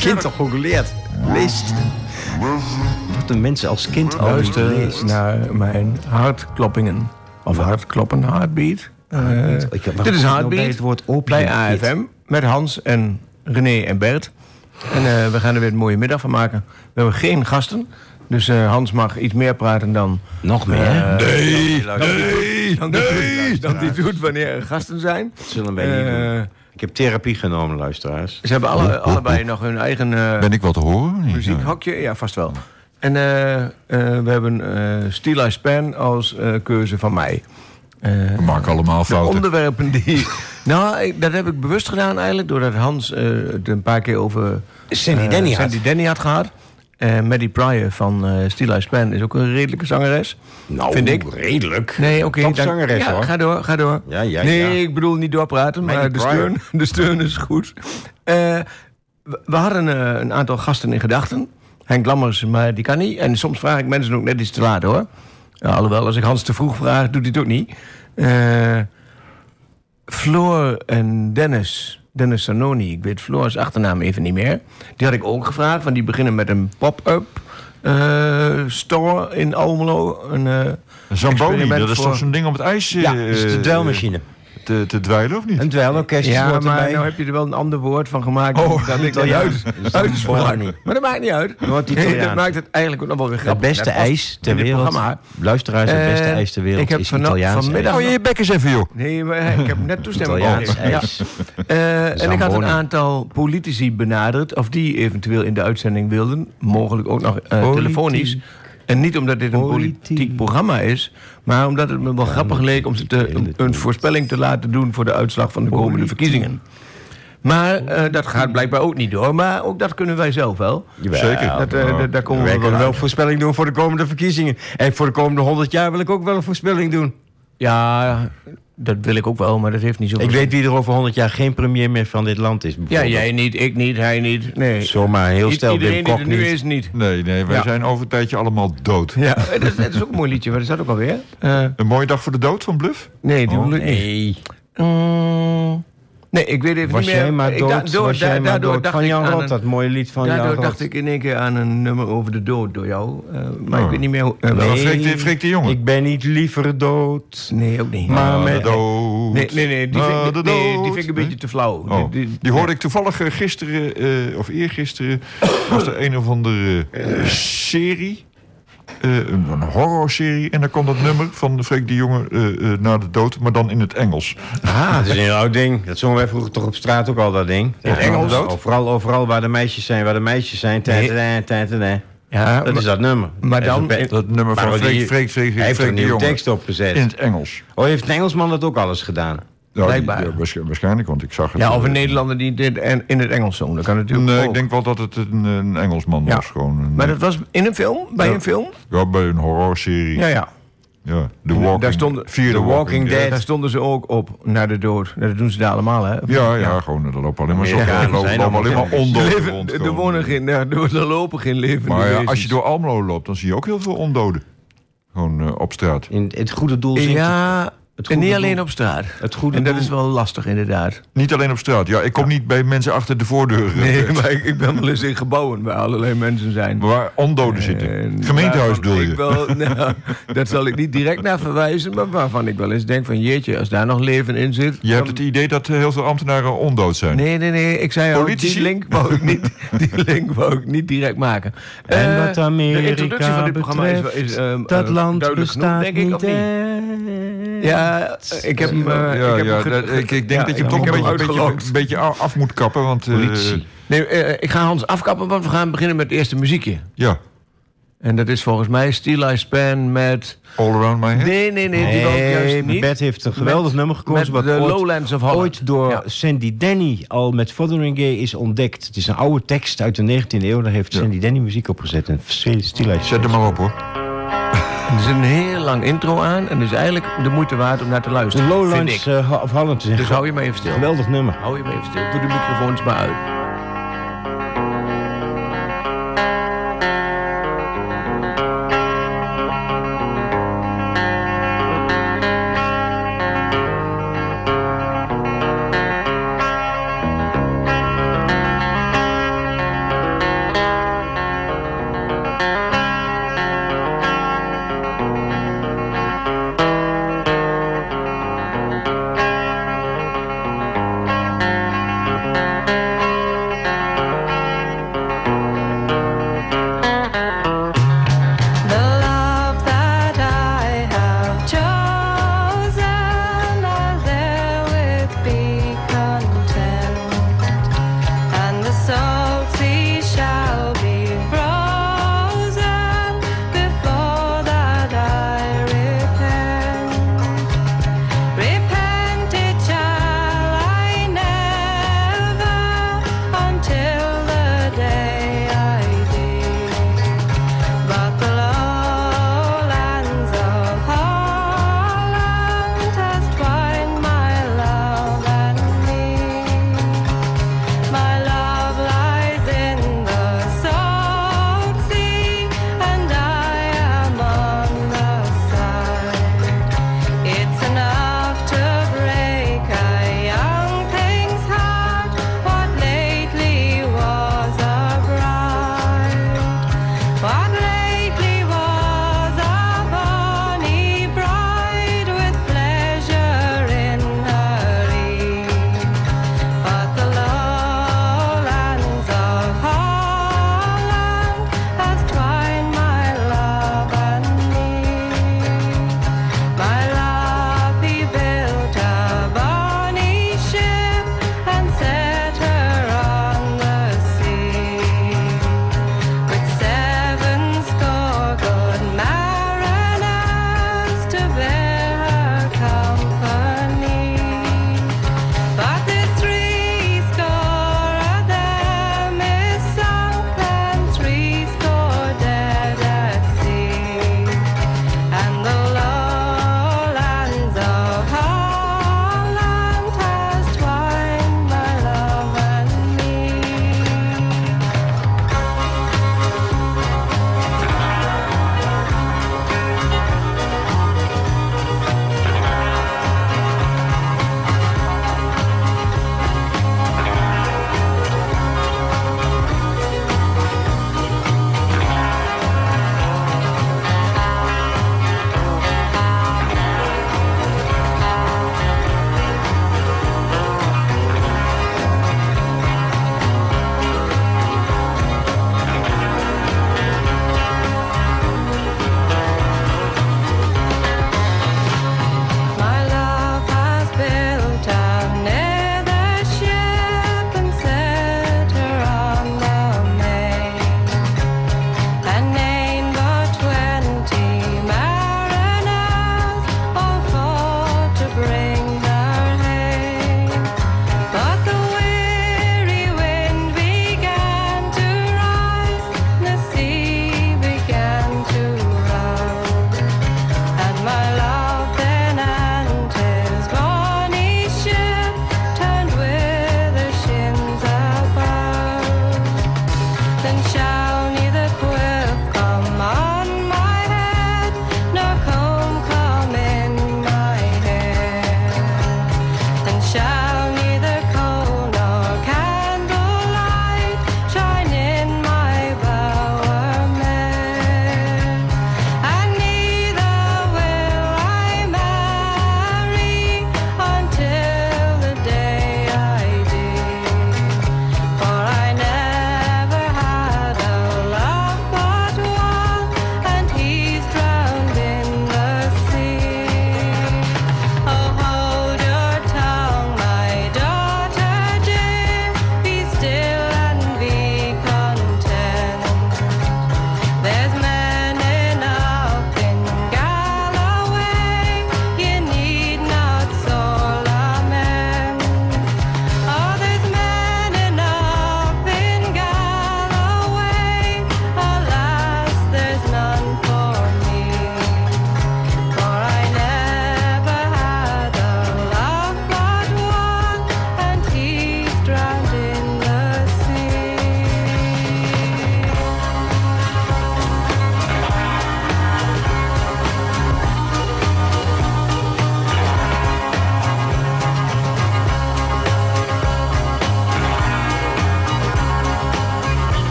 kind toch ook leert. Leest. Wat een mensen als kind al Luister leest. naar mijn hartkloppingen. Of hartkloppen, heartbeat. Ik- dit is nou bij Heartbeat het woord opium, bij? AFM met Hans en René en Bert. En eh, we gaan er weer een mooie middag van maken. We hebben geen gasten. Dus eh, Hans mag iets meer praten dan... Nog meer? eh, Nee, dan die doet- dan die doet- Dan die doet wanneer er gasten zijn. Dat zullen wij niet doen. Ik heb therapie genomen, luisteraars. ze hebben alle, allebei nog hun eigen eh, Ben ik wat te horen? Muziekhokje. Ja, vast wel. En eh, eh, we hebben eh Stylized Pen als eh, keuze van mij. Eh, We maken allemaal de fouten. onderwerpen die... nou, ik- dat heb ik bewust gedaan eigenlijk... doordat Hans eh, het een paar keer over... Sandy Denny had. Sandy Denny had gehad. En Maddie Pryor van eh Stylized Pen is ook een redelijke zangeres. Nou, Vind ik. redelijk. Nee, oké. dan- Topzangeres, ja, hoor. Ga door, ga door. Ja, ja, nee, ik bedoel niet doorpraten, maar de steun, de steun is goed. Eh, we, hadden een aantal gasten in gedachten. Henk Lammers, maar die kan niet. En soms vraag ik mensen ook net iets te laat, hoor. Alhoewel, als ik Hans te vroeg vraag, doet hij het ook niet. Floor en Dennis, Dennis Sanoni, ik weet Floor's achternaam even niet meer. Die had ik ook gevraagd, want die beginnen met een pop-up eh, store in Almelo. Een, eh, Zamboni, dat is voor- toch zo'n ding om het ijs Ja, eh, dat is de dweilmachine. Te, te dweilen, of niet? Een dweilorkest Ja, maar erbij. nou heb je er wel een ander woord van gemaakt. Oh, dat ik Italiaans. uit, Dat is dan uitsprak. Bonnie. Maar dat maakt niet uit. Nee, dat maakt het eigenlijk ook nog wel weer Het grappig. beste Dat past ijs ter wereld. programma. Luisteraars, het beste Eh, ijs ter wereld ik heb is Italiaans vanmiddag- Oh, je bek eens even, joh. Nee, maar ik heb net toestemming Italiaans gegeven. Ja. Eh, en ik had een aantal politici benaderd... of die eventueel in de uitzending wilden. Mogelijk ook nog eh, Politiek. telefonisch. En niet omdat dit een Politiek. politiek programma is... maar omdat het me wel grappig leek om ze te, een, een voorspelling te laten doen... voor de uitslag van de komende verkiezingen. Maar eh, dat gaat blijkbaar ook niet door. Maar ook dat kunnen wij zelf wel. Jawel. Zeker. Dat, eh, dat- daar komen Wij we wel kunnen wel uit. voorspelling doen voor de komende verkiezingen. En voor de komende 100 jaar wil ik ook wel een voorspelling doen. Ja, dat wil ik ook wel, maar dat heeft niet zoveel Ik weet wie er over 100 jaar geen premier meer van dit land is. Ja, jij niet, ik niet, hij niet. Nee. Zomaar heel stel, Iedereen Wim die Kok er nu niet. is, niet. Nee, nee, wij Ja. zijn over een tijdje allemaal dood. Ja, het is, het is ook een mooi liedje. Wat is dat ook alweer? Eh, Een mooie dag voor de dood van Bluff? nee, die Oh, bedoel ik niet. Nee, Mm, nee, ik weet even was niet meer. jij maar Ik dood, da- door- was da- jij maar daardoor dood. dacht Van ik Jan Rot, een- dat mooie lied van Jan Daardoor Rot. dacht ik in één keer aan een nummer over de dood door jou. Eh, maar ik Oh. weet niet meer hoe... eh, Van wel- Freek de- Freek de Jonge. Ik ben niet liever dood. Nee, ook niet. Maar Ah, met- de dood. nee, nee, nee, die vind, Ah, ik- de nee, die dood. vind ik een beetje te flauw. Oh, die, hoorde ik toevallig eh, gisteren, eh, of eergisteren, was er een of andere eh, serie. Eh, een, horrorserie. En daar kwam dat nummer van Freek de Jonge eh, eh, na de dood, maar dan in het Engels. Ah, dat is een heel oud ding. Dat zongen wij vroeger toch op straat ook al, dat ding. In het Engels? Overal, overal waar de meisjes zijn, waar de meisjes zijn. Ja, Dat is dat nummer. maar dan- Dat nummer van Freek, die- Freek, Freek, Hij heeft een de nieuwe tekst opgezet. In het Engels. Oh, heeft een Engelsman dat ook alles gedaan? Ja, die- Blijkbaar. ja, waarsch- waarschijnlijk, want ik zag het. Ja, of een eh, Nederlander die dit en- in het Engels zong. Dat kan natuurlijk Nee, ook. ik denk wel dat het een, een Engelsman Ja. was. Gewoon een, Maar dat was in een film? Bij Ja. een film? ja, bij een horrorserie. Ja, Ja, ja. The Walking, daar stonden- Fear The Walking Dead. Daar stonden ze ook op naar de dood. Dat doen ze daar allemaal, hè? Ja, ja, gewoon, er lopen alleen maar, zo, Amerikanen er lopen zijn lopen alleen allemaal maar ondoden leven, rond. er wonen geen, ja, er er lopen geen levende Maar ja, als je door Almelo loopt, dan zie je ook heel veel ondoden. Gewoon eh, op straat. In het goede doel zingt Ja, en goede niet alleen op straat. Het goede en dat doel. is wel lastig, inderdaad. Niet alleen op straat. Ja, ik kom niet bij mensen achter de voordeur. Nee, maar ik, ik ben wel eens in gebouwen waar allerlei mensen zijn. Waar ondoden zitten. En Gemeentehuis bedoel ik je? Wel, nou, dat zal ik niet direct naar verwijzen, maar waarvan ik wel eens denk van jeetje, als daar nog leven in zit. Je hebt het idee dat eh, heel veel ambtenaren ondood zijn. Nee, nee, nee. Ik zei al, Politici? die link wou ik niet, die link wou ik niet direct maken. En Eh, wat Amerika de introductie van dit programma is, is ehm, dat eh, land duidelijk genoeg, bestaat denk ik, of niet. Ja, eh, ik heb hem... eh, ja, ik heb ja, hem ge- dat- ik, ik denk ja, dat je hem ik toch een beetje, een beetje, uitgelokt. een beetje af moet kappen. Want, eh, Politici. Nee, eh, ik ga Hans afkappen, want we gaan beginnen met het eerste muziekje. ja, En dat is volgens mij Steel Span met... All Around My Head. Nee, nee, nee, die ik juist niet. Bert heeft een geweldig Met- nummer gekozen. met wat de ooit, Lowlands of Holland. ooit door Ja. Sandy Denny al met Fotheringay is ontdekt. Het is een oude tekst uit de 19e eeuw. Daar heeft Ja. Sandy Denny muziek opgezet. Een stilijst. Zet hem maar op hoor. Er zit een heel lang intro aan en het is eigenlijk de moeite waard om naar te De luisteren. vind Lowlands eh, Holland is een Dus hou je maar even stil. geweldig nummer. Hou je maar even stil. Doe de microfoons maar uit.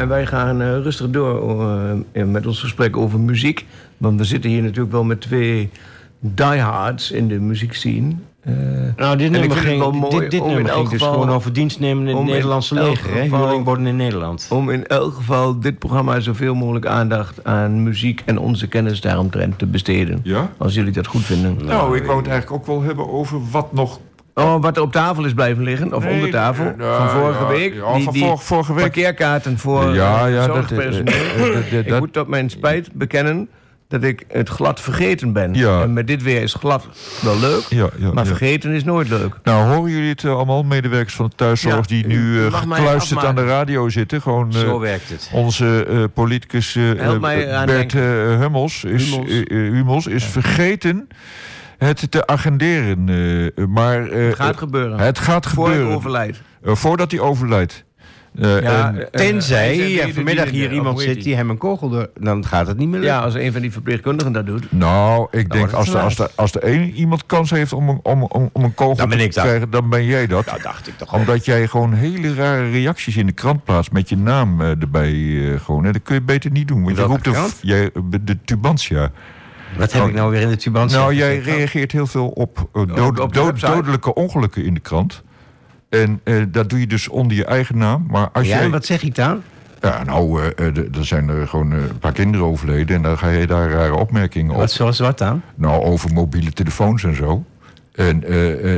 En wij gaan eh, rustig door eh, met ons gesprek over muziek. Want we zitten hier natuurlijk wel met twee diehards in de muziekscene. Uh, nou, dit nummer ging, dit, dit nummer ging dus geval- gewoon over dienst nemen in het Nederlandse leger. Hè? Huurling worden in Nederland. om in elk geval dit programma zoveel mogelijk aandacht aan muziek en onze kennis daaromtrent te besteden. Ja? Als jullie dat goed vinden. Nou, ik wou het eigenlijk ook wel hebben over wat nog... Oh, wat er op tafel is blijven liggen, of Nee, onder tafel, van vorige ja, week. ja, van vor- vorige week. Parkeerkaarten voor Ja, ja, dat- eh, eh, eh, ik moet tot mijn spijt bekennen dat ik het glad vergeten ben. Ja. En met dit weer is glad wel leuk, Ja, ja, maar vergeten is nooit leuk. Nou, horen jullie het allemaal, medewerkers van de thuiszorg... Die nu mij gekluisterd aan de radio zitten? Gewoon, Zo werkt het. Onze politicus Bert Hummels is, Hummels is vergeten het te agenderen. eh, maar, eh, Het gaat gebeuren. Het gaat Voor ik gebeuren. overlijd. Eh, voordat hij overlijdt. Eh, Ja, en- Tenzij hij vanmiddag hier iemand zit die hem een kogel door... Dan gaat het niet meer lukken. Ja, als een van die verpleegkundigen dat doet. nou, ik denk als er, te als, er, als één iemand kans heeft om, een- om, om, om een kogel Dan ben te ik dat. krijgen, dan ben jij dat. Dat dacht ik toch al. Omdat jij gewoon hele rare reacties in de krant plaatst met je naam eh, erbij. eh, gewoon. En dat kun je beter niet doen. Want je roept de, jij, de Tubantia. Wat heb ik nou weer in de tubant Nou, jij reageert heel veel op, eh, dood- op de dood- website. dodelijke ongelukken in de krant. En eh, dat doe je dus onder je eigen naam. Maar als Ja, jij. en wat zeg ik dan? Ja, nou, d- er zijn er gewoon een paar kinderen overleden. En dan ga je daar rare opmerkingen op. Wat zoals wat dan? Nou, over mobiele telefoons en zo. En,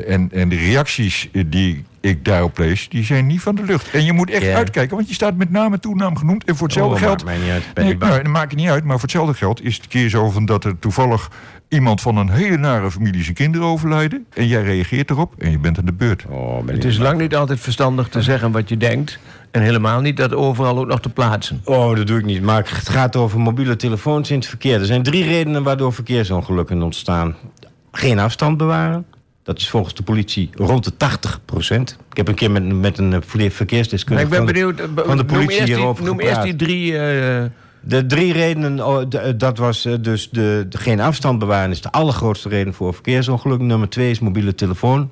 en, en de reacties die ik daarop lees, die zijn niet van de lucht. En je moet echt uitkijken, want je staat met naam en toenaam genoemd. En voor hetzelfde Oh, geld... maakt mij niet uit. Ben Nee, nou, dat maakt niet uit, maar voor hetzelfde geld is het keer zo van dat er toevallig iemand van een hele nare familie zijn kinderen overlijden. En jij reageert erop en je bent aan de beurt. Oh, Het is lang niet altijd verstandig te zeggen wat je denkt. En helemaal niet dat overal ook nog te plaatsen. Oh, dat doe ik niet. Maar het gaat over mobiele telefoons in het verkeer. Er zijn drie redenen waardoor verkeersongelukken ontstaan. Geen afstand bewaren. Dat is volgens de politie rond de 80 procent. Ik heb een keer met, met een eh, Maar verkeersdeskundige ik ben van de- benieuwd, eh, van de noem politie eerst die, hierover noem eerst die drie... eh, De drie redenen, oh, de- eh, dat was eh, dus de, de geen afstand bewaren... is de allergrootste reden voor verkeersongelukken. Nummer twee is mobiele telefoon.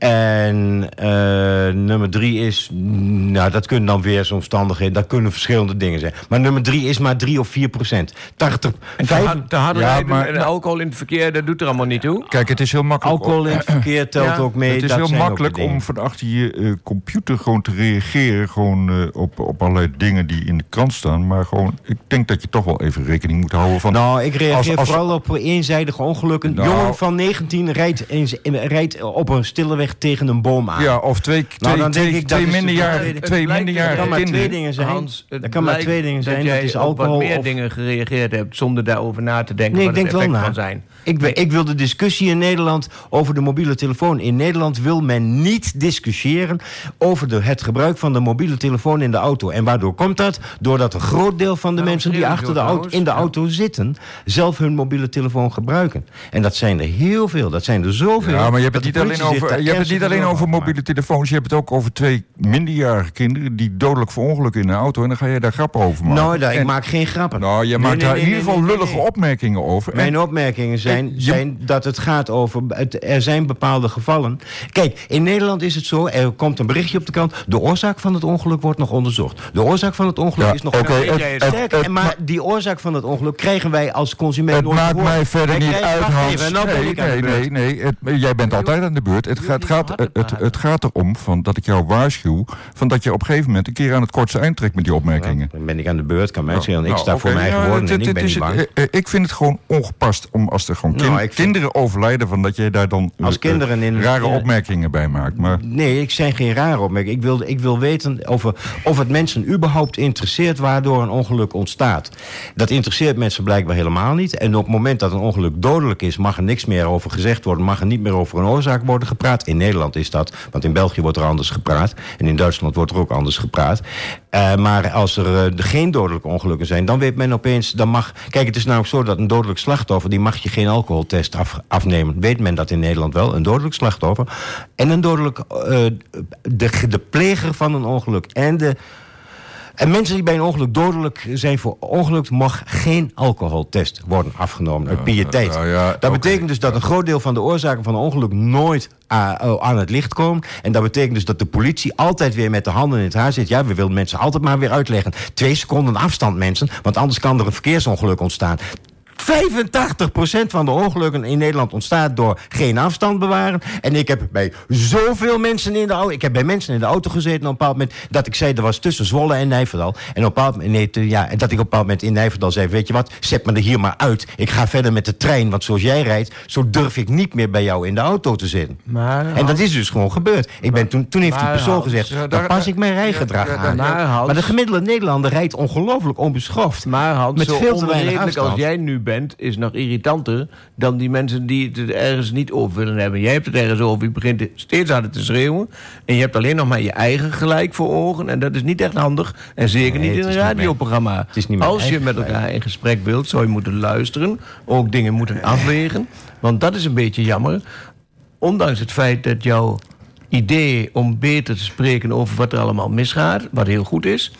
En eh, nummer drie is, nou dat kunnen dan weersomstandigheden, dat kunnen verschillende dingen zijn. Maar nummer drie is maar 3 of 4 procent. 80, en te, vijf- Ja, maar- en alcohol in het verkeer, dat doet er allemaal niet toe. Kijk, het is heel makkelijk... alcohol in het verkeer telt Ja, ook mee. het is dat heel zijn makkelijk om van achter je eh, computer gewoon te reageren gewoon, eh, op, op allerlei dingen die in de krant staan. Maar gewoon, ik denk dat je toch wel even rekening moet houden van... Nou, ik reageer Als- als- vooral op eenzijdige ongelukken. Nou- Jongen van 19 rijdt, eens- rijdt op een stille weg tegen een boom aan. ja, of twee, twee, Nou, dan denk twee, ik, dat twee is de minderjarige, twee Het Dat minderjarige kan maar kinderen. twee dingen zijn. Hans, het dat kan maar twee dingen zijn. Dat Dat, jij is op alcohol wat meer of... dingen gereageerd hebt zonder daarover na te denken Nee, wat ik het denk wel effect na. kan zijn. Ik, wil- ik wil de discussie in Nederland over de mobiele telefoon. In Nederland wil men niet discussiëren over de, het gebruik van de mobiele telefoon in de auto. En waardoor komt dat? Doordat een groot deel van de Nou, mensen die achter de auto, in de auto zitten, zelf hun mobiele telefoon gebruiken. En dat zijn er heel veel. Dat zijn er zoveel. Ja, maar je hebt het niet alleen over, je hebt het niet alleen over mobiele telefoons. Je hebt het ook over twee minderjarige kinderen die dodelijk verongelukken in een auto. En dan ga je daar grappen over maken. Nou, daar, ik En- maak geen grappen. Nou, je Nee, maakt nee, daar nee, in ieder geval lullige opmerkingen over. En- Mijn opmerkingen zijn, zijn dat het gaat over. Het, er zijn bepaalde gevallen. Kijk, in Nederland is het zo. Er komt een berichtje op de krant. De oorzaak van het ongeluk wordt nog onderzocht. De oorzaak van het ongeluk Ja, is nog. oké, weet het- maar die oorzaak van het ongeluk krijgen wij als consument Het nooit maakt mij verder Wij niet uit, Hans. nee, de nee, nee, jij bent altijd aan de beurt. Het gaat, gaat, het, het gaat erom van dat ik jou waarschuw... Van dat je op een gegeven moment een keer aan het kortste eind trekt met die opmerkingen. Dan ben ik aan de beurt, kan mij schelen. Ik Nou, sta voor woorden het- en ik ben niet bang. eh, eh, Ik vind het gewoon ongepast om als er gewoon Nou, vind- kinderen overlijden... van dat jij daar dan eh, Als eh, kinderen in- rare ja. opmerkingen bij maakt. Maar Nee, ik zijn geen rare opmerkingen. Ik wil, ik wil weten over, of het mensen überhaupt interesseert waardoor een ongeluk ontstaat. Dat interesseert mensen blijkbaar helemaal niet. En op het moment dat een ongeluk dodelijk is, mag er niks meer over gezegd worden. Mag er niet meer over een oorzaak worden gepraat. In Nederland is dat, want in België wordt er anders gepraat. En in Duitsland wordt er ook anders gepraat. Eh, maar als er eh, geen dodelijke ongelukken zijn, dan weet men opeens, dan mag. Kijk, het is namelijk zo dat een dodelijk slachtoffer, die mag je geen alcoholtest af, afnemen. Weet men dat in Nederland wel? Een dodelijk slachtoffer en een dodelijk. eh, de, de pleger van een ongeluk en de. En mensen die bij een ongeluk dodelijk zijn voor ongeluk... mag geen alcoholtest worden afgenomen uit piëteit. ja, ja, dat betekent dus dat een groot deel van de oorzaken van een ongeluk... nooit ah, oh, aan het licht komen. En dat betekent dus dat de politie altijd weer met de handen in het haar zit. Ja, we willen mensen altijd maar weer uitleggen. Twee seconden afstand, mensen. Want anders kan er een verkeersongeluk ontstaan. 85% van de ongelukken in Nederland ontstaat door geen afstand bewaren. En ik heb bij zoveel mensen in de auto... Ik heb bij mensen in de auto gezeten op een bepaald moment... dat ik zei, dat was tussen Zwolle en Nijverdal. En, op een bepaald, moment- ja, dat ik op een bepaald moment in Nijverdal zei... weet je wat, zet me er hier maar uit. Ik ga verder met de trein, want zoals jij rijdt... zo durf ik niet meer bij jou in de auto te zitten. Maar, En dat is dus gewoon gebeurd. Ik ben toen, toen heeft die persoon gezegd... dan daar- pas ik mijn rijgedrag aan. maar, de gemiddelde Nederlander rijdt ongelooflijk onbeschoft. Maar Hans, Met veel te weinig onredelijk als afstand. jij nu bent... is nog irritanter dan die mensen die het er ergens niet over willen hebben. Jij hebt het ergens over, je begint steeds harder te schreeuwen... en je hebt alleen nog maar je eigen gelijk voor ogen... en dat is niet echt handig, en zeker Nee, niet in een radioprogramma. het is niet mijn als je met gelijk. elkaar in gesprek wilt, zou je moeten luisteren... ook dingen moeten afwegen, want dat is een beetje jammer... ondanks het feit dat jouw idee om beter te spreken over wat er allemaal misgaat, wat heel goed is,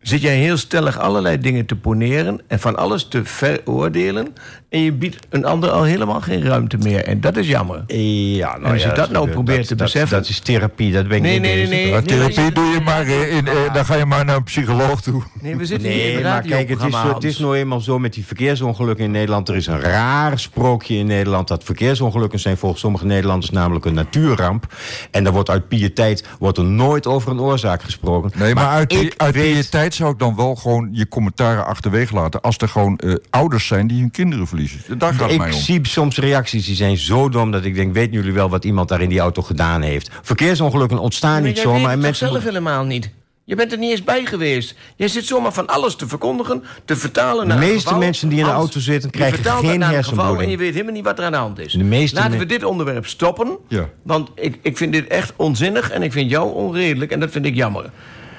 zit jij heel stellig allerlei dingen te poneren en van alles te veroordelen. En je biedt een ander al helemaal geen ruimte meer. En dat is jammer. Ja, nou En als je ja, dat nou probeert dat- te dat- beseffen- Dat is therapie, dat ben ik Nee, niet nee, therapie nee, doe je maar, eh, in, eh, dan ga je maar naar een psycholoog toe. Nee, we zitten hier in Nee, een maar kijk, het is, het is Hans. nou eenmaal zo met die verkeersongelukken in Nederland. Er is een raar sprookje in Nederland dat verkeersongelukken zijn volgens sommige Nederlanders namelijk een natuurramp. En daar wordt uit piëteit wordt er nooit over een oorzaak gesproken. Nee, maar, uit, die, uit weet- zou ik dan wel gewoon je commentaren achterwege laten. Als er gewoon eh, ouders zijn die hun kinderen verliezen. Daar gaat het Ik mij om. zie soms reacties die zijn zo dom dat ik denk, weten jullie wel wat iemand daar in die auto gedaan heeft? Verkeersongelukken ontstaan Maar niet het toch mensen zelf helemaal niet. Je bent er niet eens bij geweest. Jij zit zomaar van alles te verkondigen, te vertalen naar De een meeste geval. mensen die in de auto zitten, krijgen geen hersenbloeding. En je weet helemaal niet wat er aan de hand is. De Laten we dit onderwerp stoppen. Ja. Want ik, ik vind dit echt onzinnig en ik vind jou onredelijk. En dat vind ik jammer.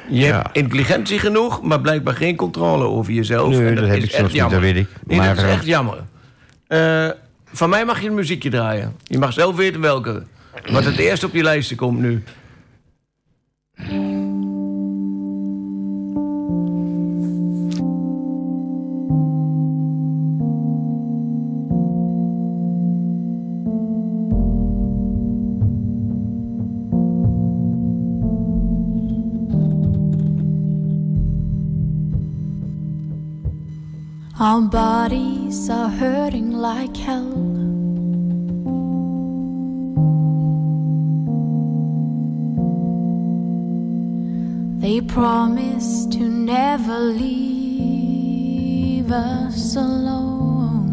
Je Ja. hebt intelligentie genoeg, maar blijkbaar geen controle over jezelf. Nee, en dat heb is ik soms niet, jammer. dat weet ik. Nee, Maar, dat is eh, echt jammer. Eh, van mij mag je een muziekje draaien. Je mag zelf weten welke. Wat het eerst op je lijstje komt nu. Our bodies are hurting like hell. They promise to never leave us alone.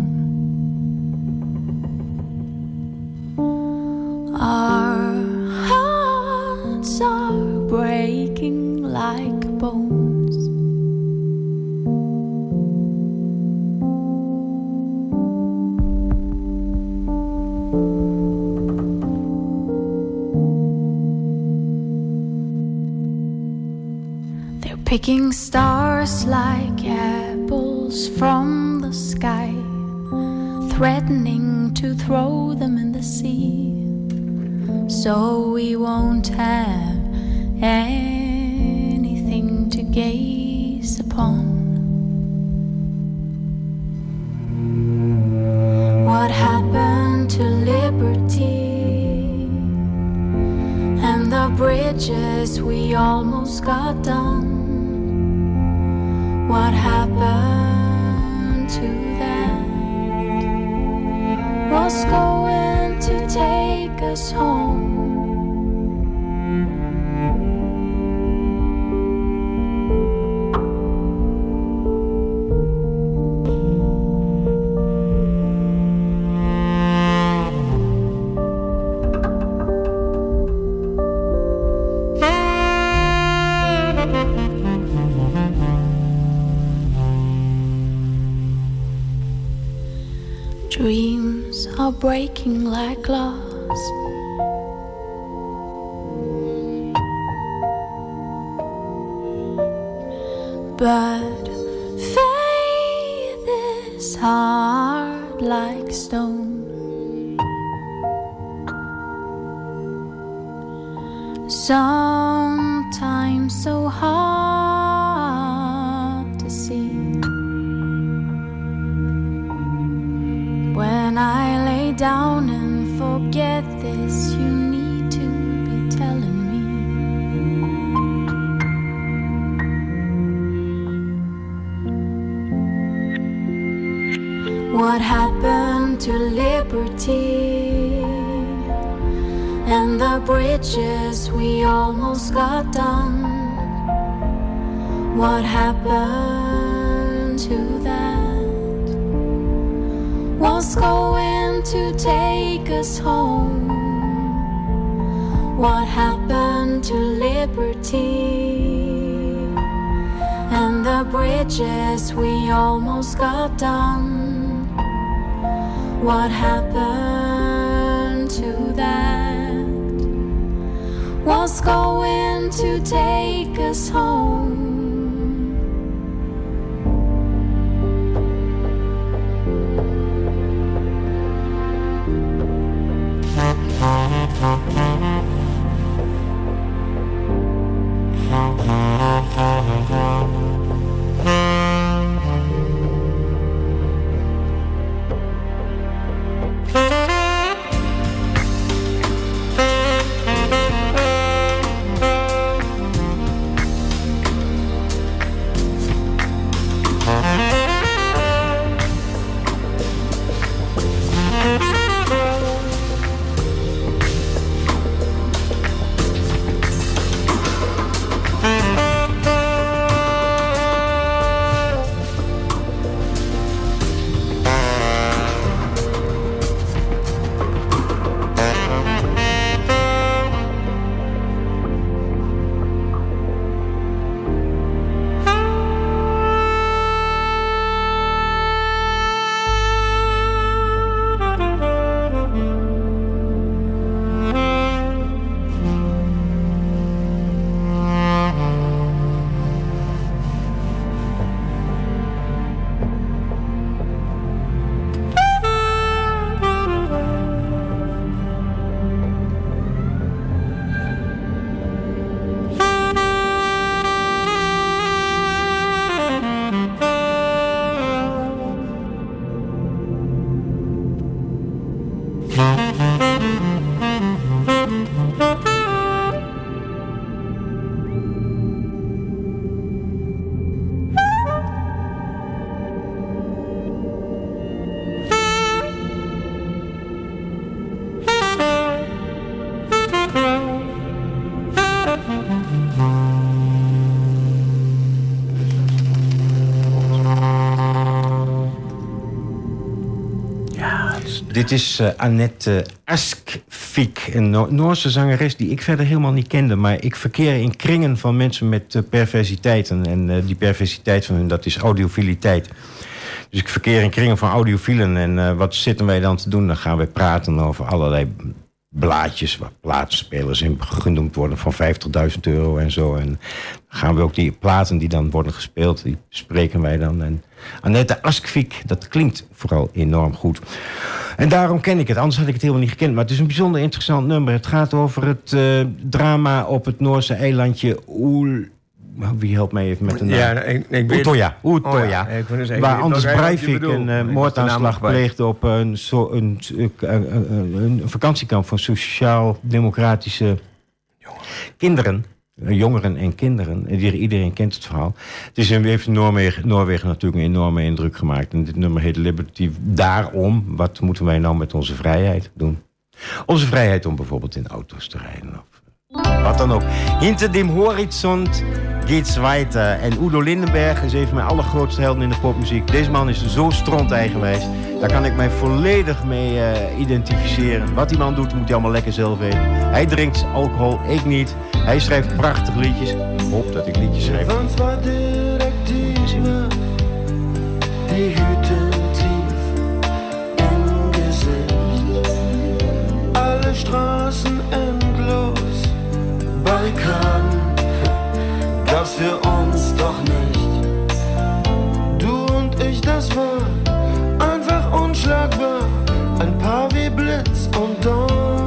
Our hearts are picking stars like apples from the sky, threatening to throw them in the sea. So we won't have anything to gaze upon. What happened to liberty? and the bridges we almost got done. Breaking like glass. What happened to liberty and the bridges we almost got done? What happened to that? Was going to take us home? What happened to liberty? And the bridges we almost got done. What happened to that? Was going to take us home. Dit is eh, Annette Askvik, een Noor- Noorse zangeres die ik verder helemaal niet kende. Maar ik verkeer in kringen van mensen met eh, perversiteiten. En eh, die perversiteit van hun, dat is audiofiliteit. Dus ik verkeer in kringen van audiofielen. En eh, wat zitten wij dan te doen? Dan gaan we praten over allerlei blaadjes waar plaatspelers in genoemd worden van 50.000 euro en zo. En dan gaan we ook die platen die dan worden gespeeld, die spreken wij dan. En Annette Askvik, dat klinkt vooral enorm goed. En daarom ken ik het, anders had ik het helemaal niet gekend. Maar het is een bijzonder interessant nummer. Het gaat over het eh, drama op het Noorse eilandje Oel... Wie helpt mij even met de naam? Ja, ik, ik weet... Utoya. Utoya. Oh ja, ik zeggen, waar Anders Breivik een maar eh, moordaanslag pleegde op een, zo, een, een, een, een vakantiekamp van sociaal-democratische kinderen. Eh, Jongeren en kinderen. Iedereen kent het verhaal. Het is in, heeft Noorwegen, Noorwegen natuurlijk een enorme indruk gemaakt. En dit nummer heet Liberty. Daarom, wat moeten wij nou met onze vrijheid doen? Onze vrijheid om bijvoorbeeld in auto's te rijden. Wat dan ook. Hinter Horizont geht's weiter. En Udo Lindenberg is een van mijn allergrootste helden in de popmuziek. Deze man is zo stront eigenwijs. Daar kan ik mij volledig mee eh, identificeren. Wat die man doet, moet hij allemaal lekker zelf weten. Hij drinkt alcohol, ik niet. Hij schrijft prachtige liedjes. Ik hoop dat ik liedjes schrijf. Van Barrikaden gab's für uns doch nicht. Du und ich, das war einfach unschlagbar. Ein Paar wie Blitz und Donner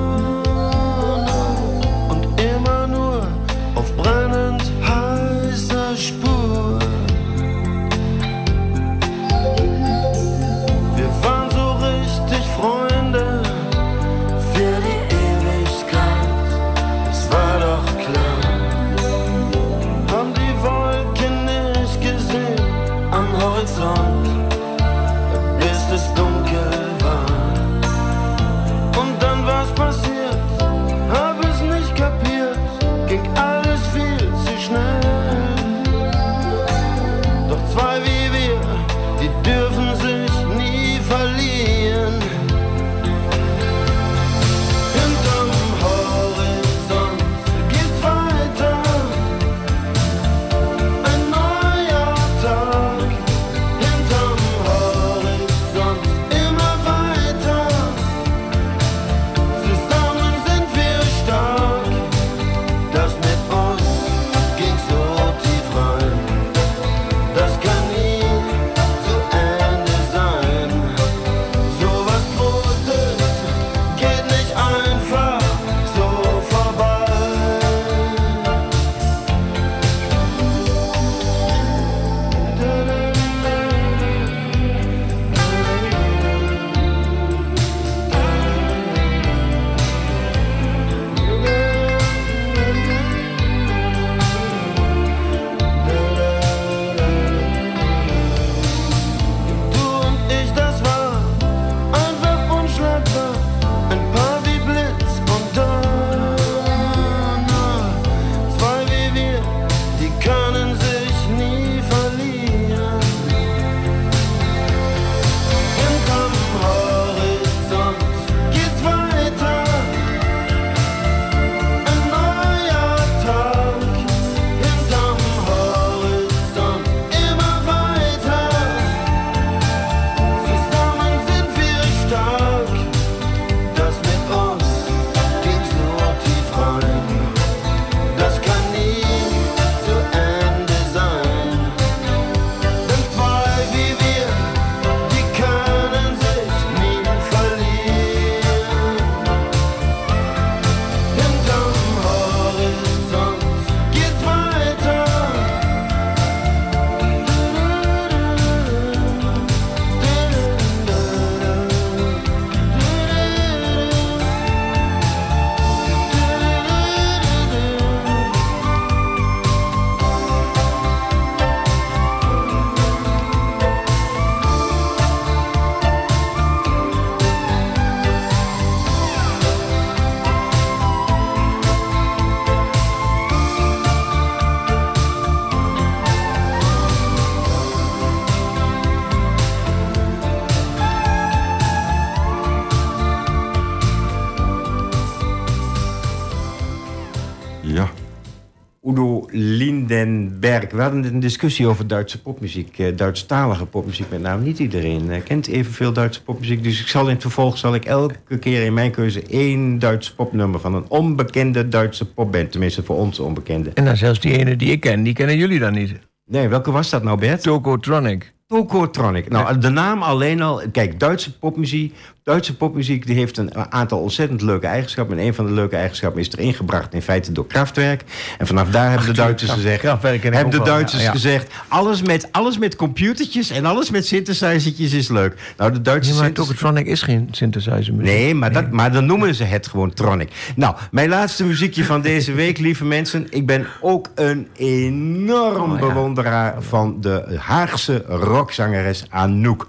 Lindenberg. We hadden een discussie over Duitse popmuziek. eh, Duitsstalige popmuziek met name. Niet iedereen eh, kent evenveel Duitse popmuziek. Dus ik zal in het vervolg zal ik elke keer in mijn keuze één Duits popnummer... van een onbekende Duitse popband. Tenminste voor ons onbekende. En dan zelfs die ene die ik ken, die kennen jullie dan niet. Nee, welke was dat nou, Bert? Tokotronic. Tokotronic. Nou, de naam alleen al... Kijk, Duitse popmuziek, Duitse popmuziek die heeft een aantal ontzettend leuke eigenschappen. En een van de leuke eigenschappen is erin gebracht in feite door Kraftwerk. En vanaf daar hebben de Duitsers gezegd... Hebben de Duitsers ja, ja. gezegd... Alles met, alles met computertjes en alles met synthesizertjes is leuk. Nou, de Duitse Nee, maar Tokotronic is geen synthesizer muziek. Nee, maar, dat, maar dan noemen ze het gewoon Tronic. Nou, mijn laatste muziekje van deze week, lieve mensen. Ik ben ook een enorm Oh, ja. bewonderaar van de Haagse rockzangeres Anouk.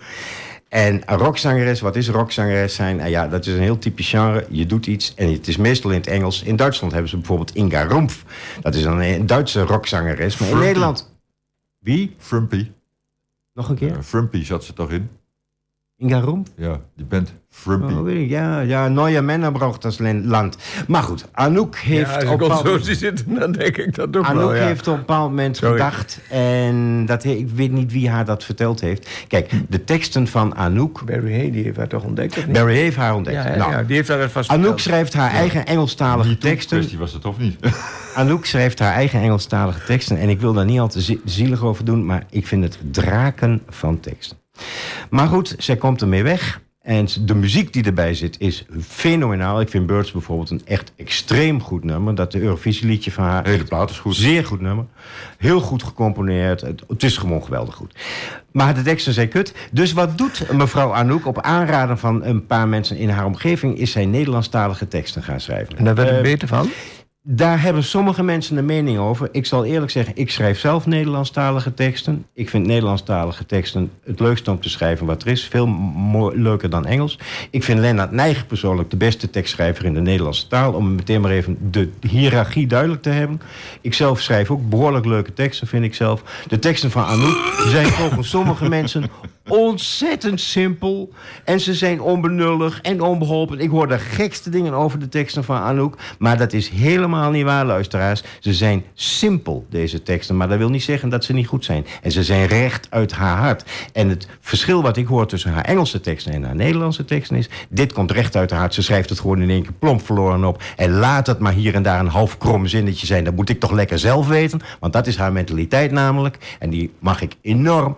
En een rockzangeres, wat is rockzangeres zijn? Nou ja, dat is een heel typisch genre. Je doet iets en het is meestal in het Engels. In Duitsland hebben ze bijvoorbeeld Inga Rumpf. Dat is een, een Duitse rockzangeres. Maar in. Nederland... Wie? Frumpy. Nog een keer? Ja, Frumpy zat ze toch in? Inga Rumpf? Ja, die band Frumpy. Oh, weet ik. Ja, ja, neue Männer braucht das Land. Maar goed, Anouk heeft Ja, als op ik een op zo zie zitten, dan denk ik dat ook Anouk wel, ja. heeft op een bepaald moment Sorry. gedacht... en dat, he- ik weet niet wie haar dat verteld heeft. Kijk, de teksten van Anouk... Barry Hay, die heeft haar toch ontdekt, of niet? Barry heeft haar ontdekt. ja, ja, nou, ja, die heeft het vast Anouk verteld. schrijft haar eigen Engelstalige Die teksten. kwestie was het of niet? Anouk schrijft haar eigen Engelstalige teksten. En ik wil daar niet al te zie- zielig over doen... maar ik vind het draken van teksten. Maar goed, zij komt ermee weg. En de muziek die erbij zit is fenomenaal. Ik vind Birds bijvoorbeeld een echt extreem goed nummer. Dat de Eurovisieliedje van haar... Hele plaat is goed. Zeer goed nummer. Heel goed gecomponeerd. Het, het is gewoon geweldig goed. Maar de teksten zijn kut. Dus wat doet mevrouw Anouk? Op aanraden van een paar mensen in haar omgeving... is zij Nederlandstalige teksten gaan schrijven. En daar werd het Eh, beter van? Daar hebben sommige mensen een mening over. Ik zal eerlijk zeggen, ik schrijf zelf Nederlandstalige teksten. Ik vind Nederlandstalige teksten het leukste om te schrijven wat er is. Veel leuker dan Engels. Ik vind Lennart Nijg persoonlijk de beste tekstschrijver in de Nederlandse taal. Om meteen maar even de hiërarchie duidelijk te hebben. Ik zelf schrijf ook behoorlijk leuke teksten, vind ik zelf. De teksten van Anouk zijn volgens sommige mensen ontzettend simpel. En ze zijn onbenullig en onbeholpen. Ik hoor de gekste dingen over de teksten van Anouk. Maar dat is helemaal niet waar, luisteraars. Ze zijn simpel, deze teksten. Maar dat wil niet zeggen dat ze niet goed zijn. En ze zijn recht uit haar hart. En het verschil wat ik hoor tussen haar Engelse teksten en haar Nederlandse teksten is... dit komt recht uit haar hart. Ze schrijft het gewoon in één keer plomp verloren op. En laat het maar hier en daar een half krom zinnetje zijn. Dat moet ik toch lekker zelf weten. Want dat is haar mentaliteit namelijk. En die mag ik enorm.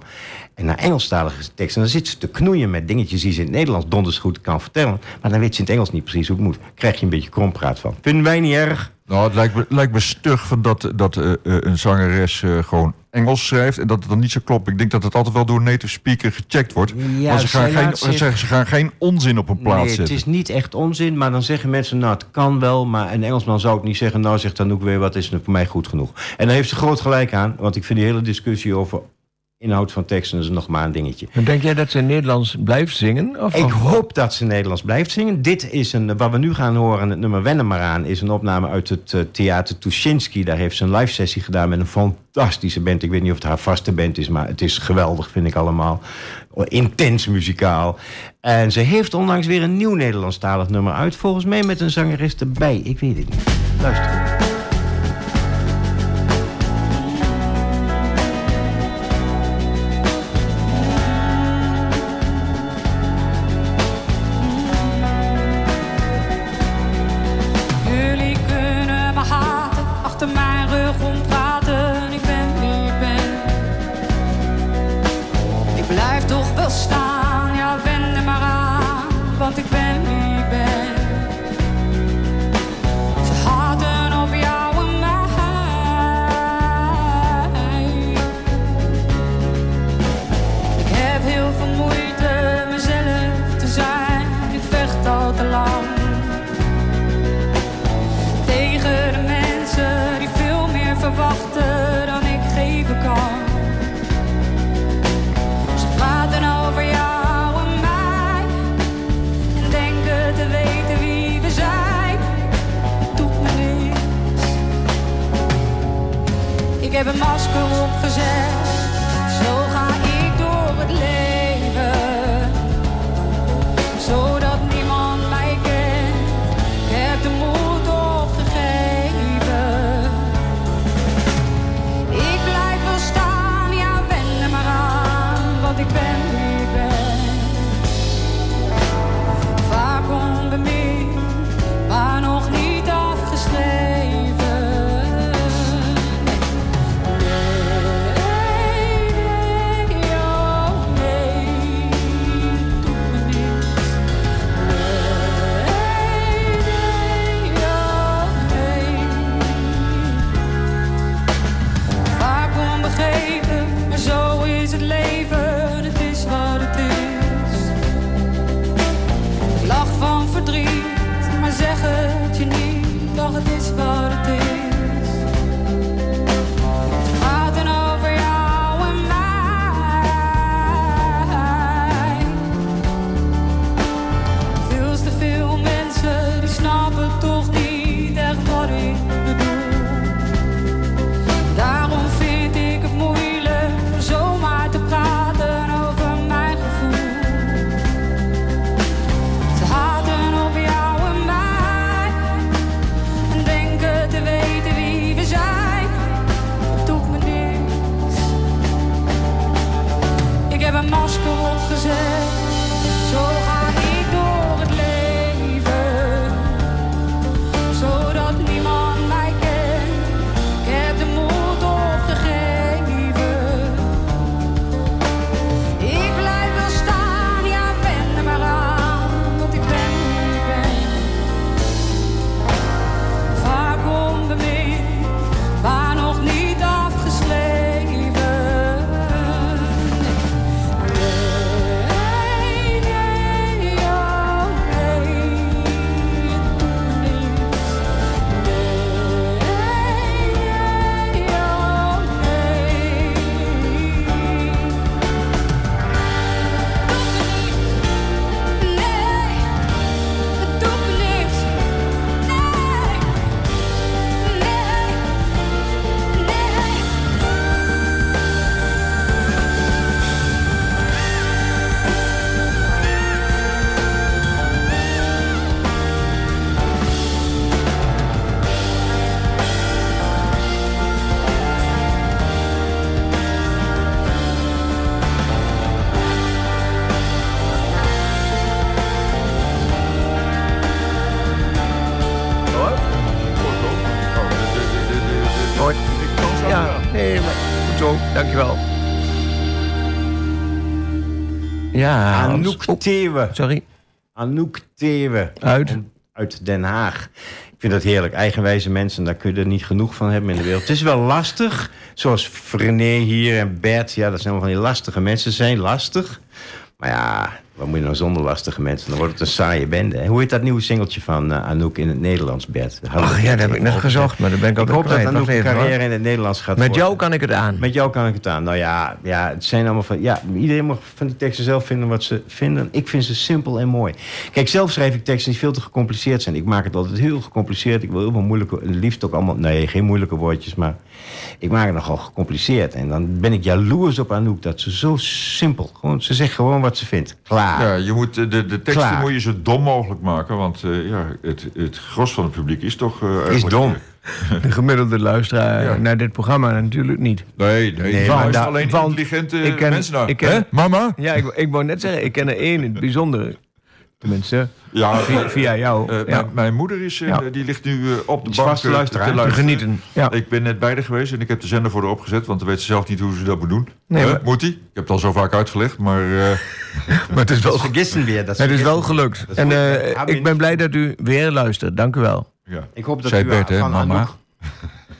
En naar Engelstalige teksten, dan zit ze te knoeien met dingetjes die ze in het Nederlands donders goed kan vertellen. Maar dan weet ze in het Engels niet precies hoe het moet. Krijg je een beetje krompraat van. Vinden wij niet erg? Nou, het lijkt me, lijkt me stug van dat, dat eh, eh, een zangeres eh, gewoon Engels schrijft en dat het dan niet zo klopt. Ik denk dat het altijd wel door een native speaker gecheckt wordt. Ja, maar ze gaan, geen, zich- ze, ze gaan geen onzin op een plaat nee, het zetten. is niet echt onzin, maar dan zeggen mensen, nou het kan wel. Maar een Engelsman zou het niet zeggen, nou zegt dan ook weer, wat is er voor mij goed genoeg. En daar heeft ze groot gelijk aan, want ik vind die hele discussie over inhoud van teksten is nog maar een dingetje. Denk jij dat ze in Nederlands blijft zingen? Of, Ik hoop dat ze Nederlands blijft zingen. Dit is een, wat we nu gaan horen, het nummer Wennen maar aan, is een opname uit het eh, theater Tuschinski. Daar heeft ze een live sessie gedaan met een fantastische band. Ik weet niet of het haar vaste band is, maar het is geweldig, vind ik allemaal. Intens muzikaal. En ze heeft onlangs weer een nieuw Nederlandstalig nummer uit. Volgens mij met een zangeres erbij. Ik weet het niet. Luister. Ja. Anouk Oh, Thewe. sorry. Anouk Thewe. Uit? Uit Den Haag. Ik vind dat heerlijk. Eigenwijze mensen, daar kun je er niet genoeg van hebben in de wereld. Het is wel lastig. Zoals Frené hier en Bert. Ja, dat zijn allemaal van die lastige mensen. Ze zijn lastig. Maar ja, wat moet je nou zonder lastige mensen? Dan wordt het een saaie bende. hè. Hoe heet dat nieuwe singeltje van eh, Anouk in het Nederlands, Bert? Ach ja, dat heb ik net gezocht, maar daar ben ik Ik altijd hoop dat. Anouk een carrière in het Nederlands gaat Met jou kan ik het aan. Met jou kan ik het aan. Nou ja, ja, het zijn allemaal van. Ja, iedereen mag van die teksten zelf vinden wat ze vinden. Ik vind ze simpel en mooi. Kijk, zelf schrijf ik teksten die veel te gecompliceerd zijn. Ik maak het altijd heel gecompliceerd. Ik wil heel veel moeilijke. Liefst ook allemaal. Nee, geen moeilijke woordjes, maar. Ik maak het nogal gecompliceerd. En dan ben ik jaloers op Anouk dat ze zo simpel. Gewoon, ze zegt gewoon wat ze vindt. Klaar. Ja, je moet, eh, de, de teksten Klaar. moet je zo dom mogelijk maken. Want eh, ja, het, het gros van het publiek is toch... eh, is dom. De gemiddelde luisteraar Ja. naar dit programma natuurlijk niet. nee, nee, Nee, maar is alleen intelligente ik ken- mensen naar. ik ken- mama? Ja, ik, ik wou net zeggen, ik ken er één in het bijzonder. Tenminste, Ja, via, via jou. eh, ja. mijn, mijn moeder is, eh, Ja. die ligt nu eh, op de Is bank vaste eh, luisteraar. te Te Te luisteren. genieten. Ja. Ik ben net bij haar geweest en ik heb de zender voor haar opgezet, want dan weet ze zelf niet hoe ze dat moet doen. Nee, maar- Moet hij? Ik heb het al zo vaak uitgelegd, maar eh, Maar het is wel, Dat vergissen weer. Dat het is wel gelukt. Is En eh, ik ben blij dat u weer luistert. Dank u wel. ja. Ik hoop dat Zei u Bert, hè, van mama?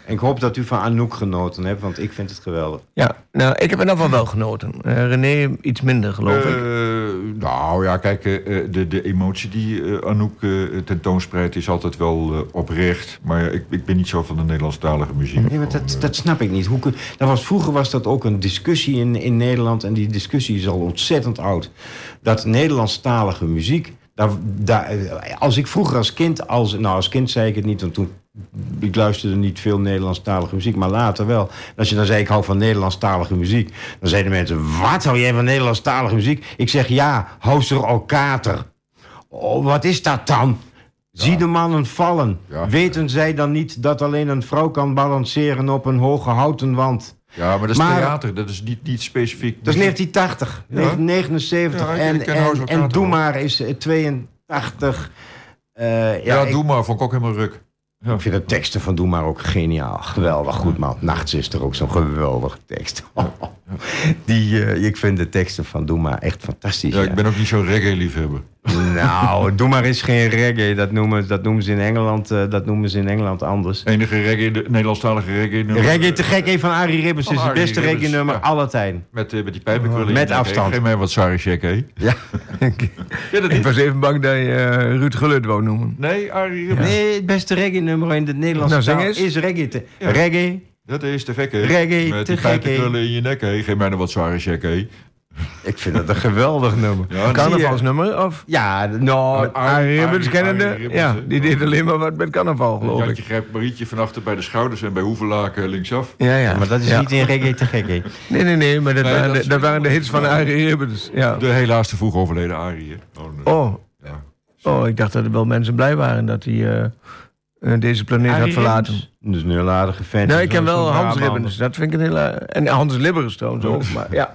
Anouk. Ik hoop dat u van Anouk genoten hebt, want ik vind het geweldig. Ja, nou, ik heb er nog van wel genoten. Eh, René iets minder, geloof ik. Eh, nou ja, kijk, eh, de, de emotie die eh, Anouk eh, tentoonspreidt is altijd wel oprecht. Maar ik, ik ben niet zo van de Nederlandstalige muziek. Nee, maar dat, dat snap ik niet. Hoe, kun- dat was, vroeger was dat ook een discussie in, in Nederland. En die discussie is al ontzettend oud. Dat Nederlandstalige muziek. Daar, daar, als ik vroeger als kind. Als, nou, als kind zei ik het niet. Want toen. Ik luisterde niet veel Nederlandstalige muziek. Maar later wel. En als je dan zei: Ik hou van Nederlandstalige muziek. Dan zeiden mensen: Wat hou jij van Nederlandstalige muziek? Ik zeg: Ja, Houser Alkater. Oh, wat is dat dan? Zie de mannen vallen. Ja. Weten zij dan niet dat alleen een vrouw kan balanceren op een hoge houten wand? Ja, maar dat is Maar- theater, dat is niet, niet specifiek. Dat is 1980, 1979. Ja, ik- en, en, en Doe maar is eh, 82. Eh, ja, Ja, ik, doe maar, vond ik ook helemaal ruk. Ja. ik vind de teksten van Doe maar ook geniaal. Geweldig goed, man. Nachtzuster ook zo'n geweldige tekst. Die, eh, ik vind de teksten van Doe maar echt fantastisch. Ja, ja. ik ben ook niet zo'n reggae-liefhebber. Nou, Doe maar is geen reggae. Dat noemen, dat noemen, ze, in Engeland, eh, dat noemen ze in Engeland anders. Enige reggae, de Nederlandstalige reggae-nummer. Reggae te gek, van Arie Ribbers is het beste reggae-nummer ja. aller tijden. Met, eh, met die pijpenkrullen. Met afstand. Geef mij wat Sarah Check, hè? Ja. Ik was even bang dat je Ruud Gullit wou noemen. Nee, Arie Ribbers. Nee, het beste reggae-nummer in de Nederlandse Nou, taal is reggae. Te. Reggae. Dat is te gek, hè? Reggae, Met te die gek, hè? pijpenkrullen in je nek, hè? Geef mij nog wat Sarah Check, hè? Ik vind dat een geweldig nummer. Ja, Carnavalsnummer? Of Ja, nou... Arie kennende? Ja, die deed alleen maar wat met carnaval, geloof Jantje ik. grijpt Marietje van achter bij de schouders en bij Hoevelaken linksaf. Ja, ja. maar dat is Ja. niet in reggae te gek, hè? Nee, nee, nee, maar dat, Nee, waren, dat de, is- dat waren de hits van Arie Ribbens. Ja. De helaas te vroeg overleden Arie, hè? Oh, nee. Oh, Ja. oh, ik dacht dat er wel mensen blij waren dat hij eh, eh, deze planeet had verlaten. Ribbens? Dus een heel aardige fan. Nou, ik ken wel Hans. Ribbens. Dat vind ik een hele... En Hans Libbers trouwens ook. Maar ja.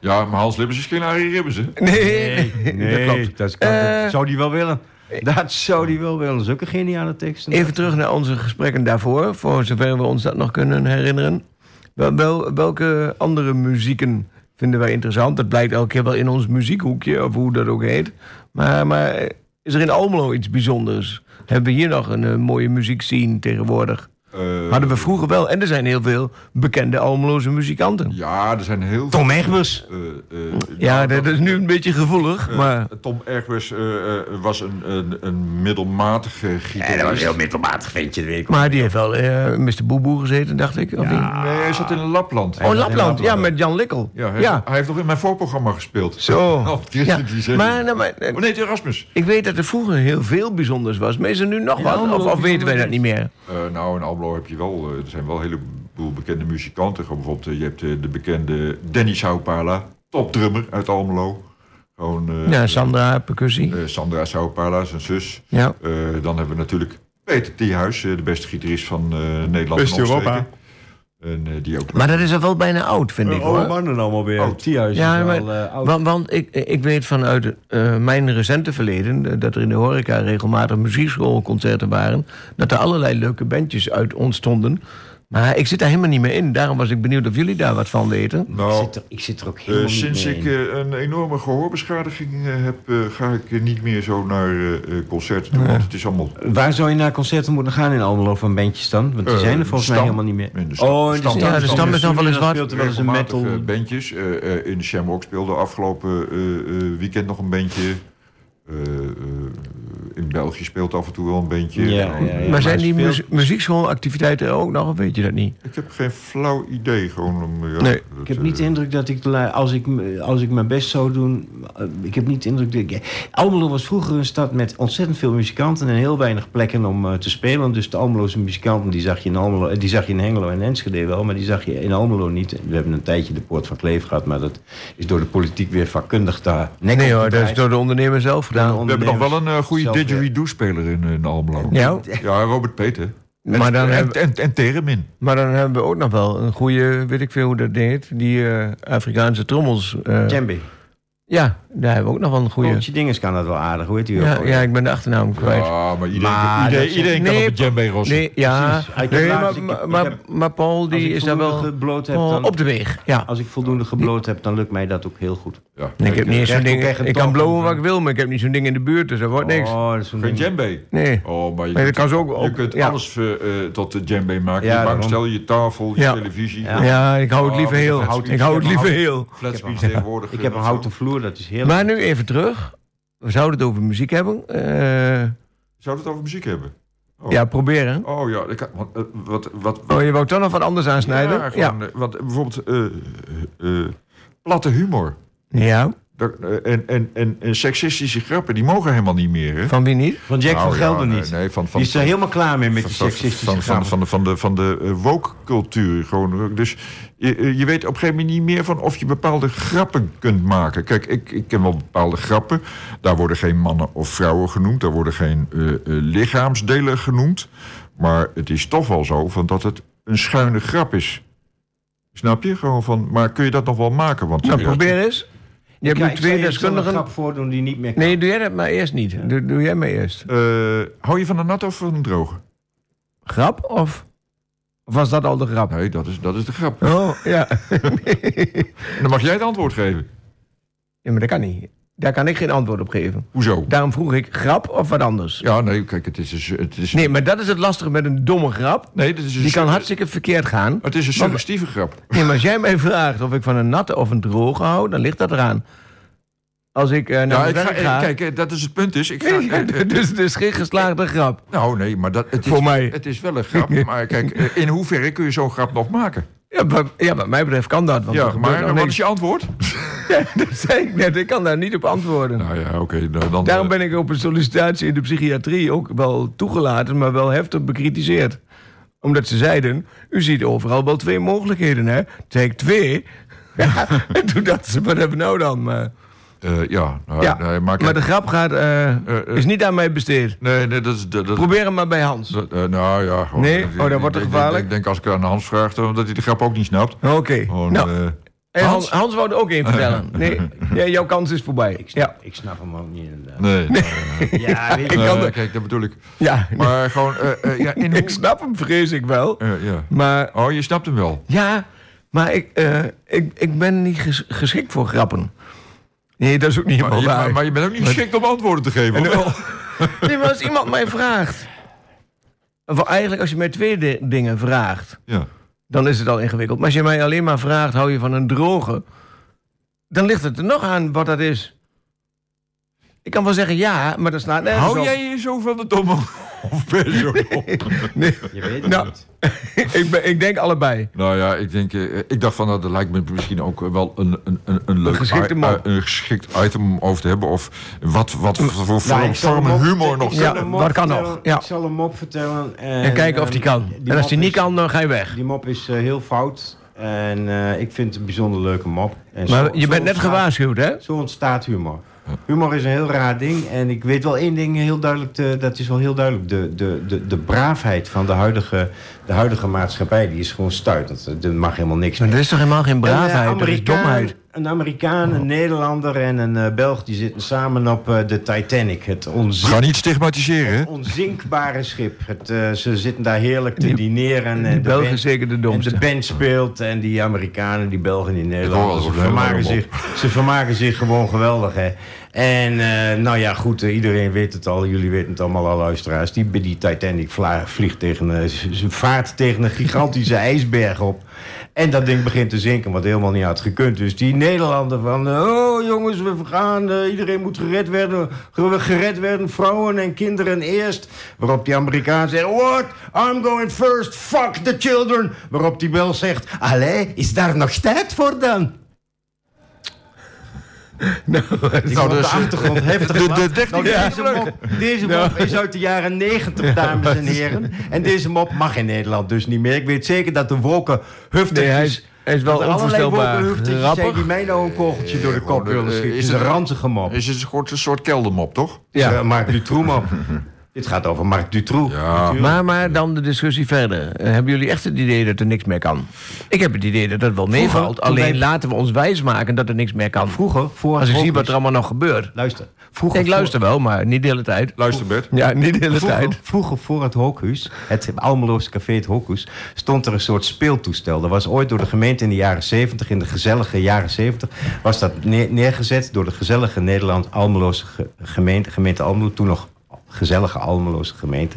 Ja, maar Hans Libbers is geen Arie Ribbers, hè? Nee, Nee, dat klopt. Dat, kan- Eh, dat zou die wel willen. Dat zou die wel willen. Zulke geniale teksten. Even terug naar onze gesprekken daarvoor, voor zover we ons dat nog kunnen herinneren. Wel, wel- welke andere muzieken vinden wij interessant? Dat blijkt elke keer wel in ons muziekhoekje, of hoe dat ook heet. Maar, maar is er in Almelo iets bijzonders? Hebben we hier nog een eh, mooie muziekscene tegenwoordig? Eh, Hadden we vroeger wel. En er zijn heel veel bekende Almeloze muzikanten. Ja, er zijn heel veel... Tom Egbers. eh, eh, Ja, nou, dat is nu een beetje gevoelig, maar... Tom Egbers was een, een, een middelmatige gitarist. Ja, dat was een heel middelmatig ventje, weet ik Maar die heeft wel Mr. Boeboe gezeten, dacht ik. Of niet? Nee, hij zat in Lapland. Oh, Lapland. Ja, met Jan Likkel. Ja, hij, ja. hij heeft nog in mijn voorprogramma gespeeld. Zo. Oh, die- Ja, die zegt- Maar, nou, maar, Oh nee, Erasmus. ik weet dat er vroeger heel veel bijzonders was. Maar is er nu nog wat? Of, of weten wij dat niet meer? Nou, in Almelo heb je wel... eh, er zijn wel een heleboel bekende muzikanten. Gewoon bijvoorbeeld, eh, je hebt eh, de bekende Danny Saupala. Topdrummer uit Almelo. Gewoon... eh, Ja, Sandra, percussie. Sandra Saupala, zijn zus. Ja. Eh, dan hebben we natuurlijk Peter Thiehuis, eh, de beste gitarist van eh, Nederland omstreken. Europa. En eh, die ook... Maar dat is al wel bijna oud, vind ik Oude hoor. mannen allemaal weer. Oud. Tierhuis Ja, maar, wel eh, oud. want, want ik, ik weet vanuit eh, mijn recente verleden... eh, dat er in de horeca regelmatig muziekschoolconcerten waren... dat er allerlei leuke bandjes uit ontstonden. Maar ik zit daar helemaal niet meer in. Daarom was ik benieuwd of jullie daar wat van weten. Ik, Nou, zit er, ik zit er ook helemaal niet sinds meer ik in. eh, een enorme gehoorbeschadiging eh, heb, eh, ga ik niet meer zo naar eh, eh, concerten toe. Want het is allemaal Waar zou je naar concerten moeten gaan in Almelo van bandjes dan? Want die zijn er volgens mij helemaal niet meer. In de Stam. Oh, in de Stam. Stam. Ja, de Stam is nog wel eens wat. speelt er wel eens een metal... eh, bandjes. Eh, eh, in de Shamrock speelde afgelopen eh, eh, weekend nog een bandje. Eh, eh, in België speelt af en toe wel een bandje. Ja, ja, ja. maar zijn die muziekschoolactiviteiten ook nog, of weet je dat niet? Ik heb geen flauw idee. Gewoon om, ja, Nee. dat, Ik heb niet de eh, indruk dat ik, als ik, als ik mijn best zou doen... eh, Ik heb niet de indruk dat ik... Almelo was vroeger een stad met ontzettend veel muzikanten... en heel weinig plekken om eh, te spelen. Dus de Almeloze muzikanten, die zag, je in Almelo, eh, die zag je in Hengelo en Enschede wel... maar die zag je in Almelo niet. We hebben een tijdje de Poort van Kleef gehad... maar dat is door de politiek weer vakkundig daar Nee hoor, dat is door de ondernemer zelf gedaan. We hebben nog wel een eh, goede didgeridoo-speler in, in Almelo. Ja, Ja, Robert Peter. maar dan, en, en, en Teremin. maar dan hebben we ook nog wel een goede, weet ik veel hoe dat heet, die eh, Afrikaanse trommels. eh, Djembe. ja, daar hebben we ook nog wel een goede. Goeie dinges kan dat wel aardig, hoe heet? Ja, ja, ik ben de achternaam kwijt. Ja, maar iedereen, Maar iedereen, kan op het djembe rossen. Nee, ja, Precies. Ik heb nee, maar, ik maar, ik maar, heb- maar Paul die is daar wel heb, dan- op de weg. Ja. Als ik voldoende gebloot heb, dan lukt mij dat ook heel goed. Ja. Ik heb niet zo'n ding. Ik kan blowen wat ik wil, maar ik heb niet zo'n ding in de buurt, dus dat wordt niks. Oh, dat is zo'n Geen djembe. Nee. Oh, maar je, Maar je kunt, kan ze ook je op- kunt ja. alles eh, eh, tot de djembe maken. Ja, je bankstel, je tafel, je Ja. televisie. Ja. Ja, ik hou het Oh, liever heel. Ik hou het liever heel. Flatscreens tegenwoordig. Ik heb een houten vloer, dat is heerlijk. Maar nu even terug. We zouden het over muziek hebben. Eh, zo. Zou het over muziek hebben? Oh. Ja, proberen. Oh ja, ik, eh, wat, wat, wat Oh, je wou toch nog wat anders aansnijden? Ja, gewoon, want bijvoorbeeld eh, eh, eh, platte humor. Ja, eh, en, en, en, en seksistische grappen, die mogen helemaal niet meer. Hè? van wie niet? Van Jack Nou, van Gelder ja, niet. Nee, van, van, die is er helemaal klaar mee met die seksistische van, van, grappen. van, de, van de, van de eh, woke-cultuur. Gewoon. Dus je, eh, je weet op een gegeven moment niet meer van of je bepaalde grappen kunt maken. Kijk, ik, ik ken wel bepaalde grappen. Daar worden geen mannen of vrouwen genoemd. Daar worden geen eh, eh, lichaamsdelen genoemd. Maar het is toch wel zo van dat het een schuine grap is. Snap je? Gewoon van, maar kun je dat nog wel maken? Want Nou, ja, probeer eens. Je hebt nu twee je- ik een deskundigen. grap voordoen die niet meer kan. Nee, doe jij dat maar eerst niet. Doe, doe jij maar eerst. eh, hou je van een nat of van een droge? Grap of? Of was dat al de grap? Nee, dat is, dat is de grap. Oh, ja. Dan mag jij het antwoord geven. ja, maar dat kan niet. Daar kan ik geen antwoord op geven. Hoezo? Daarom vroeg ik grap of wat anders. Ja, nee, kijk, het is... dus- Het is Nee, maar dat is het lastige met een domme grap. nee, dit is een Die kan hartstikke verkeerd gaan. Het is een suggestieve grap. Nee, maar als jij mij vraagt of ik van een natte of een droge hou, dan ligt dat eraan. Als ik eh, naar Ja, ik ga, kijk, eh, dat is het punt. Is, ik ga, Nee, eh, eh, dus het is geen geslaagde grap. nou, nee, maar dat, het, is, Voor mij. het is wel een grap. Maar kijk, eh, in hoeverre kun je zo'n grap nog maken? Ja, wat, ja, wat mij betreft kan dat. Want Ja, gebeurt maar wat is je antwoord? Ja, dat zei ik net. Ik kan daar niet op antwoorden. Nou ja, oké. nou, dan, Daarom eh, ben ik op een sollicitatie in de psychiatrie ook wel toegelaten, maar wel heftig bekritiseerd. Omdat ze zeiden, u ziet overal wel twee mogelijkheden, hè? Ik, twee? Ja, en toen dachten ze, wat hebben we nou dan? Maar, eh, ja, nou, ja, nee, maar, de grap gaat, eh. is niet aan mij besteed. nee, nee, dat is... Dat, dat, Probeer hem maar bij Hans. dat, eh, nou ja, gewoon, Nee? ik- Oh, dat ik- wordt ik- ik- gevaarlijk? Ik denk als ik aan Hans vraag, dan- dat hij de grap ook niet snapt. Oké. Gewoon, Nou, eh, en Hans, Hans? Hans wou er ook één vertellen. Nee, jouw kans is voorbij. Ik snap, Ja, ik snap hem ook niet inderdaad. nee, nee. Ja, weet je, Ik kan Nee, kijk, dat bedoel ik. ja. Maar gewoon, ja, in hoe... ik snap hem, vrees ik wel. Eh, ja. Maar Oh, je snapt hem wel. Ja, maar ik, eh, ik, ik ben niet ges- geschikt voor grappen. Nee, dat is ook niet helemaal waar. maar, maar je bent ook niet geschikt om antwoorden te geven. Nee, maar als iemand mij vraagt... Of eigenlijk als je mij twee di- dingen vraagt... Ja. dan is het al ingewikkeld. Maar als je mij alleen maar vraagt, hou je van een droge... dan ligt het er nog aan wat dat is. Ik kan wel zeggen ja, maar dat slaat nergens Hou op. jij je zo van de domme? Of? Nee, je weet het Nou, niet. ik, ben, ik denk allebei. Nou ja, ik denk, eh, ik dacht van, nou, dat lijkt me misschien ook wel een, een, een, een leuk geschikte eh, een geschikt item om over te hebben. Of wat, wat voor, Nou, vorm, humor nog Ja, dat kan nog, ja. Ik zal een mop vertellen. En, En kijken of die ehm, kan. die en als die niet kan, dan ga je weg. Die mop is eh, heel fout. En eh, ik vind het een bijzonder leuke mop. En Maar zo- je zo bent net ontstaat- gewaarschuwd, hè? Zo ontstaat humor. Humor is een heel raar ding. En ik weet wel één ding heel duidelijk. te- dat is wel heel duidelijk. De, de, de, de braafheid van de huidige, de huidige maatschappij. Die is gewoon stuitend. Er mag helemaal niks Maar dat is toch helemaal geen Een, braafheid, eh, dat is domheid. Een Een Amerikaan, een Nederlander en een eh, Belg die zitten samen op eh, de Titanic. Het We onzin- gaan niet stigmatiseren, hè? onzinkbare schip. Het, eh, ze zitten daar heerlijk te dineren. En Die de Belgen band- zeker de en domste. de band speelt en die Amerikanen, die Belgen, die Nederlanders. Ze vermaken, zich, ze vermaken zich gewoon geweldig, hè. En eh, nou ja, goed, iedereen weet het al. Jullie weten het allemaal al, luisteraars. Die, die Titanic vliegt tegen... eh, ze vaart tegen een gigantische ijsberg op. En dat ding begint te zinken, wat helemaal niet had gekund. Dus die Nederlander van... eh, oh jongens, we gaan, eh, iedereen moet gered werden. Gered werden, vrouwen en kinderen eerst. Waarop die Amerikaan zegt... What? I'm going first. Fuck the children. Waarop die Bel zegt... Allee, is daar nog tijd voor dan? Nou, op dus, de achtergrond heftig de- de Nou, is deze mop, deze mop is uit de jaren 90, dames en heren. En deze mop mag in Nederland dus niet meer. Ik weet zeker dat de wolken huftig Nee, is, hij is wel onvoorstelbaar zijn die grappig. mij nou een kogeltje door de kop gewoon, willen eh, schieten. is Het een ranzige mop. is het een soort, een soort keldermop, toch? Ja. Ja. Marc Dutroux mop. Dit gaat over Marc Dutroux. Ja. Maar, maar dan de discussie verder. Eh, hebben jullie echt het idee dat er niks meer kan? Ik heb het idee dat het wel meevalt. Alleen wij- laten we ons wijsmaken dat er niks meer kan. Vroeger, voor Als ik het zie wat er allemaal nog gebeurt. Luister. Vroeger, Ik luister wel, maar niet de hele tijd. Luister, Bert. Ja, niet de hele Vroeger, tijd. vroeger voor het Hokus, het Almeloze café het Hokus, stond er een soort speeltoestel. Dat was ooit door de gemeente in de jaren 70, in de gezellige jaren 70, was dat neer- neergezet door de gezellige Nederland Almeloze ge- gemeente, gemeente Almelo, toen nog gezellige Almeloze gemeente.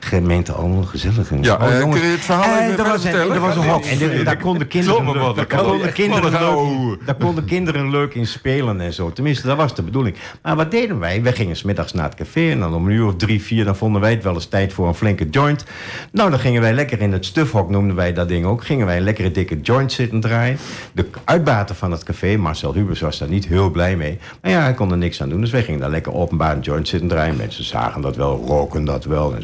Gemeente Almelo, gezellige. Ja, Oh, jongens. kun je het verhaal Eh, even er was een, er was een hok. En de- daar konden kinderen, leuk- dat daar konden kinderen leuk- daar konden kinderen leuk in spelen en zo. Tenminste, dat was de bedoeling. Maar wat deden wij? Wij gingen smiddags naar het café en dan om een uur of drie, vier... dan vonden wij het wel eens tijd voor een flinke joint. Nou, dan gingen wij lekker in het stufhok, noemden wij dat ding ook... gingen wij een lekkere dikke joint zitten draaien. De uitbater van het café, Marcel Hubers, was daar niet heel blij mee. Maar ja, hij kon er niks aan doen. Dus wij gingen daar lekker openbaar een joint zitten draaien. Mensen zagen dat wel, roken dat wel...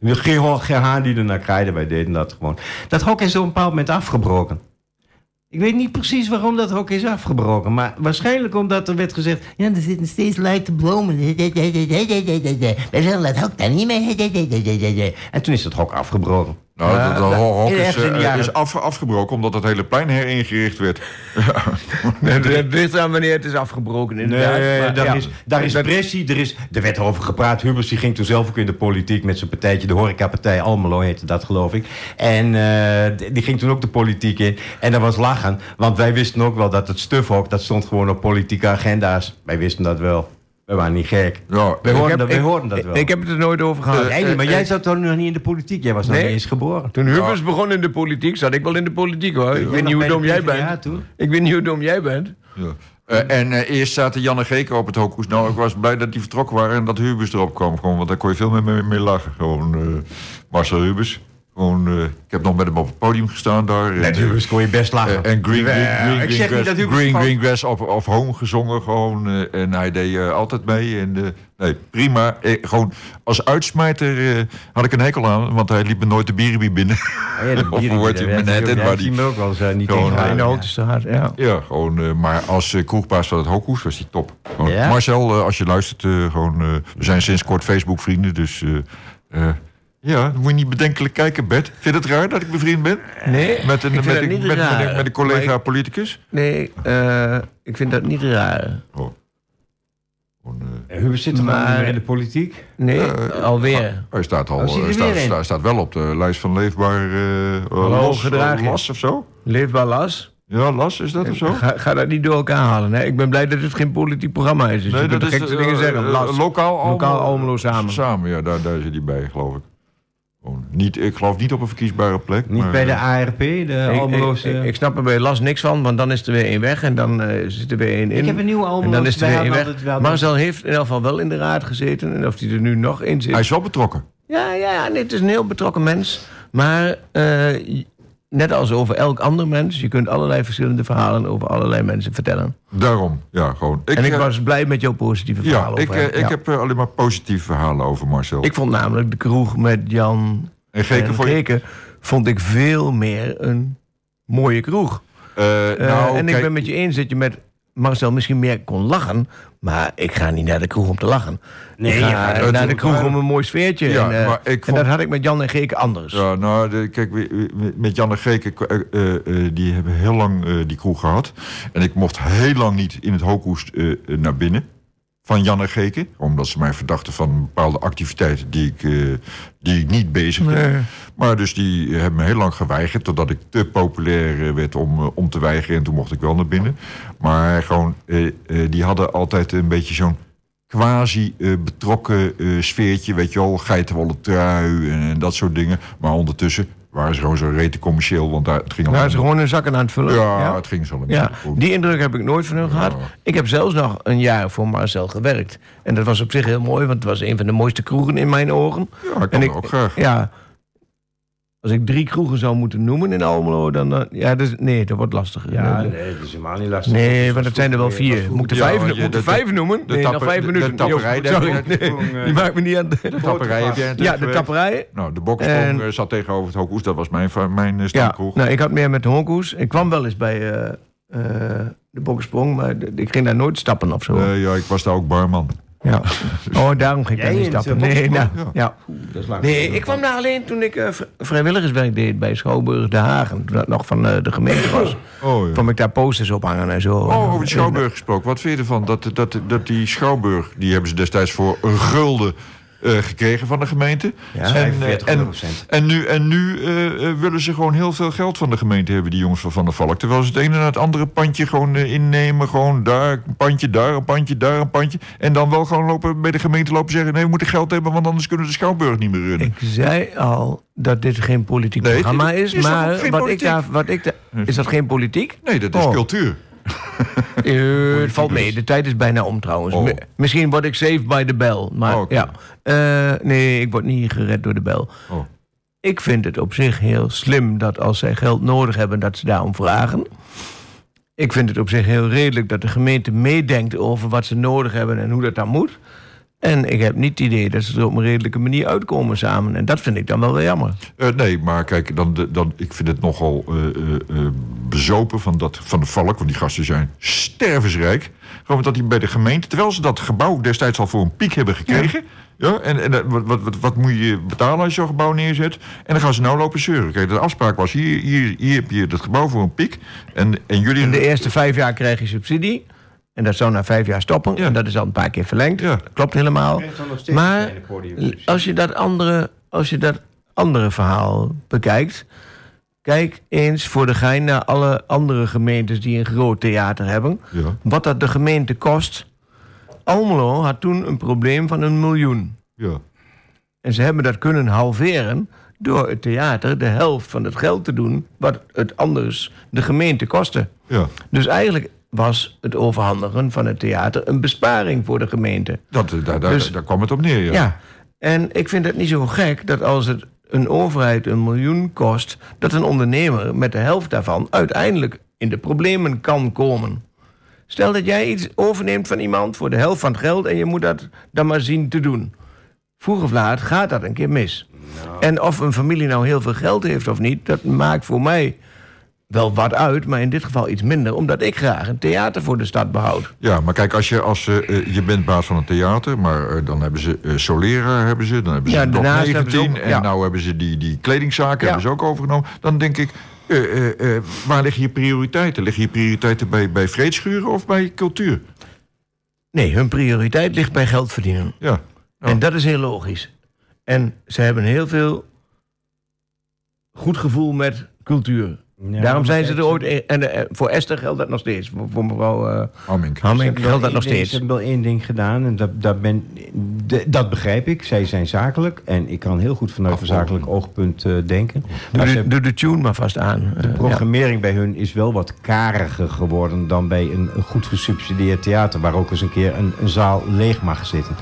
Geen, geen die er naar kraaide, wij deden dat gewoon. Dat hok is op een bepaald moment afgebroken. Ik weet niet precies waarom dat hok is afgebroken. Maar waarschijnlijk omdat er werd gezegd... Ja, er zitten steeds lijte bloemen. Wij zullen dat hok daar niet mee. En toen is het hok afgebroken. Nou, dat, dat de eh, jaren- is af, afgebroken omdat het hele plein heringericht werd. Het ligt aan wanneer het is afgebroken, inderdaad. Nee, Maar daar, ja. is, daar is pressie. Er, is, er werd over gepraat. Hubers die ging toen zelf ook in de politiek met zijn partijtje. De horecapartij Almelo heette dat, geloof ik. En eh, die ging toen ook de politiek in. En dat was lachen. Want wij wisten ook wel dat het stufhok... dat stond gewoon op politieke agenda's. Wij wisten dat wel. We waren niet gek. Ja, Wij Ik hoorden, heb- dat, ik- hoorden dat ik- wel. Ik heb het er nooit over gehad. Jij niet, maar jij zat toen nog niet in de politiek. Jij was nog Nee. niet eens geboren. Toen Hubers begon in de politiek, zat ik wel in de politiek hoor. Ik weet niet hoe dom jij bent. Ik weet niet hoe dom jij bent. Ja. Eh, en eh, eerst zaten Jan en Geker op het hoekhoes. Nou, ik was blij dat die vertrokken waren en dat Hubers erop kwam. Gewoon, want daar kon je veel meer mee, mee lachen. Gewoon eh, Marcel Hubers. Gewoon, eh, ik heb nog met hem op het podium gestaan daar. Met En, Hubers kon je best lachen. eh, en Green, Green, Ja, Green, ik zeg Green, Green, Grass of, of Home gezongen. Gewoon, eh, en hij deed eh, altijd mee. En, eh, nee, prima. Eh, gewoon als uitsmijter eh, had ik een hekel aan. Want hij liep me nooit de bierenbie binnen. Oh ja, de of net in, maar die- me ook wel eens eh, niet Gewoon, tegen eh, In de gehouden, Hoogtestraat, ja. Ja, gewoon, eh, maar als uh, kroegbaas van het Hoekhoes was hij top. Gewoon. Ja? Marcel, eh, als je luistert, eh, gewoon, eh, we zijn sinds kort Facebook-vrienden, dus eh, eh, ja, dan moet je niet bedenkelijk kijken, Bert. Vind je het raar dat ik bevriend ben? Nee, Met een, ik vind met dat een, niet met, met, raar. een, met een Maar collega ik- politicus? Nee, eh, ik vind dat niet raar. Oh. Eh, Ja, Hubers zit er maar in de politiek. Nee, Eh, alweer. hij staat al Oh, zit hij staat, staat, staat wel op de lijst van leefbaar eh eh, gedragen. eh, las of zo. Leefbaar las. Ja, las, is dat of zo? Ga, ga dat niet door elkaar halen. Hè? Ik ben blij dat het geen politiek programma is. Dus je kunt de gekste eh, dingen zeggen. eh, Las. lokaal, Almelo, Lokaal Almelo samen. Samen, ja, daar, daar zit hij bij, geloof ik. Niet, ik geloof niet op een verkiesbare plek. Niet maar, bij de eh, ARP, de Ik, Almeloze... ik, ik, ik snap er bij Las niks van, want dan is er weer één weg en dan eh, zit er weer één in. Ik heb een nieuwe en dan Almeloze. is er weer één weg. wel- Marcel heeft in ieder geval wel in de raad gezeten. En of hij er nu nog in zit. Hij is wel betrokken. Ja, ja, ja nee, het is een heel betrokken mens. Maar eh, net als over elk ander mens, je kunt allerlei verschillende verhalen over allerlei mensen vertellen. Daarom, ja, gewoon. en ik eh, was blij met jouw positieve verhaal Ja, over ik, hem. eh, ik Ja. heb eh, alleen maar positieve verhalen over Marcel. Ik vond namelijk de kroeg met Jan en Geke en vond ik veel meer een mooie kroeg. Eh, Eh, nou, en ik kijk, ben met je eens dat je met Marcel misschien meer kon lachen. Maar ik ga niet naar de kroeg om te lachen. Nee, ik ga naar de kroeg om een mooi sfeertje. Ja, en, eh, maar ik en dat had ik met Jan en Geeke anders. Ja, nou, de, kijk, met Jan en Geke, eh, eh, eh, die hebben heel lang die kroeg gehad. En ik mocht heel lang niet in het Hooghoest naar binnen van Jan en Geke. Omdat ze mij verdachten van bepaalde activiteiten die ik, eh, die ik niet bezig Nee. Maar dus die hebben me heel lang geweigerd... totdat ik te populair eh, werd om, eh, om te weigeren. En toen mocht ik wel naar binnen. Maar gewoon, die hadden altijd een beetje zo'n quasi-betrokken eh, sfeertje. Weet je wel, geitenwolle trui en, dat soort dingen. Maar ondertussen waren ze gewoon zo rete commercieel. Want daar, het ging Daar alleen is gewoon hun zakken aan het vullen. ja, het ging zo een Ja, die indruk heb ik nooit van hun gehad. Ik heb zelfs nog een jaar voor Marcel gewerkt. En dat was op zich heel mooi, want het was een van de mooiste kroegen in mijn ogen. Ja, ik en kan ook graag. Ja, als ik drie kroegen zou moeten noemen in Almelo, dan... eh, ja, dus, nee, dat wordt lastig. Ja, nee, nee, dat is helemaal niet lastig. nee, want dat zijn er wel vier. Moet ik de Ja, vijf, moet de de- vijf noemen? de nee, nog vijf de- minuten. de tapperij, Jo, sorry, nee, die maakt me niet aan... De tapperij heb jij Ja, de tapperij. Nou, de boksprong En- eh, zat tegenover het Hooghoes. Dat was mijn, mijn eh, Ja, stamkroeg. nou, ik had meer met de honkoes. Ik kwam wel eens bij eh, eh, de boksprong, maar ik ging daar nooit stappen of zo. Eh, ja, ik was daar ook barman. Ja. Oh, daarom ging ik daar niet stappen. eh, Nee, nou, boksprong? ja. Dat is lang nee, ik kwam daar alleen toen ik eh, vri- vrijwilligerswerk deed bij Schouwburg De Hagen. Toen dat nog van eh, de gemeente was. Oh, ja. kwam ik daar posters op hangen en zo. Oh, over de Schouwburg gesproken. Wat vind je ervan? Dat, dat, dat die Schouwburg, die hebben ze destijds voor een gulden eh, gekregen van de gemeente. Ja, en, eh, 45 en, en nu, en nu eh, eh, willen ze gewoon heel veel geld van de gemeente hebben, die jongens van Van der Valk. Terwijl ze het ene naar het andere pandje gewoon eh, innemen. Gewoon daar een pandje, daar een pandje, daar een pandje. En dan wel gewoon lopen, bij de gemeente lopen zeggen... nee, we moeten geld hebben, want anders kunnen we de Schouwburg niet meer runnen. Ik zei al dat dit geen politiek Nee, programma is. maar wat ik, daar, wat ik daar... Is dat geen politiek? Nee, dat is Oh. cultuur. Eh, het valt mee. De tijd is bijna om trouwens. Oh. Mi- Misschien word ik saved by the bell. Maar Oh, ja. Eh, nee, ik word niet gered door de bel. Oh. Ik vind het op zich heel slim dat als zij geld nodig hebben, dat ze daarom vragen. Ik vind het op zich heel redelijk dat de gemeente meedenkt over wat ze nodig hebben en hoe dat dan moet. En ik heb niet het idee dat ze er op een redelijke manier uitkomen samen. En dat vind ik dan wel weer jammer. Eh, nee, maar kijk, dan, dan, ik vind het nogal eh, eh, bezopen van, dat, van de Valk. Want die gasten zijn stervensrijk. Gewoon dat die bij de gemeente, terwijl ze dat gebouw destijds al voor een piek hebben gekregen. Ja. en en wat, wat, wat, wat moet je betalen als je zo'n gebouw neerzet? En dan gaan ze nou lopen zeuren. Kijk, de afspraak was: hier, hier, hier heb je dat gebouw voor een piek. En, en jullie. In de eerste vijf jaar krijg je subsidie. En dat zou na vijf jaar stoppen. Ja. En dat is al een paar keer verlengd. Ja. Dat klopt helemaal. Maar als je, dat andere, als je dat andere verhaal bekijkt... kijk eens voor de gein naar alle andere gemeentes... die een groot theater hebben. Ja, Wat dat de gemeente kost. Almelo had toen een probleem van een miljoen. ja. En ze hebben dat kunnen halveren door het theater de helft van het geld te doen... wat het anders de gemeente kostte. ja. Dus eigenlijk was het overhandigen van het theater een besparing voor de gemeente. Dat, eh, daar, daar, Dus- daar kwam het op neer. Ja. Ja. En ik vind het niet zo gek dat als het een overheid een miljoen kost, dat een ondernemer met de helft daarvan uiteindelijk in de problemen kan komen. Stel dat jij iets overneemt van iemand voor de helft van het geld en je moet dat dan maar zien te doen. Vroeg of laat gaat dat een keer mis. En of een familie nou heel veel geld heeft of niet, dat maakt voor mij wel wat uit, maar in dit geval iets minder, omdat ik graag een theater voor de stad behoud. Ja, maar kijk, als je, als, eh, eh, je bent baas van een theater, maar eh, dan hebben ze Solera, hebben ze, dan hebben ze Ja, Blok daarnaast hebben ze 19 ook- en ja. nou hebben ze die, die kledingzaken Ja. hebben ze ook overgenomen. Dan denk ik, waar liggen je prioriteiten? Liggen je prioriteiten bij, bij vreedschuren of bij cultuur? Nee, hun prioriteit ligt bij geld verdienen. Ja, Ja. En dat is heel logisch. En ze hebben heel veel goed gevoel met cultuur. Ja, Daarom zijn ze er ooit... En eh, voor Esther geldt dat nog steeds. Voor, voor mevrouw eh Hamming. Ze Hamming hebben wel geldt dat één nog ding- steeds. Ze hebben wel één ding gedaan en dat, dat, ben, de- dat begrijp ik. Zij zijn zakelijk en ik kan heel goed vanuit een zakelijk oogpunt eh, denken. Doe de, hebben- doe de tune maar vast aan. de programmering bij hun is wel wat kariger geworden dan bij een, een goed gesubsidieerd theater, waar ook eens een keer een, een zaal leeg mag zitten.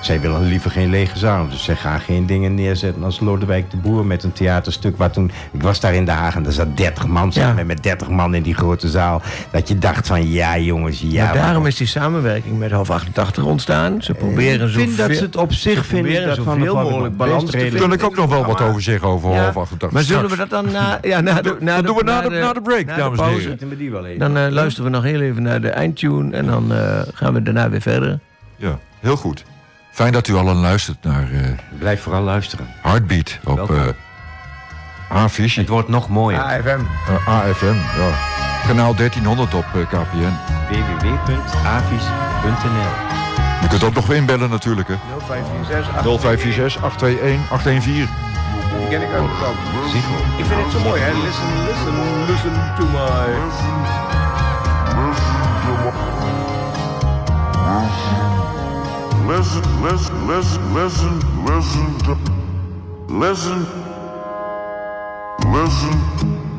Zij willen liever geen lege zaal. Dus zij gaan geen dingen neerzetten als Lodewijk de Boer met een theaterstuk. Waar toen, ik was daar in Den Haag en er zat 30 man, zeg Ja. met 30 man in die grote zaal. Dat je dacht van, ja jongens, ja. maar daarom is die samenwerking met Hof 88 ontstaan. Ze proberen ik vind dat ze het op zich vinden dat van de mogelijk balans te kan ik ook nog wel wat over zeggen over Ja, half 88. Maar zullen we dat dan na, ja, na de, na doen we na de- na de break, na dames en heren. Zitten we die wel even. Dan eh, luisteren we nog heel even naar de eindtune en dan eh, gaan we daarna weer verder. Ja, heel goed. Fijn dat u allen luistert naar eh, Blijf vooral luisteren. Heartbeat op eh A-Visie. Het wordt nog mooier. AFM. Eh, AFM, ja. Kanaal 1300 op KPN. www.avis.nl Je kunt ook nog inbellen natuurlijk, hè. 0546 0546 821 814. Die ken ik ook. Ziggo. Ik vind het zo mooi, hè? Listen, listen, listen to my... Listen, listen, listen, listen, listen listen, listen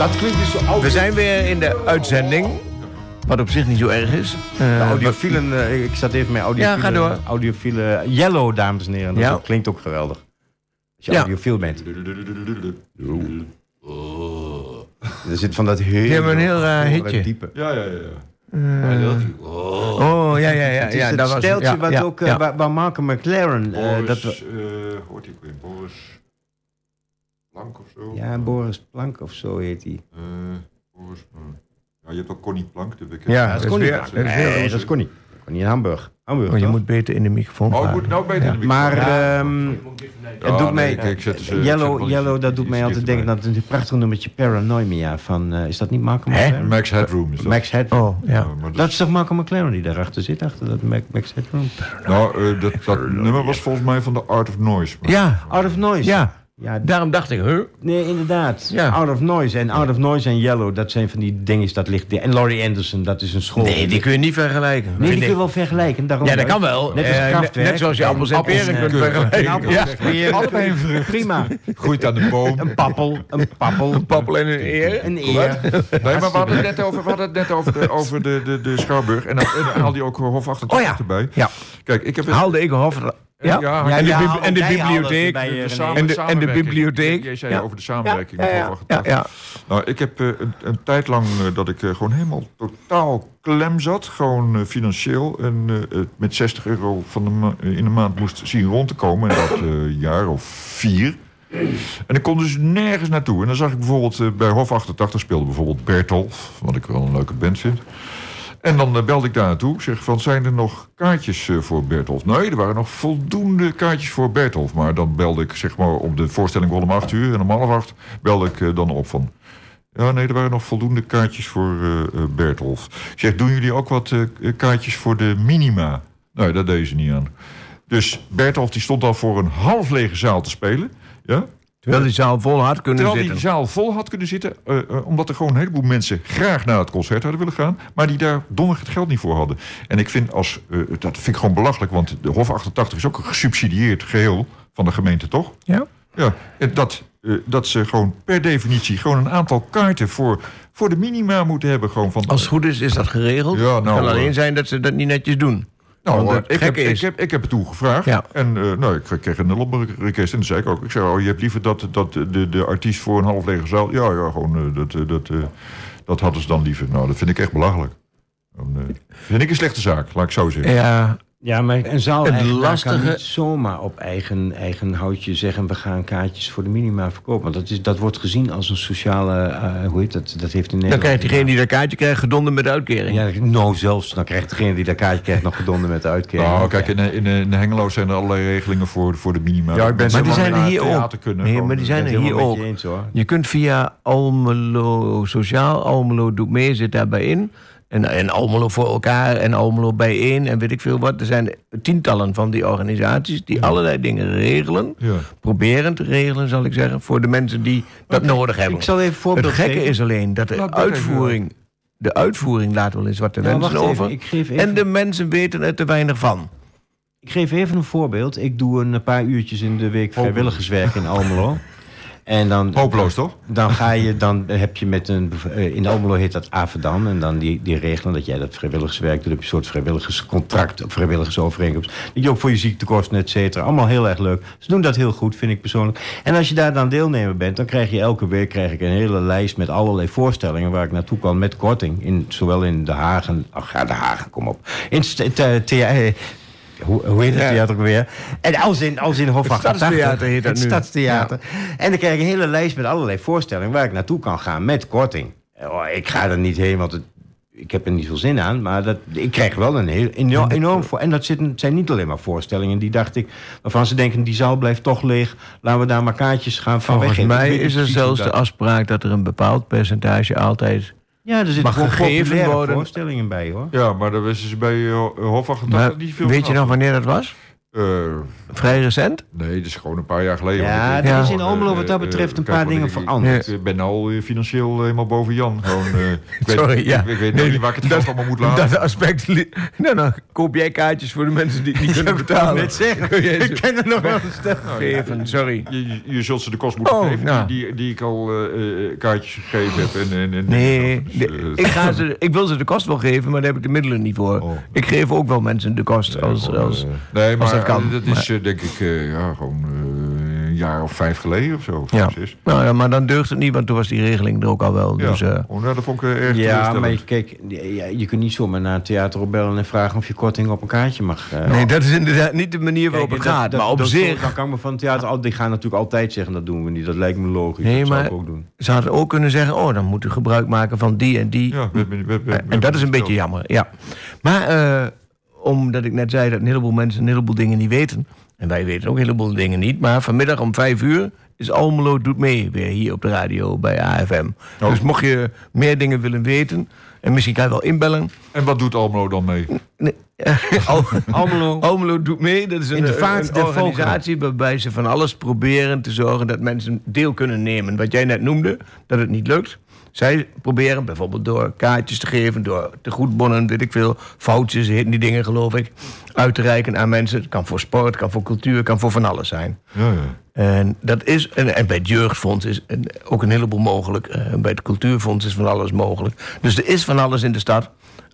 Dat klinkt, dat dus zo oud. We zijn weer in de uitzending. Wat op zich niet zo erg is. Eh, De audiofielen, eh, ik zat even met audiofielen. Ja, ga door. Audiofielen, yellow, dames en heren. Dat Ja. klinkt ook geweldig. Als je Ja. audiofiel bent. Er zit van dat heel... Die hebben een heel raar hitje. Diepe. Ja, ja, ja. oh, ja, ja, ja. Het is ja het dat was, steltje ja, wat ja, ook, eh, ja. waar, waar Malcolm McLaren... eh, dat Boris, we- eh, hoort hij ook weer? Boris Plank of zo? ja, Boris Plank of zo heet hij. Eh, Boris, ja, je hebt ook Connie Plank, de bekende. Ja, Dat is is Connie. weer- Plank. dat is weer- Nee, dat is Connie. Connie in Hamburg. Hamburg, Oh, je toch? moet beter in de microfoon Oh, moet nou beter in de Maar microfoon. het doet mij... nee, kijk, ik zet dus, ik zet wel Yellow, Yellow, dat doet mij altijd denken... dat het een prachtig nummertje Paranoia van... eh, is dat niet Malcolm? McLaren? Max Headroom is dat. Max Head. Oh, ja. Ja, maar Dat dat, is toch Malcolm McLaren die daarachter zit, achter dat Mac- Max Headroom? nou, eh, dat, dat nummer was volgens mij van de Art of Noise. Maar- Ja, Out of Noise. ja. Ja, Daarom dacht ik, huh? nee, inderdaad. Ja. Out of Noise. En Out of Noise en Yellow, dat zijn van die dingen, dat ligt... En Laurie Anderson, dat is een school. Nee, die kun je niet vergelijken. Nee, die kun je wel vergelijken. Daarom Ja, dat kan wel. Net als Eh, krachtwerk. net zoals je appels en peren kunt en- vergelijken. Appels Ja. peren. Allebei een vrucht. Prima. Groeit aan de boom. Een pappel, een pappel. Een Pappel en een eer. Een eer. Nee, maar we hadden het net over, we hadden het net over, de, over de, de, de Schouwburg. En dan, en dan haal die ook Hof 88 Oh ja. erbij. Ja. Kijk, ik heb... Haalde ik een hof... Ja? Ja, Ja, en de, ja, en de bibliotheek. de samen- En de- en de samenwerking. bibliotheek. Jij zei Ja. over de samenwerking Ja, met ja, Hof ja, 88. ja. Nou, ik heb eh, een, een tijd lang eh, dat ik eh, gewoon helemaal totaal klem zat. Gewoon financieel. En met 60 euro van de ma- in de maand moest zien rond te komen. En dat eh, jaar of vier. En ik kon dus nergens naartoe. En dan zag ik bijvoorbeeld bij Hof 88 speelde bijvoorbeeld Bertolf. Wat ik wel een leuke band vind. En dan eh, belde ik daar naartoe. Zeg van, zijn er nog kaartjes eh, voor Bertolf? Nee, er waren nog voldoende kaartjes voor Bertolf. Maar dan belde ik zeg maar op de voorstelling om acht uur. En om half acht belde ik eh, dan op van... Ja, nee, er waren nog voldoende kaartjes voor eh, Bertolf. Ik zeg, doen jullie ook wat kaartjes voor de minima? Nee, dat deden ze niet aan. Dus Bertolf die stond al voor een half lege zaal te spelen. Ja? Terwijl die zaal vol had kunnen Terwijl zitten. die zaal vol had kunnen zitten, eh, eh, omdat er gewoon een heleboel mensen graag naar het concert hadden willen gaan, maar die daar domweg het geld niet voor hadden. En ik vind als, eh, dat vind ik gewoon belachelijk, want de Hof 88 is ook een gesubsidieerd geheel van de gemeente, toch? Ja? Ja, en dat, eh, dat ze gewoon per definitie gewoon een aantal kaarten voor, voor de minima moeten hebben. Gewoon van, Als het goed is, is dat geregeld. Ja, nou, het kan alleen zijn dat ze dat niet netjes doen. Nou, Want eh, het ik, heb, is- ik, heb, ik heb het toen gevraagd. Ja. En eh, nou, ik kreeg een nul op mijn request. En toen zei ik ook, ik zei, oh, je hebt liever dat, dat de, de artiest voor een half lege zaal... Ja, ja, gewoon, eh, dat, dat, dat hadden ze dan liever. Nou, dat vind ik echt belachelijk. Vind ik een slechte zaak, laat ik zo zeggen. Ja, Ja, maar een zaal Het kan lastige- niet zomaar op eigen, eigen houtje zeggen... we gaan kaartjes voor de minima verkopen. Want dat, is, dat wordt gezien als een sociale... eh, hoe heet dat? Dat heeft in dan krijgt diegene die dat kaartje krijgt gedonder met uitkering. Ja, nou zelfs. Dan krijgt degene die dat kaartje krijgt nog gedonden met de uitkering. Nou, kijk, in, in, in Hengelo zijn er allerlei regelingen voor, voor de minima. Ja, ik ben maar die zijn er hier ook. Kunnen, Nee, maar die zijn er hier ook. je eens, hoor. Je kunt via Almelo Sociaal, Almelo Doet Mee zit daarbij in. En, en Almelo voor elkaar en Almelo bijeen en weet ik veel wat. Er zijn tientallen van die organisaties die allerlei dingen regelen. Ja. Proberen te regelen, zal ik zeggen, voor de mensen die dat nodig hebben. Ik zal even voorbeeld Het gekke geven. is alleen dat de Laat uitvoering de uitvoering laat wel eens wat Nou, wacht even, over. even- En de mensen weten er te weinig van. Ik geef even een voorbeeld. Ik doe een paar uurtjes in de week vrijwilligerswerk in Almelo. En dan, Hopeloos, toch? dan ga je, dan heb je met een, eh, in Almelo heet dat Avedan. En dan die, die regelen dat jij dat vrijwilligerswerk doet. Dan heb je een soort vrijwilligerscontract, of vrijwilligersovereenkomst. Dat je ook voor je ziektekosten, et cetera. Allemaal heel erg leuk. Ze doen dat heel goed, vind ik persoonlijk. En als je daar dan deelnemer bent, dan krijg je elke week krijg ik een hele lijst met allerlei voorstellingen waar ik naartoe kan met korting. In, zowel in De Haag en, ach ja, De Haag, kom op. In hoe, hoe heet het Ja. theater ook weer? En als in, als in Hof Het 88. Stadstheater heet dat Het. Stadstheater. En dan krijg ik een hele lijst met allerlei voorstellingen... waar ik naartoe kan gaan met korting. Oh, ik ga er niet heen, want het, ik heb er niet veel zin aan. Maar dat, ik krijg wel een heel enorm, enorm voor. En dat zit, zijn niet alleen maar voorstellingen. Die dacht ik, waarvan ze denken... die zaal blijft toch leeg. Laten we daar maar kaartjes gaan van Volgens mij is er zelfs de afspraak dat er een bepaald percentage altijd... Ja, er zitten gewoon gegeven populaire worden. voorstellingen bij, hoor. Ja, maar daar wisten ze bij uh, Hof 88 Maar niet veel weet je nog wanneer dat was? Eh, Vrij recent? nee, dat is gewoon een paar jaar geleden. Ja, er ik- is in Almelo wat dat Eh, betreft een kijk, paar dingen ik- veranderd. Ik ben al eh, financieel helemaal boven Jan. Gewoon, eh, ik weet, Sorry, ja. ik, ik weet Nee, niet waar ik het geld allemaal moet laten. Dat aspect... Nou, dan koop jij kaartjes voor de mensen die het niet kunnen betalen. net zeggen. Ik ken er nog wel een stel. geven, sorry. Je, je, je zult ze de kost moeten Oh, geven nou. die, die, ik al eh, eh, kaartjes gegeven heb. En, en, en, Nee, dus, eh, ik, ga ze, ik wil ze de kost wel geven, maar daar heb ik de middelen niet voor. Oh. Ik geef ook wel mensen de kost. Als, als, eh, nee, maar als dat kan. dat is eh, denk ik eh, ja, gewoon eh, een jaar of vijf geleden of zo. ja. Precies. Nou, ja, maar dan deugt het niet, want toen was die regeling er ook al wel. Ja, Dus, eh, oh, nou, dat vond ik erg Ja, maar je- kijk, je kunt niet zomaar naar een theater opbellen en vragen of je korting op een kaartje mag. nee, dat is inderdaad niet de manier waarop Kijk, het gaat. dat- maar op dat- zich, Dan kan ik me van het theater al, die gaan natuurlijk altijd zeggen dat doen we niet. Dat lijkt me logisch. Nee, dat zou maar- ik ook doen. ze hadden ook kunnen zeggen... oh, dan moet u gebruik maken van die en die. Ja, we- we- we- we- we- en dat is een beetje jammer, ja. Maar eh, omdat ik net zei dat een heleboel mensen een heleboel dingen niet weten... en wij weten ook een heleboel dingen niet... maar vanmiddag om vijf uur is Almelo Doet Mee weer hier op de radio bij AFM. Oh. Dus mocht je meer dingen willen weten... en misschien kan je wel inbellen... En wat doet Almelo dan mee? Nee, Almelo. Almelo doet mee. Dat is een, In de vaart een der organisatie waarbij ze van alles proberen te zorgen dat mensen deel kunnen nemen. Wat jij net noemde, dat het niet lukt. Zij proberen bijvoorbeeld door kaartjes te geven, door te goedbonnen, weet ik veel, foutjes, die dingen geloof ik, uit te reiken aan mensen. Het kan voor sport, kan voor cultuur, kan voor van alles zijn. Ja, ja. En, dat is, en, en bij het Jeugdfonds is ook een heleboel mogelijk. Eh, bij het Cultuurfonds is van alles mogelijk. Dus er is van alles in de stad.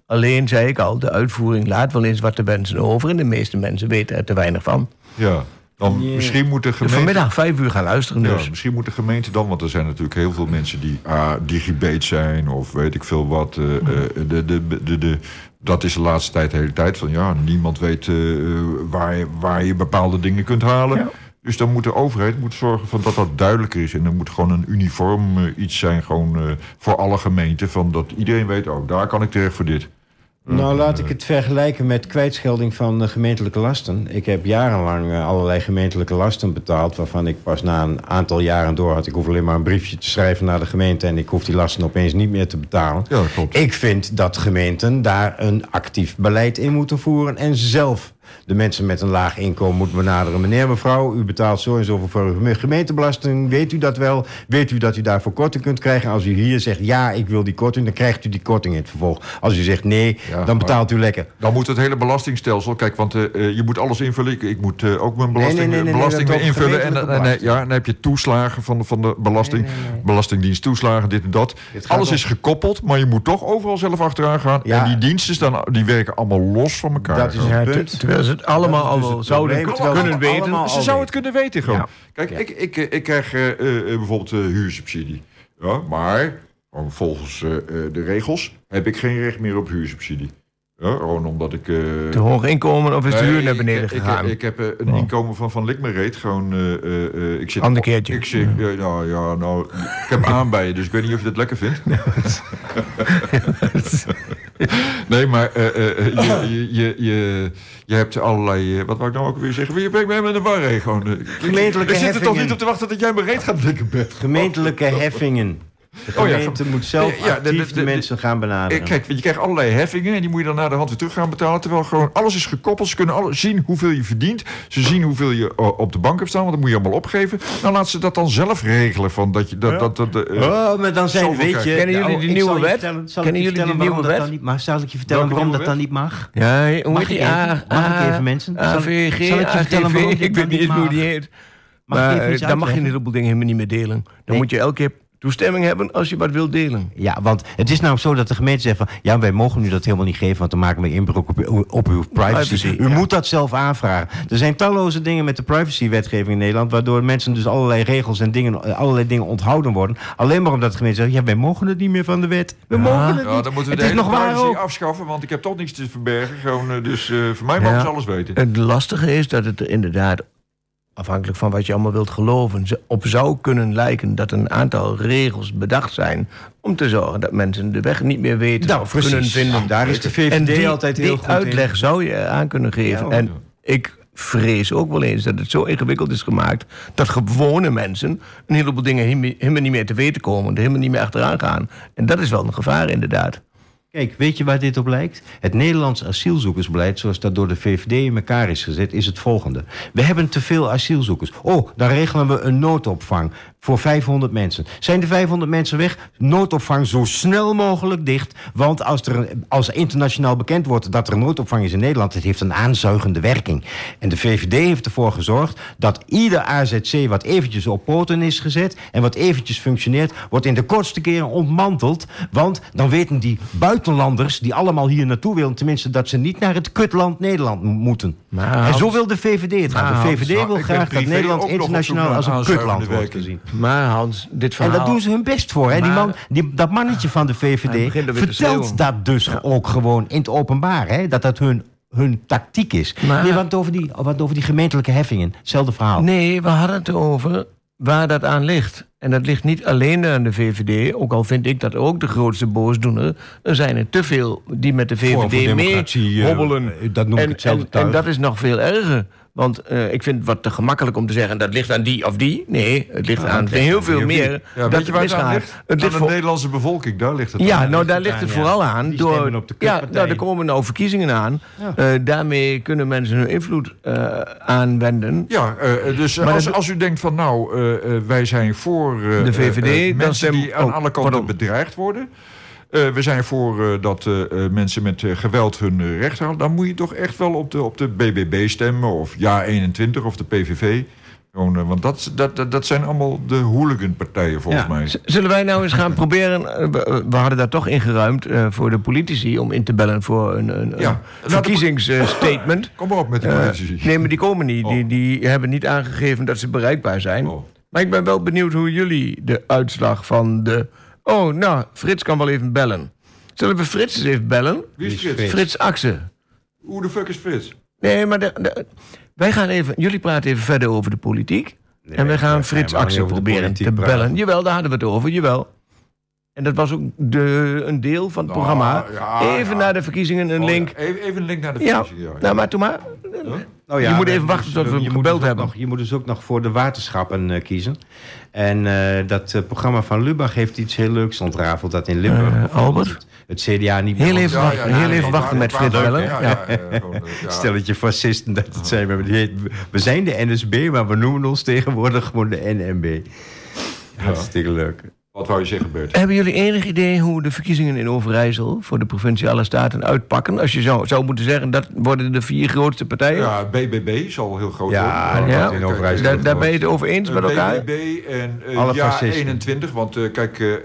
Alleen, zei ik al, de uitvoering laat wel eens wat de mensen over. En de meeste mensen weten er te weinig van. ja. Dan Ja. misschien moet de gemeente... vanmiddag vijf uur gaan luisteren dus. Ja, misschien moet de gemeente dan, want er zijn natuurlijk heel veel mensen die ah, digibate zijn of weet ik veel wat. eh, eh, de, de, de, de, dat is de laatste tijd de hele tijd van ja, niemand weet eh, eh, waar, je, waar je bepaalde dingen kunt halen. Ja. Dus dan moet de overheid moet zorgen van dat dat duidelijker is. En er moet gewoon een uniform eh, iets zijn gewoon, eh, voor alle gemeenten. Van dat iedereen weet, oh, daar kan ik terecht voor dit. Nou, laat ik het vergelijken met kwijtschelding van eh, gemeentelijke lasten. Ik heb jarenlang eh, allerlei gemeentelijke lasten betaald... waarvan ik pas na een aantal jaren door had... ik hoef alleen maar een briefje te schrijven naar de gemeente... en ik hoef die lasten opeens niet meer te betalen. Ja, klopt. Ik vind dat gemeenten daar een actief beleid in moeten voeren... en zelf de mensen met een laag inkomen moeten benaderen. Meneer, mevrouw, u betaalt zo en zoveel voor uw gemeentebelasting. Weet u dat wel? Weet u dat u daarvoor korting kunt krijgen? Als u hier zegt, ja, ik wil die korting... dan krijgt u die korting in het vervolg. Als u zegt nee, Ja, dan betaalt u lekker. Dan moet het hele belastingstelsel, kijk, want eh, eh, je moet alles invullen. Ik, ik moet eh, ook mijn belasting, nee, nee, nee, nee, belasting weer invullen. En, en, eh, ja, dan heb je toeslagen van de, van de belasting, belastingdienst toeslagen, dit en dat. Alles om- is gekoppeld, maar je moet toch overal zelf achteraan gaan. Ja. En die diensten staan, die werken allemaal los van elkaar. Dat is Ja, het punt. Terwijl ze het allemaal Dat al dus zouden kunnen het weten. allemaal Ze al zou het kunnen weten gewoon. Ja. Kijk, Ja. ik, ik, ik krijg eh, eh, eh, bijvoorbeeld eh, huursubsidie. Ja, maar volgens eh, eh, de regels heb ik geen recht meer op huursubsidie. Ja, gewoon omdat ik... eh, Te hoog inkomen of is de Nee, huur naar beneden ik, gegaan? Ik, ik heb een Oh. inkomen van Van Likmereet. Gewoon, eh, eh, eh, ik zit Ander keertje. Ik zit, ja, ja, ja, nou, ik heb aanbijen, dus ik weet niet of je dat lekker vindt. nee, maar eh, eh, eh, je, je, je, je, hebt allerlei... wat wou ik nou ook weer zeggen? Je bent met een war, gewoon. eh, ik- Gemeentelijke Ik zit er toch heffingen. niet op te wachten dat jij me reet gaat likken, Bert. Gemeentelijke heffingen. De Oh ja, gemeente moet zelf ja, de- de- actief de- de, de- mensen gaan benaderen. Kijk, je krijgt allerlei heffingen en die moet je dan naar de hand weer terug gaan betalen. Terwijl gewoon alles is gekoppeld. Ze kunnen alle, zien hoeveel je verdient. Ze zien hoeveel je eh, op de bank hebt staan, want dat moet je allemaal opgeven. Nou, laat ze dat dan zelf regelen. Van dat je, dat, dat, dat, eh, Oh, maar dan zijn, weet je... Kennen jullie oh, die nieuwe wet? Kennen ik je jullie die vertellen waarom nieuwe dat wet? dan niet mag? Zal ik je vertellen Welke waarom dat dan niet mag? Ja, hoe Mag ik even? A- Mag ik A- even, mensen? Zal- AVG, zal ik je vertellen waarom ik dan weet niet hoe mag? die heet. Maar eh, dan mag je een heleboel dingen helemaal niet meer delen. Dan moet je elke keer toestemming hebben als je wat wilt delen. Ja, want het is nou zo dat de gemeente zegt van... ja, wij mogen u dat helemaal niet geven... want dan maken we inbreuk op, uw- op uw privacy. Privacy, u ja. moet dat zelf aanvragen. Er zijn talloze dingen met de privacywetgeving in Nederland... waardoor mensen dus allerlei regels en dingen, eh, allerlei dingen onthouden worden. Alleen maar omdat de gemeente zegt... ja, wij mogen het niet meer van de wet. We mogen het ja, niet. dan moeten we het de is hele nog waar privacy ook. afschaffen, want ik heb toch niks te verbergen. Gewoon, eh, dus eh, voor mij mogen Ja. ze alles weten. Het lastige is dat het er inderdaad, afhankelijk van wat je allemaal wilt geloven, op zou kunnen lijken dat een aantal regels bedacht zijn om te zorgen dat mensen de weg niet meer weten Nou, of precies. kunnen vinden. Daar is de VVD en die, altijd heel die goed uitleg in. zou je aan kunnen geven. Ja, en ik vrees ook wel eens dat het zo ingewikkeld is gemaakt dat gewone mensen een heleboel dingen helemaal helemaal niet meer te weten komen, er helemaal niet meer achteraan gaan. En dat is wel een gevaar inderdaad. Kijk, weet je waar dit op lijkt? Het Nederlands asielzoekersbeleid, zoals dat door de VVD in elkaar is gezet, is het volgende. We hebben te veel asielzoekers. Oh, dan regelen we een noodopvang voor 500 mensen. Zijn de 500 mensen weg? Noodopvang zo snel mogelijk dicht. Want als er als internationaal bekend wordt dat er noodopvang is in Nederland, het heeft een aanzuigende werking. En de VVD heeft ervoor gezorgd dat ieder AZC wat eventjes op poten is gezet en wat eventjes functioneert, wordt in de kortste keren ontmanteld. Want dan weten die buitenlanders die allemaal hier naartoe willen, tenminste dat ze niet naar het kutland Nederland mo- moeten. Maar en zo wil de VVD het gaan. De Maar VVD wil graag dat Nederland internationaal als een kutland wordt gezien. Maar Hans, dit verhaal... En daar doen ze hun best voor. Hè? Die man, die, dat mannetje van de VVD er vertelt dat dus ook gewoon in het openbaar. Hè? Dat dat hun, hun tactiek is. Maar- Nee, wat over, die, wat over die gemeentelijke heffingen. Hetzelfde verhaal. Nee, we hadden het over waar dat aan ligt. En dat ligt niet alleen aan de VVD, ook al vind ik dat ook de grootste boosdoener. Er zijn er te veel die met de VVD mee eh, hobbelen. eh, dat noem ik en, hetzelfde en, en dat is nog veel erger. Want eh, ik vind het wat te gemakkelijk om te zeggen dat ligt aan die of die. Nee, het ligt aan heel veel meer. Ja, dat weet je waar het aan ligt? Het aan ligt de voor- Nederlandse bevolking, daar ligt het ja, aan. nou daar ligt aan, het ja. vooral aan. Die door, op de ja, nou, er komen nou verkiezingen aan. Eh, daarmee kunnen mensen hun invloed eh, aanwenden. Ja, dus als, dat- als u denkt van nou, wij zijn voor eh, De VVD, eh, eh, dan mensen stem- die aan oh, alle kanten pardon. bedreigd worden. Eh, we zijn voor eh, dat eh, eh, mensen met eh, geweld hun eh, recht halen. Dan moet je toch echt wel op de, op de BBB stemmen of Ja 21 of de PVV. Eh, want dat, dat, dat, zijn allemaal de hooliganpartijen volgens Ja. mij. Z- Zullen wij nou eens gaan proberen... eh, We, hadden daar toch ingeruimd eh, voor de politici... om in te bellen voor een, een, Ja. een verkiezingsstatement. Kom maar op met Eh, politici. nee, maar die komen niet. Oh. Die, die hebben niet aangegeven dat ze bereikbaar zijn. Oh. Maar ik ben wel benieuwd hoe jullie de uitslag van de... Oh, nou, Frits kan wel even bellen. Zullen we Frits eens even bellen? Wie is Frits? Frits? Frits Axen. Hoe de fuck is Frits? Nee, maar de, de- wij gaan even... Jullie praten even verder over de politiek. en wij gaan we Frits gaan over de proberen te bellen. Jawel, daar hadden we het over, jawel. En dat was ook de, een deel van het Nou, programma. ja, even ja. naar de verkiezingen, een Oh, link. ja, Even, even een link naar de Ja, verkiezingen. ja. nou maar toen maar. Nou Je moet even wachten tot we hem je moet gebeld dus hebben. Nog, je moet dus ook nog voor de waterschappen eh, kiezen. En eh, dat eh, programma van Lubach heeft iets heel leuks ontrafeld. Dat in Limburg Albert? het CDA niet Heel meer... even Ja, wachten, ja, heel ja, even ja, wachten ja, met Frits bellen. Ja, Ja. ja, gewoon, ja. Stelletje fascisten dat het zijn. We zijn de NSB, maar we noemen ons tegenwoordig gewoon de NMB. Hartstikke leuk. Wat wou je zeggen, Bert? Hebben jullie enig idee hoe de verkiezingen in Overijssel... voor de provinciale staten uitpakken? Als je zou, zou moeten zeggen, dat worden de vier grootste partijen. Ja, BBB zal heel groot Ja, worden. Ja, in Overijssel daar, daar ben je het over eens Eh, met elkaar? BBB en eh, Alle ja fascisten. 21. Want eh, kijk, eh, eh,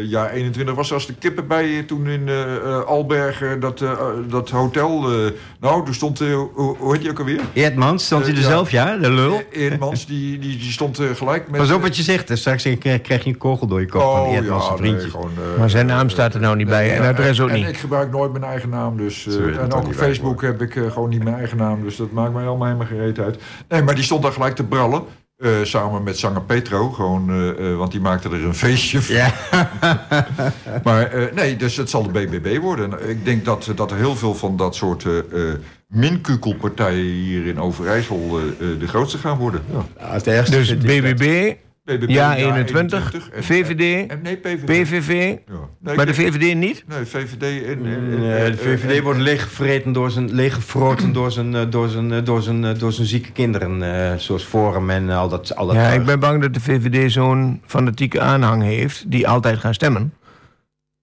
eh, ja 21 was als de kippen bij eh, toen in eh, eh, Albergen dat, eh, eh, dat hotel. eh, nou, er stond, eh, hoe, heet die ook alweer? Eerdmans, stond hij er Eh, ja. zelf, ja? De lul. Eh, Eerdmans, die, die, die stond eh, gelijk met... Pas op wat je zegt. Straks krijg krijg je een kogel door je kop van Eerdmans zijn nee, vriendje. gewoon, eh, Maar zijn naam staat er nou niet bij en ja, adres ook en niet. ik gebruik nooit mijn eigen naam. Dus, eh, en ook op Facebook heb ik eh, gewoon niet mijn eigen naam. Dus dat maakt mij allemaal helemaal gereed uit. Nee, maar die stond daar gelijk te brallen. eh, samen met zanger Petro. Gewoon, eh, eh, want die maakte er een feestje van. Ja. Maar eh, nee, dus het zal de BBB worden. En ik denk dat, dat er heel veel van dat soort eh eh, minkukelpartijen hier in Overijssel eh, eh, de grootste gaan worden. Ja. het Dus BBB, BBB, Ja 21, en- VVD, en- nee, PVV. PVV. Ja. Nee, Maar de VVD niet? Nee, VVD en... en- en- Nee, de VVD en- wordt leeggevreten door zijn, leeggefroten door zijn, eh, door zijn, eh, door zijn, eh, door zijn zieke kinderen. eh, zoals Forum en al dat, al dat Ja, ik ben bang dat de VVD zo'n fanatieke aanhang heeft... die altijd gaan stemmen.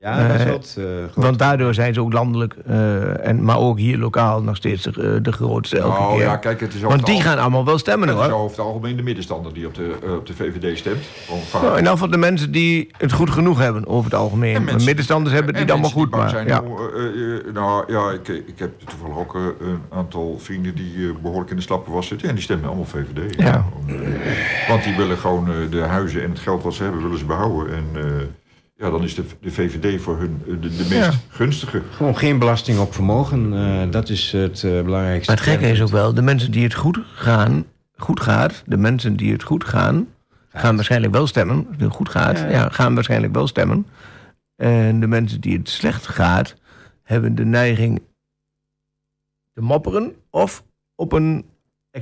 Ja, dat is eh, wat, eh. Want daardoor zijn ze ook landelijk, eh, en, maar ook hier lokaal... nog steeds de, de grootste elke Oh keer. ja, kijk, het is Want die gaan allemaal wel stemmen, Het is hoor. over het algemeen de middenstander die op de, op de VVD stemt. Nou, in geval de mensen die het goed genoeg hebben over het algemeen. En Maar mensen- middenstanders hebben het niet allemaal goed, maar... Ja. zijn eh, eh, nou ja, ik, ik heb toevallig ook een aantal vrienden die eh, behoorlijk in de slappe was zitten. En die stemmen allemaal VVD. Ja. Eh, want die willen gewoon de huizen en het geld wat ze hebben, willen ze behouden. En ja, dan is de, de VVD voor hun de, de meest Ja. gunstige. Gewoon geen belasting op vermogen. eh, dat is het eh, belangrijkste. Maar het gekke is ook wel, de mensen die het goed gaan, goed gaat, de mensen die het goed gaan, gaan waarschijnlijk wel stemmen. Als het goed gaat, Ja, ja, ja. gaan waarschijnlijk wel stemmen. En de mensen die het slecht gaat, hebben de neiging te mopperen of op een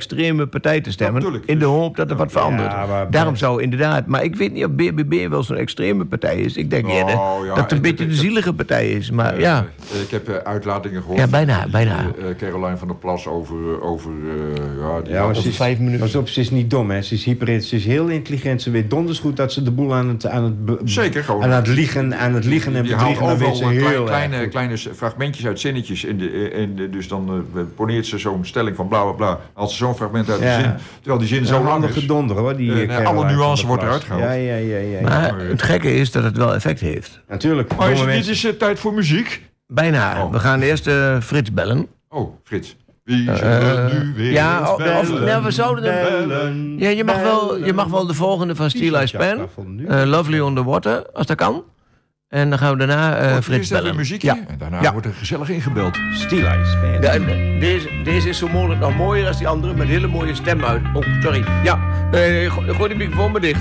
extreme partij te stemmen. in de dus. hoop dat er wat verandert. Ja, maar- Daarom zou inderdaad, maar ik weet niet of BBB wel zo'n extreme partij is. Ik denk eerder Oh, ja, dat het een beetje de zielige partij is. Maar Eh, ja, eh, ik heb eh, uitlatingen gehoord. Ja, bijna, Die, bijna. Caroline van der Plas over... over eh, ja, die Ja, maar over ze is, vijf minuten. pas op, ze is niet dom, hè. Ze is hyper, ze is heel intelligent. Ze weet donders goed dat ze de boel aan het, aan het, Zeker, gewoon. aan het liegen, aan het liegen en Die haalt bedriegen. Dat weet ze heel klein- erg kleine, kleine fragmentjes uit zinnetjes. In de, en de- dus dan poneert ze zo'n stelling van bla bla bla. Als ze zo'n fragment uit Ja. de zin. Terwijl die zin zo lang is. hoor. Die, Eh, alle nuance wordt eruit gehaald. Ja, ja, ja. ja, ja. maar het gekke is dat het wel effect heeft. Natuurlijk. Maar is domme het niet mensen. eens eh, tijd voor muziek? Bijna. Oh. We gaan eerst eh, Frits bellen. Oh, Frits. Wie zullen nu weer ja, oh, bellen? of- nou, we zouden hem- Bellen, Ja, je mag, wel, je bellen. mag wel de volgende van Steel Ice Pen. Lovely on the Water, als dat kan. En dan gaan we daarna eh, Wordt Frits even bellen. muziekje Ja. en daarna Ja. wordt er gezellig ingebeld. Band. Ja, deze, deze is zo mogelijk nog mooier dan die andere, met hele mooie stem uit. Oh, sorry. Ja, eh, go- gooi de microfoon maar dicht.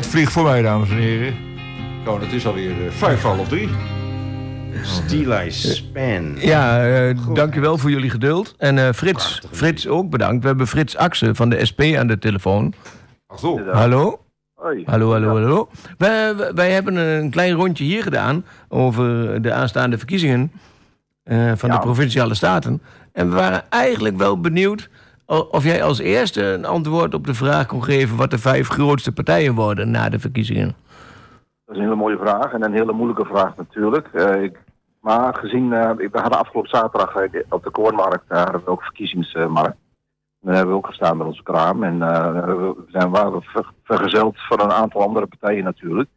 Tijd vliegt voorbij, dames en heren. Gewoon, het is alweer eh, vijf half drie. Stili Span. Ja, eh, dankjewel voor jullie geduld. En eh, Frits, Frits ook bedankt. We hebben Frits Axen van de SP aan de telefoon. Ach zo. Hallo? Hoi. Hallo, hallo, hallo. Wij, hebben een klein rondje hier gedaan over de aanstaande verkiezingen eh, van de provinciale staten. En we waren eigenlijk wel benieuwd of jij als eerste een antwoord op de vraag kon geven wat de vijf grootste partijen worden na de verkiezingen. Dat is een hele mooie vraag en een hele moeilijke vraag natuurlijk. Eh, ik, maar gezien, eh, we hadden afgelopen zaterdag eh, op de Koornmarkt, daar hebben we ook verkiezingsmarkt. Daar hebben we ook gestaan met onze kraam. En we zijn waren ver- vergezeld van een aantal andere partijen natuurlijk.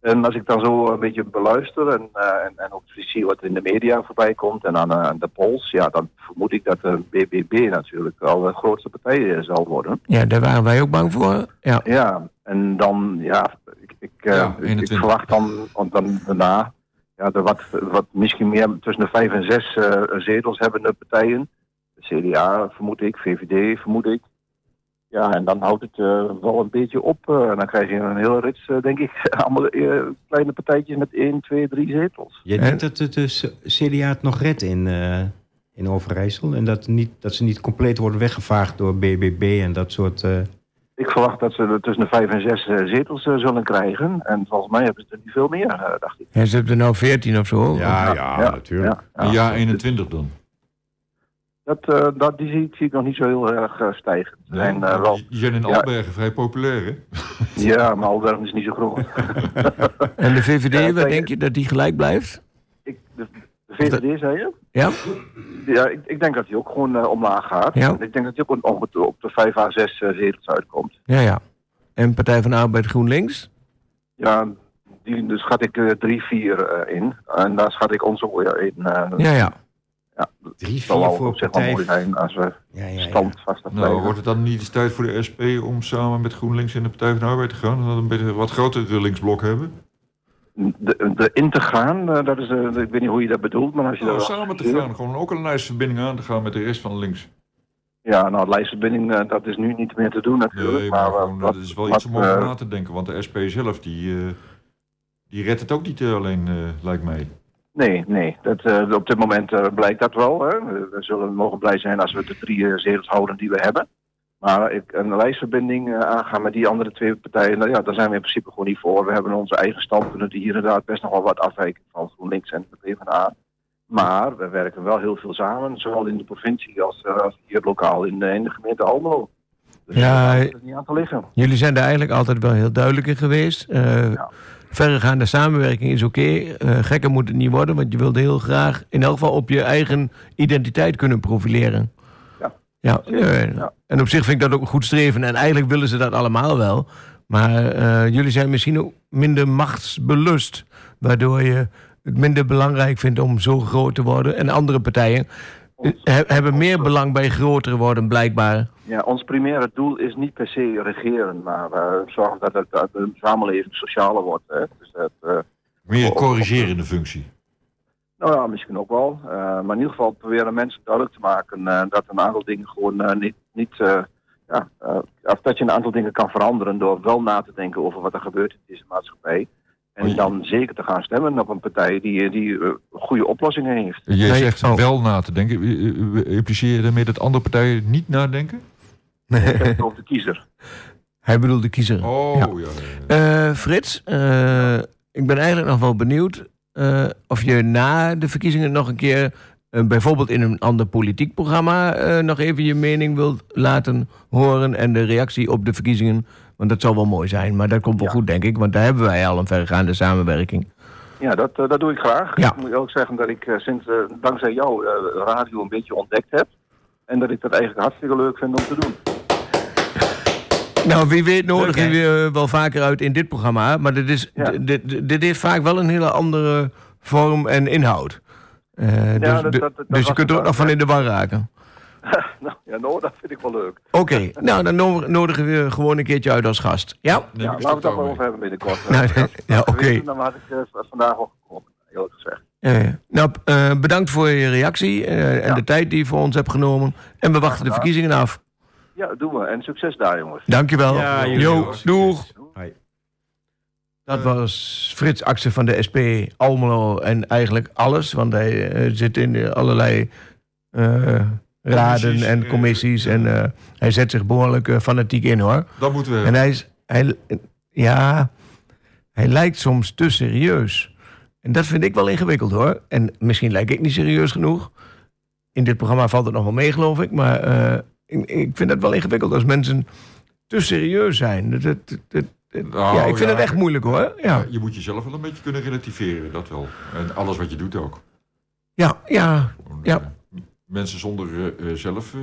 En als ik dan zo een beetje beluister en, eh, en, en ook zie wat in de media voorbij komt en aan eh, de polls, ja, dan vermoed ik dat de BBB natuurlijk wel de grootste partij eh, zal worden. Ja, daar waren wij ook bang voor. Ja. Ja, en dan, ja, ik, ik, eh, Ja, ik- ik, 21. verwacht dan, want dan daarna, ja, de wat, wat misschien meer tussen de vijf en zes zetels hebbende partijen. De CDA vermoed ik, VVD vermoed ik. Ja, en dan houdt het eh, wel een beetje op. eh, en dan krijg je een hele rits, eh, denk ik, allemaal eh, kleine partijtjes met één, twee, drie zetels. Jij denkt dat het dus CDA het nog redt in, eh, in Overijssel? En dat, niet, dat ze niet compleet worden weggevaagd door BBB en dat soort... eh, Ik verwacht dat ze er tussen de vijf en zes zetels zullen krijgen. En volgens mij hebben ze er niet veel meer, dacht ik. Ja, ze hebben er nou veertien of zo. ja, ja, natuurlijk. Ja, Een jaar 21 dan. Dat, eh, dat, die zie, zie ik nog niet zo heel erg eh, stijgen. Ze zijn, eh, wel, in Ja. Albergen vrij populair, hè? ja, maar Albergen is niet zo groot. En de VVD, Ja, waar denk je dat die gelijk blijft? ik, de, de VVD, zei je? Ja? Ja, ik, ik denk dat hij ook gewoon eh, omlaag gaat. Ja. Ik denk dat hij ook op, op de 5 à 6 eh, zetels uitkomt. Ja, ja. En Partij van de Arbeid GroenLinks? Ja, die dus schat ik 3, 4 in. En daar schat ik ons ook weer in. eh Ja, ja. Ja, Drie, vier voor op zich mooi zijn als we Ja, ja, ja. standvastig Nou, wordt het dan niet eens tijd voor de SP om samen met GroenLinks in de Partij van de Arbeid te gaan? En dan een beetje een wat grotere linksblok hebben? De, de in te gaan, eh, dat is, eh, ik weet niet hoe je dat bedoelt, maar als je Nou, dat samen te gaan, gewoon ook een lijstverbinding aan te gaan met de rest van links. Ja, nou, lijstverbinding, eh, dat is nu niet meer te doen natuurlijk. Nee, maar maar eh, gewoon, wat- dat is wel wat, iets om over na te denken. Want de SP zelf, die, eh, die redt het ook niet alleen, eh, lijkt mij. Nee, nee. Dat, eh, op dit moment eh, blijkt dat wel. Hè. We, zullen mogen blij zijn als we de drie eh, zetels houden die we hebben. Maar ik, een lijstverbinding aangaan met die andere twee partijen, nou ja, daar zijn we in principe gewoon niet voor. We hebben onze eigen standpunten die hier inderdaad best nog wel wat afwijken van GroenLinks en de PvdA. Maar we werken wel heel veel samen, zowel in de provincie als, als hier lokaal in, de- in de gemeente Almelo. Dus Ja, daar is het niet aan te liggen. Jullie zijn daar eigenlijk altijd wel heel duidelijk in geweest. Ja. Verregaande samenwerking is oké. Eh, gekker moet het niet worden, want je wilde heel graag in elk geval op je eigen identiteit kunnen profileren. Ja. Ja, eh, Ja. En op zich vind ik dat ook een goed streven. En eigenlijk willen ze dat allemaal wel. Maar eh, jullie zijn misschien ook minder machtsbelust. Waardoor je het minder belangrijk vindt om zo groot te worden. En andere partijen he- hebben meer belang bij groter worden, blijkbaar. Ja, ons primaire doel is niet per se regeren, maar eh, zorgen dat, het, dat de samenleving socialer wordt. Hè. Dus dat, eh, Meer een corrigerende functie. nou ja, misschien ook wel. Eh, maar in ieder geval proberen mensen duidelijk te maken eh, dat een aantal dingen gewoon eh, niet. niet eh, ja, eh, of dat je een aantal dingen kan veranderen door wel na te denken over wat er gebeurt in deze maatschappij. En Oh, je- dan zeker te gaan stemmen op een partij die, die eh, goede oplossingen heeft. Je Nee, zegt oh. wel na te denken. Eh, eh, Impliceer je daarmee dat andere partijen niet nadenken? Over de kiezer. Hij bedoelt de kiezer. Oh, Ja. ja. ja, ja. Eh, Frits, eh, ik ben eigenlijk nog wel benieuwd eh, of je na de verkiezingen nog een keer, eh, bijvoorbeeld in een ander politiek programma, eh, nog even je mening wilt laten horen en de reactie op de verkiezingen. Want dat zal wel mooi zijn, maar dat komt wel Ja. goed, denk ik, want daar hebben wij al een verregaande samenwerking. Ja, dat, eh, dat doe ik graag. Ja. Ik moet ook zeggen dat ik eh, sinds eh, dankzij jou radio een beetje ontdekt heb. En dat ik dat eigenlijk hartstikke leuk vind om te doen. Nou, wie weet nodig Leuk, hè? je eh, wel vaker uit in dit programma, maar dit, is, Ja. dit, dit, heeft vaak wel een hele andere vorm en inhoud. Dus dat- de- dat- dat dus je kunt er ook nog van in de war raken. nou, ja, nou, dat vind ik wel leuk. Oké, nou dan no- nodigen we je gewoon een keertje uit als gast. Ja? Ja, laten we het daar wel mee. over hebben binnenkort. Nou, ja, oké. Dan had ik eh, vandaag al gekomen, eerlijk gezegd. Eh, nou, eh, bedankt voor je reactie eh, en Ja. de tijd die je voor ons hebt genomen. En we wachten de verkiezingen af. Ja, dat doen we. En succes daar, jongens. Dankjewel. Ja, Jo, doeg. Dat was Frits Axel van de SP, Almelo en eigenlijk alles. Want hij zit in allerlei eh, raden en eh, commissies. en eh, hij zet zich behoorlijk eh, fanatiek in hoor. Dat moeten we... En hij is, hij, ja, hij lijkt soms te serieus. En dat vind ik wel ingewikkeld hoor. En misschien lijk ik niet serieus genoeg. In dit programma valt het nog wel mee, geloof ik. Maar ik, ik vind het wel ingewikkeld als mensen te serieus zijn. Dat, dat, dat- dat- Nou, ja, ik vind ja, het echt moeilijk hoor. Ja, Ja, je moet jezelf wel een beetje kunnen relativeren, dat wel. En alles wat je doet ook. ja, ja. Ja. Mensen zonder eh, eh, zelf eh,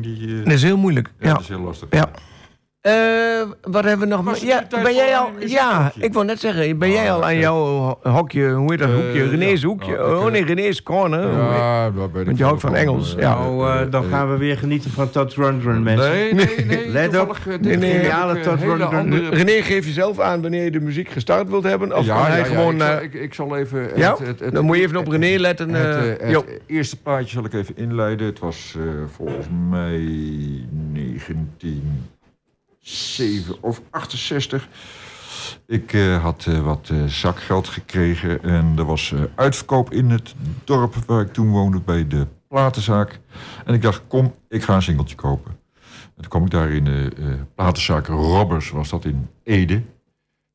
die... Dat is heel moeilijk. ja, Ja. dat is heel lastig. Ja. Eh, wat hebben we nog meer? Ja, ben jij al? Ja, ik wou net zeggen, ben jij Ah, al aan jouw ho- hokje, hoe heet dat Eh, hoekje? René's ja. hoekje? Oh eh, nee, René's corner. Ja, ben ik Want je houdt van. Engels, Eh, ja. Nou, eh, dan eh, gaan we weer genieten van Todd Rundgren, mensen. Nee, nee, nee. Let op. eh, Geniale eh, Todd Rundgren. andere- René, geef jezelf aan wanneer je de muziek gestart wilt hebben. Of ja, kan hij gewoon... ik, zal, eh, ik, ik zal even... ja? het- het- het- dan moet je even op René letten. Het, eh, eh, eerste plaatje zal ik even inleiden. Het was eh, volgens mij 1907 of 68. Ik eh, had eh, wat eh, zakgeld gekregen en er was uitverkoop in het dorp waar ik toen woonde bij de platenzaak. En ik dacht, kom, ik ga een singeltje kopen. En toen kwam ik daar in de platenzaak Robbers, was dat in Ede.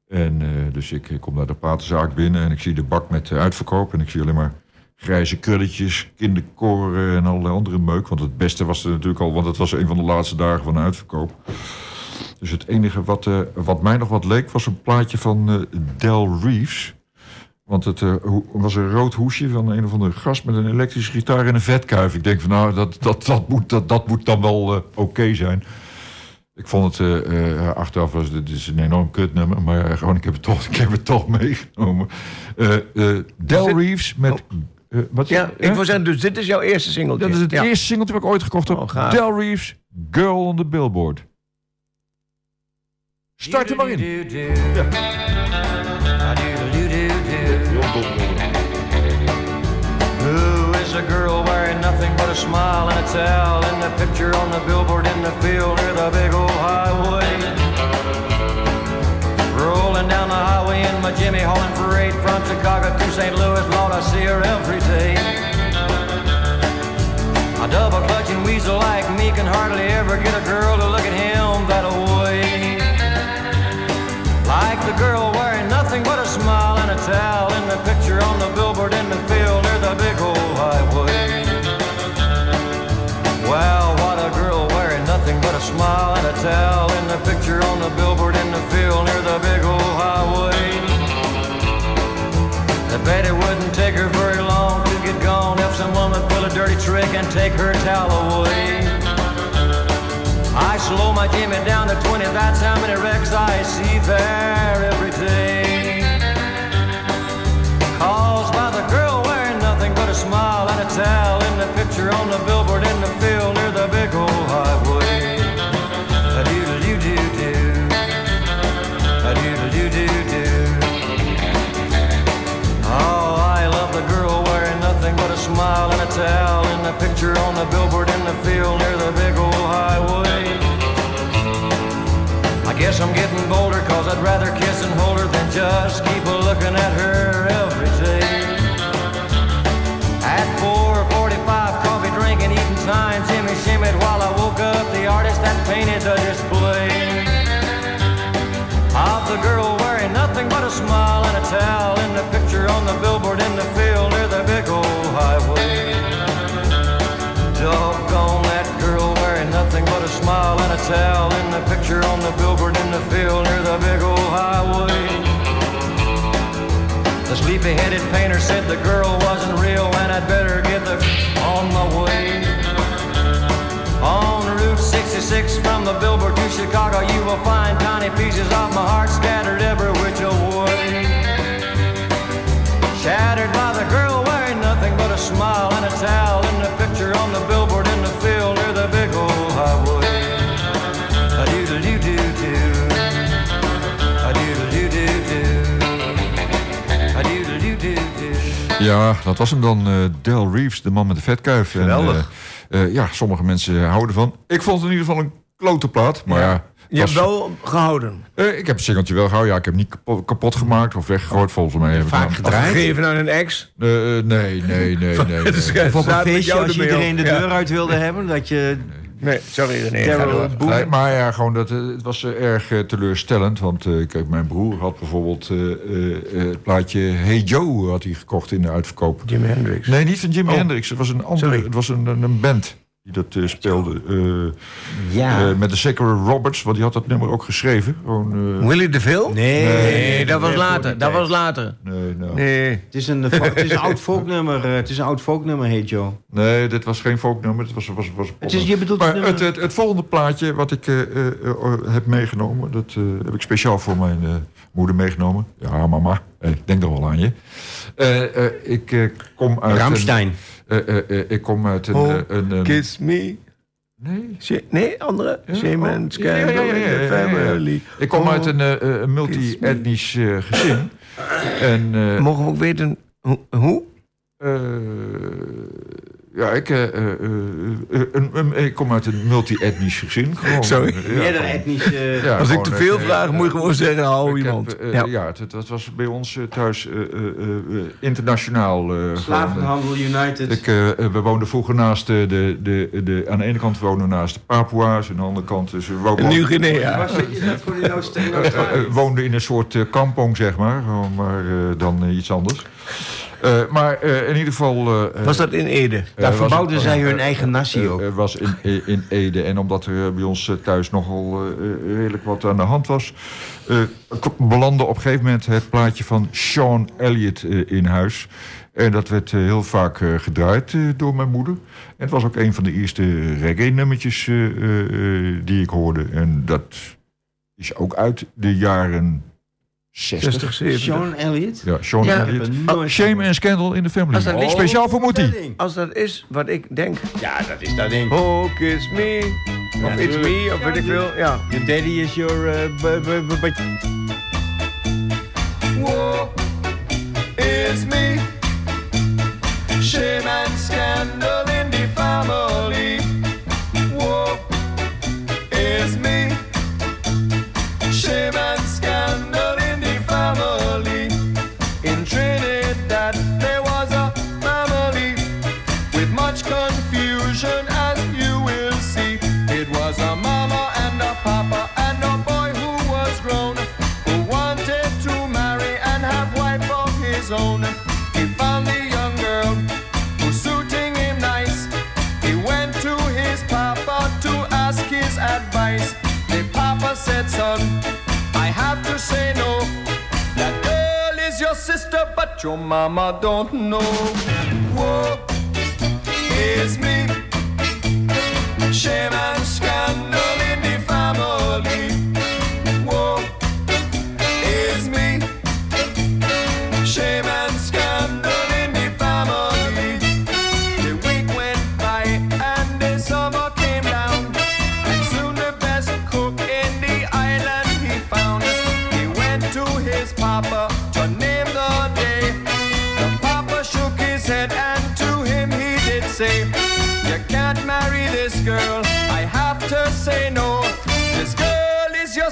En dus ik kom naar de platenzaak binnen en ik zie de bak met uitverkoop. En ik zie alleen maar grijze krulletjes, kinderkoren en allerlei andere meuk. Want het beste was er natuurlijk al, want het was een van de laatste dagen van de uitverkoop. Dus het enige wat, eh, wat mij nog wat leek was een plaatje van eh, Del Reeves. Want het eh, ho- was een rood hoesje van een of andere gast met een elektrische gitaar en een vetkuif. Ik denk van nou, dat, dat, dat, moet, dat, dat moet dan wel oké zijn. Ik vond het achteraf was dit is een enorm kutnummer, maar gewoon ik heb het toch, ik heb het toch meegenomen. Del Reeves met eh, wat? Ja, ik wil zeggen, dus dit is jouw eerste singeltje. dat is het Ja. eerste singeltje wat ik ooit gekocht heb. Oh. Del Reeves, Girl on the Billboard. Start a girl wearing nothing but a smile and a towel in the picture on the billboard in the field near the big old highway? Rolling down the highway in my Jimmy hauling from Chicago to St. Louis, Lord, I see her every day. A double clutching weasel like me can hardly ever get a girl to look at him that. Like the girl wearing nothing but a smile and a towel in the picture on the billboard in the field near the big old highway. Well, what a girl wearing nothing but a smile and a towel in the picture on the billboard in the field near the big old highway. I bet it wouldn't take her very long to get gone if someone would pull a dirty trick and take her towel away. I slow my Jimmy down to 20, that's how many wrecks I see there every day. Caused by the girl wearing nothing but a smile and a towel in the picture on the billboard in the field near the big old highway. A doodle doo doo doo. A doodle doo doo doo. Oh, I love the girl wearing nothing but a smile and a towel in the picture on the billboard in the field near the big old highway. Guess I'm getting bolder cause I'd rather kiss and hold her than just keep a looking at her every day. At 4.45 coffee drinking, eating time, Jimmy shimmied while I woke up the artist that painted the display of the girl wearing nothing but a smile and a towel in the picture on the billboard in the field near the big old highway. Doggone nothing but a smile and a towel in the picture on the billboard in the field near the big old highway. The sleepy-headed painter said the girl wasn't real and I'd better get the on my way. On Route 66 from the billboard to Chicago, you will find tiny pieces of my heart scattered every which way. Shattered by the girl wearing nothing but a smile and a towel in the picture on the billboard Ja, dat was hem dan, eh, Del Reeves, de man met de vetkuif. En, Geweldig. eh, eh, ja, sommige mensen houden van. Ik vond het in ieder geval een klote plaat. Maar ja, Je hebt wel gehouden. Eh, ik heb het singeltje wel gehouden. Ja, ik heb hem niet kapot, kapot gemaakt of weggegooid volgens mij. Heb Vaak gedraaid. Gegeven aan een ex. Nee, nee, nee, nee. nee. Of op een feestje als je iedereen de. Ja. deur uit wilde hebben. Dat je Nee, sorry René. Nee, maar ja, gewoon dat, eh, het was eh, erg eh, teleurstellend. Want eh, kijk, mijn broer had bijvoorbeeld eh, eh, eh, het plaatje Hey Joe had hij gekocht in de uitverkoop. Jimi Hendrix. Nee, niet van Jimi Oh. Hendrix. Het was een andere, Sorry. het was een, een, een band die dat eh, speelde. eh, Ja. eh, met de Sacred Roberts, want die had dat nummer ook geschreven. Gewoon, eh, Willy DeVille? nee, Nee, dat was later. Dat was later. nee, nou. Nee. Het is een, het is een oud folknummer. eh, Het is een oud folknummer, heet Joe. Nee, dit was geen folknummer. Het was, was, was Het is, je bedoelt maar het het, volgende plaatje wat ik eh, eh, eh, heb meegenomen... dat eh, heb ik speciaal voor mijn eh, moeder meegenomen. Ja, mama, eh, ik denk er wel aan je. Eh, eh, ik kom uit... Een, eh, ik kom uit een... Oh, eh, een, Kiss me. nee, Nee, andere. Ja, Shame and family. ik kom Oh, uit een, eh, eh, een multi-etnisch eh, gezin. En... eh, Mogen we ook weten hoe? Ja, ik, eh, eh, eh, ik kom uit een multi-etnisch gezin. Gewoon, Sorry. Ja, Meerdere gewoon- etnische... ja, Als ik te veel vraag, moet je gewoon zeggen, hou iemand. heb, Ja. het was bij ons thuis eh, eh, eh, eh, internationaal. Slavenhandel United. ik, we woonden vroeger naast de, de, de, de... Aan de ene kant woonden we naast de Papua's. Aan de andere kant... Dus we wo- En nu Guinea. Was je dat voor die steen eh, eh, woonden in een soort kampong, zeg maar. Maar eh, dan iets anders. Eh, maar eh, in ieder geval... eh, Was dat in Ede? Daar verbouwden zij hun eigen nasi eh, ook. was in, in Ede. En omdat er bij ons thuis nogal eh, eh, redelijk wat aan de hand was... eh, belandde op een gegeven moment het plaatje van Sean Elliott eh, in huis. En dat werd heel vaak eh, gedraaid eh, door mijn moeder. En het was ook een van de eerste reggae-nummertjes eh, eh, eh, die ik hoorde. En dat is ook uit de jaren 60. 60, 70. Sean Elliott? Ja, Sean Ja, Elliott. nooit Shame and Scandal in the Family. Dat ligt- Speciaal voor Moetie. Als dat is wat ik denk. Ja, dat is dat ding. Oh, kiss me. Of it's me, of weet ik veel. Ja. Your daddy is your... War is me. Shame and scandal your mama don't know. Whoa, is me. Shame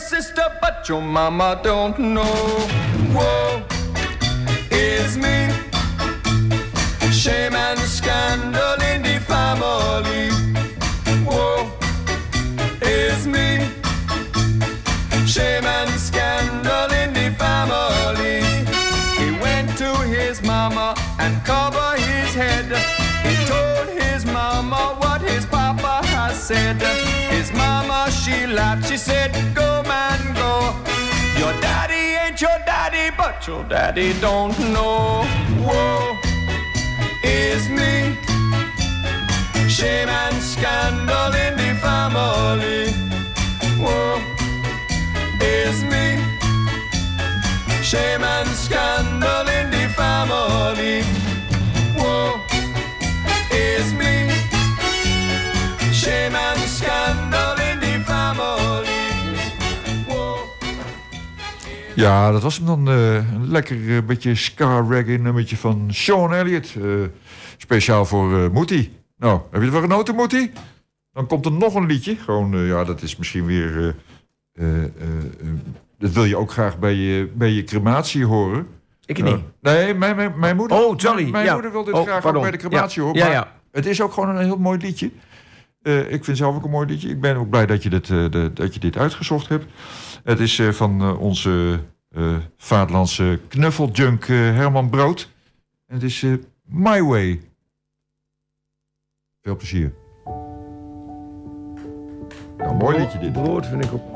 sister, but your mama don't know. Whoa, is me. Shame and laughed. She said, Go, man, go. Your daddy ain't your daddy, but your daddy don't know. Whoa, is me. Shame and scandal in the family. Whoa, is me. Shame and scandal in the family. Ja, dat was hem dan. eh, een lekker eh, beetje ska reggae nummertje van Sean Elliott. eh, speciaal voor eh Moetie. Nou, heb je ervan genoten, Moetie? Dan komt er nog een liedje. Gewoon, ja, dat is misschien weer... dat wil je ook graag bij je, bij je crematie horen. Ik niet. Nee, mijn, mijn, mijn moeder, Oh, sorry, mijn, ja. moeder wil dit Oh, graag pardon. ook bij de crematie Ja. horen. Ja, maar ja. Het is ook gewoon een heel mooi liedje. Ik vind zelf ook een mooi liedje. Ik ben ook blij dat je dit, de- dat je dit uitgezocht hebt. Het is eh, van eh, onze eh vaderlandse knuffeljunk Herman Brood. En het is My Way. Veel plezier. Nou, mooi liedje dit. Brood vind ik ook.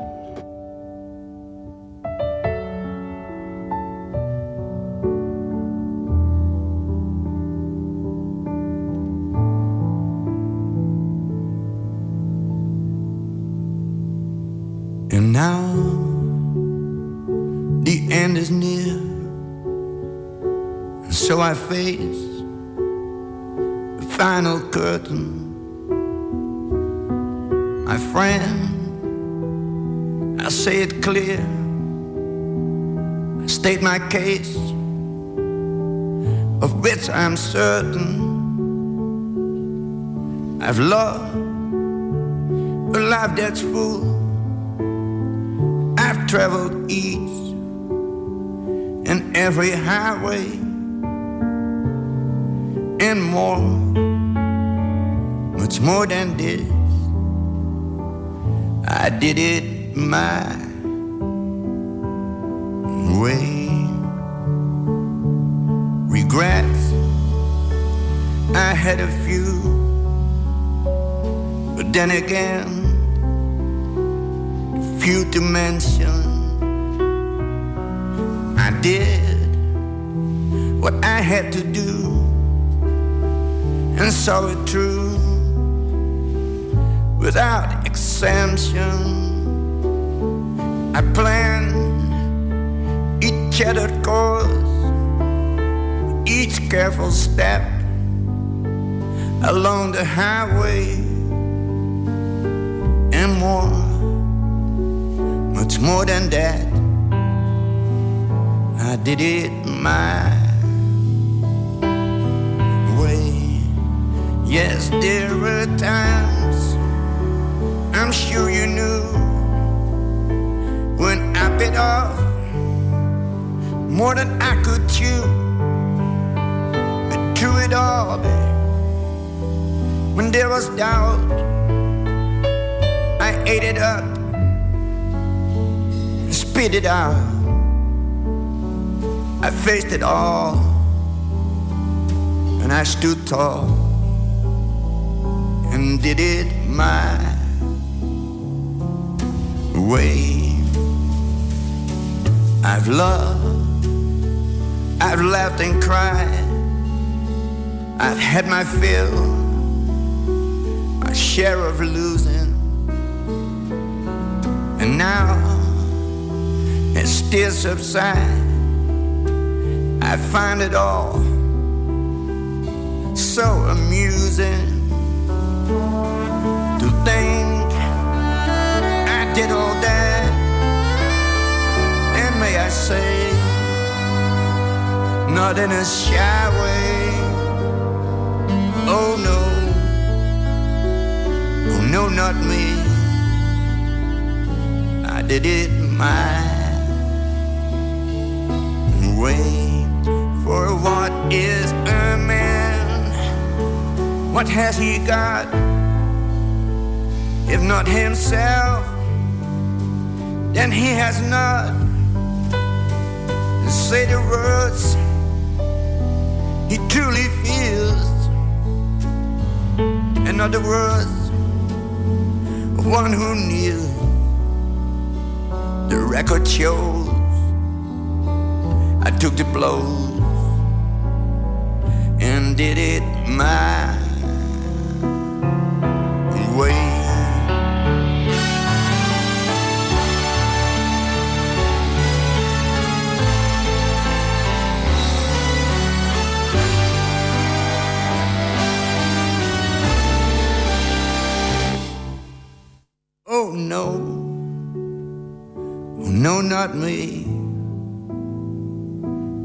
My case, of which I'm certain. I've loved a life that's full. I've traveled each and every highway and more, much more than this. I did it my way. Had a few, but then again, few to mention. I did what I had to do and saw it through without exemption. I planned each other course, each careful step along the highway and more much more than that. I did it my way. Yes, there were times I'm sure you knew when I bit off more than I could chew. But through it all, babe, when there was doubt, I ate it up and spit it out. I faced it all, and I stood tall and did it my way. I've loved, I've laughed and cried, I've had my fill, my share of losing, and now it still subside. I find it all so amusing to think I did all that, and may I say, not in a shy way. Oh no, no, not me. I did it my way. For what is a man? What has he got? If not himself, then he has not say the words he truly feels. In other words, one who knew the record shows. I took the blows and did it my me.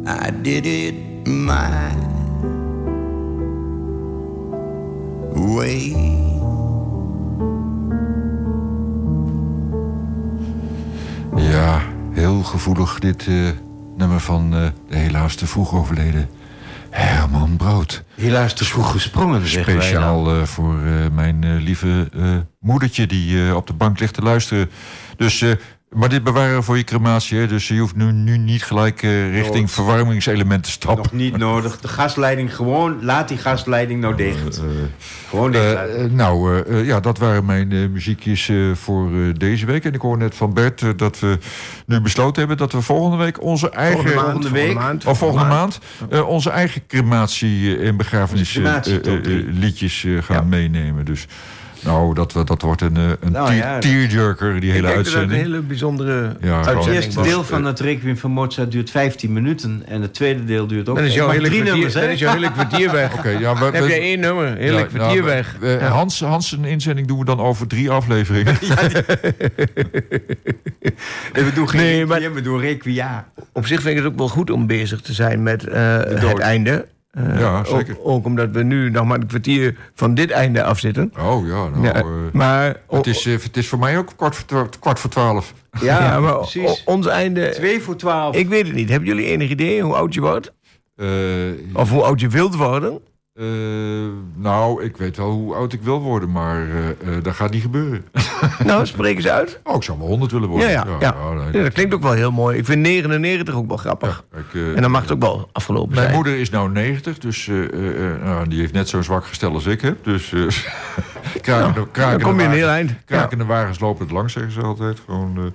I did it my way. heel gevoelig dit eh, nummer van eh, de helaas te vroeg overleden Herman Brood. Helaas te vroeg gesprongen, Speciaal eh, voor eh, mijn eh, lieve eh, moedertje die eh, op de bank ligt te luisteren. Dus, eh, maar dit bewaren voor je crematie. Hè? Dus je hoeft nu, nu niet gelijk eh, richting Nood. verwarmingselement te stappen. Nog niet nodig. De gasleiding gewoon, laat die gasleiding nou dicht. gewoon dicht Eh, eh, nou, eh, eh, ja, dat waren mijn eh, muziekjes eh, voor eh, deze week. En ik hoor net van Bert eh, dat we nu besloten hebben... dat we volgende week onze eigen... Volgende maand, volgende maand, Of volgende maand eh, onze eigen crematie- en begrafenis Onze eh, crematie eh, top drie. eh, liedjes eh, gaan meenemen. Dus nou, dat, dat wordt een, eh, een Nou ja. tearjerker, die Ik hele denk dat het een uitzending. hele bijzondere Ja, gewoon- Het uitzending eerste deel van het Requiem van Mozart duurt 15 minuten. En het tweede deel duurt ook Dan is jouw hele drie kwartier, dan is jouw hele kwartier weg. Oké, ja, we, Dan heb je één nummer, hele ja, kwartier nou, weg. we-. Hans, Hans een inzending doen we dan over drie afleveringen. Nee, we doen geen Nee, maar- Requiem, we doen Requia. Op zich vind ik het ook wel goed om bezig te zijn met eh, dood. het einde. Eh, Ja, zeker. Ook, ook omdat we nu nog maar een kwartier van dit einde afzitten. Oh ja, nou... Ja, eh, maar het, is, eh, het is voor mij ook kwart voor, kwart voor twaalf. Ja, ja, maar o- precies. ons einde... Twee voor twaalf. Ik weet het niet. Hebben jullie enig idee hoe oud je wordt? Eh, Of hoe oud je wilt worden? Eh, nou, ik weet wel hoe oud ik wil worden, maar eh, dat gaat niet gebeuren. nou, spreek eens uit. Oh, ik zou wel 100 willen worden. Ja, ja, ja. nee. Ja, dat klinkt ook wel heel mooi. Ik vind 99 ook wel grappig. Kijk, En dan mag het ook wel afgelopen Mijn zijn. moeder is nou 90, dus nou, die heeft net zo'n zwak gestel als ik heb. Dus krakende, krakende, dan kom je een heel wagens- eind. krakende wagens lopen het langs, zeggen ze altijd. Gewoon,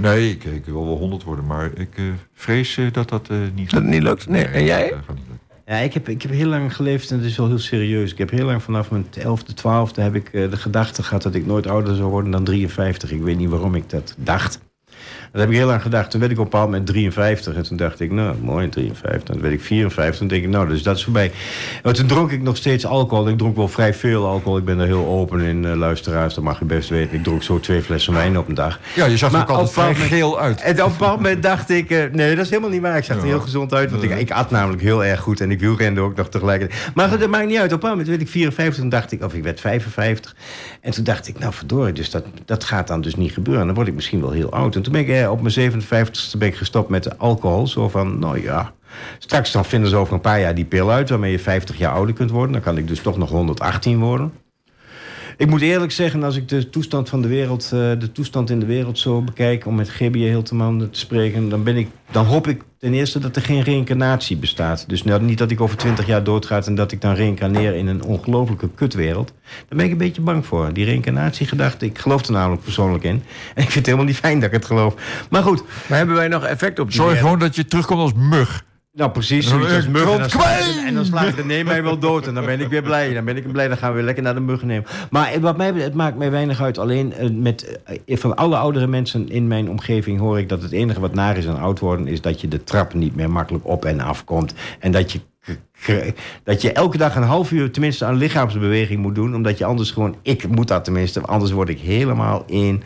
nee, ik, ik wil wel 100 worden, maar ik vrees dat dat niet Dat het niet lukt? Nee. En jij? dat gaat niet. Ja, ik heb, ik heb heel lang geleefd en het is wel heel serieus. Ik heb heel lang vanaf mijn 11e, 12e heb ik eh, de gedachte gehad dat ik nooit ouder zou worden dan 53. Ik weet niet waarom ik dat dacht. Dat heb ik heel lang gedacht. Toen werd ik op een bepaald moment 53. En toen dacht ik, nou, mooi, 53. Toen werd ik 54. Toen denk ik, nou, dus dat is voorbij. Maar toen dronk ik nog steeds alcohol. Ik dronk wel vrij veel alcohol. Ik ben er heel open in, eh, luisteraars. Dat mag je best weten. Ik dronk zo twee flessen wijn op een dag. Ja, je zag er ook altijd vrij geel uit. En op een bepaald moment dacht ik... eh, nee, dat is helemaal niet waar. Ik zag er Ja. heel gezond uit. Want ik, ik at namelijk heel erg goed. En ik wielrende ook nog tegelijkertijd. Maar goed, dat maakt niet uit. Op een bepaald moment werd ik 54. Toen dacht ik... Of ik werd 55. En toen dacht ik, nou verdorie. Dus dat, dat gaat dan dus niet gebeuren. Dan word ik misschien wel heel oud. En toen ben ik eh, op mijn 57ste ben ik gestopt met alcohol. Zo van, nou ja... Straks dan vinden ze over een paar jaar die pil uit... waarmee je 50 jaar ouder kunt worden. Dan kan ik dus toch nog 118 worden. Ik moet eerlijk zeggen, als ik de toestand van de wereld, eh, de toestand in de wereld zo bekijk, om met GBJ Hilteman te spreken, dan, ben ik, dan hoop ik ten eerste dat er geen reïncarnatie bestaat. Dus nou, niet dat ik over twintig jaar doodga en dat ik dan reïncarneer in een ongelofelijke kutwereld. Daar ben ik een beetje bang voor. Die reïncarnatiegedachte, ik geloof er namelijk persoonlijk in. En ik vind het helemaal niet fijn dat ik het geloof. Maar goed, Maar hebben wij nog effect op die Zorg wereld? gewoon dat je terugkomt als mug. Nou precies, zoiets als muggen. En dan, slaat, en dan slaat René mij wel dood. En dan ben ik weer blij. Dan ben ik blij, dan gaan we weer lekker naar de muggen nemen. Maar wat mij, het maakt mij weinig uit. Alleen eh, met, eh, van alle oudere mensen in mijn omgeving hoor ik dat het enige wat naar is aan oud worden... is dat je de trap niet meer makkelijk op en af komt. En dat je, dat je elke dag een half uur tenminste aan lichaamsbeweging moet doen. Omdat je anders gewoon... Ik moet dat tenminste, anders word ik helemaal in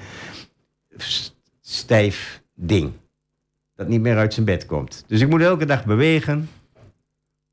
stijf ding dat niet meer uit zijn bed komt. Dus ik moet elke dag bewegen,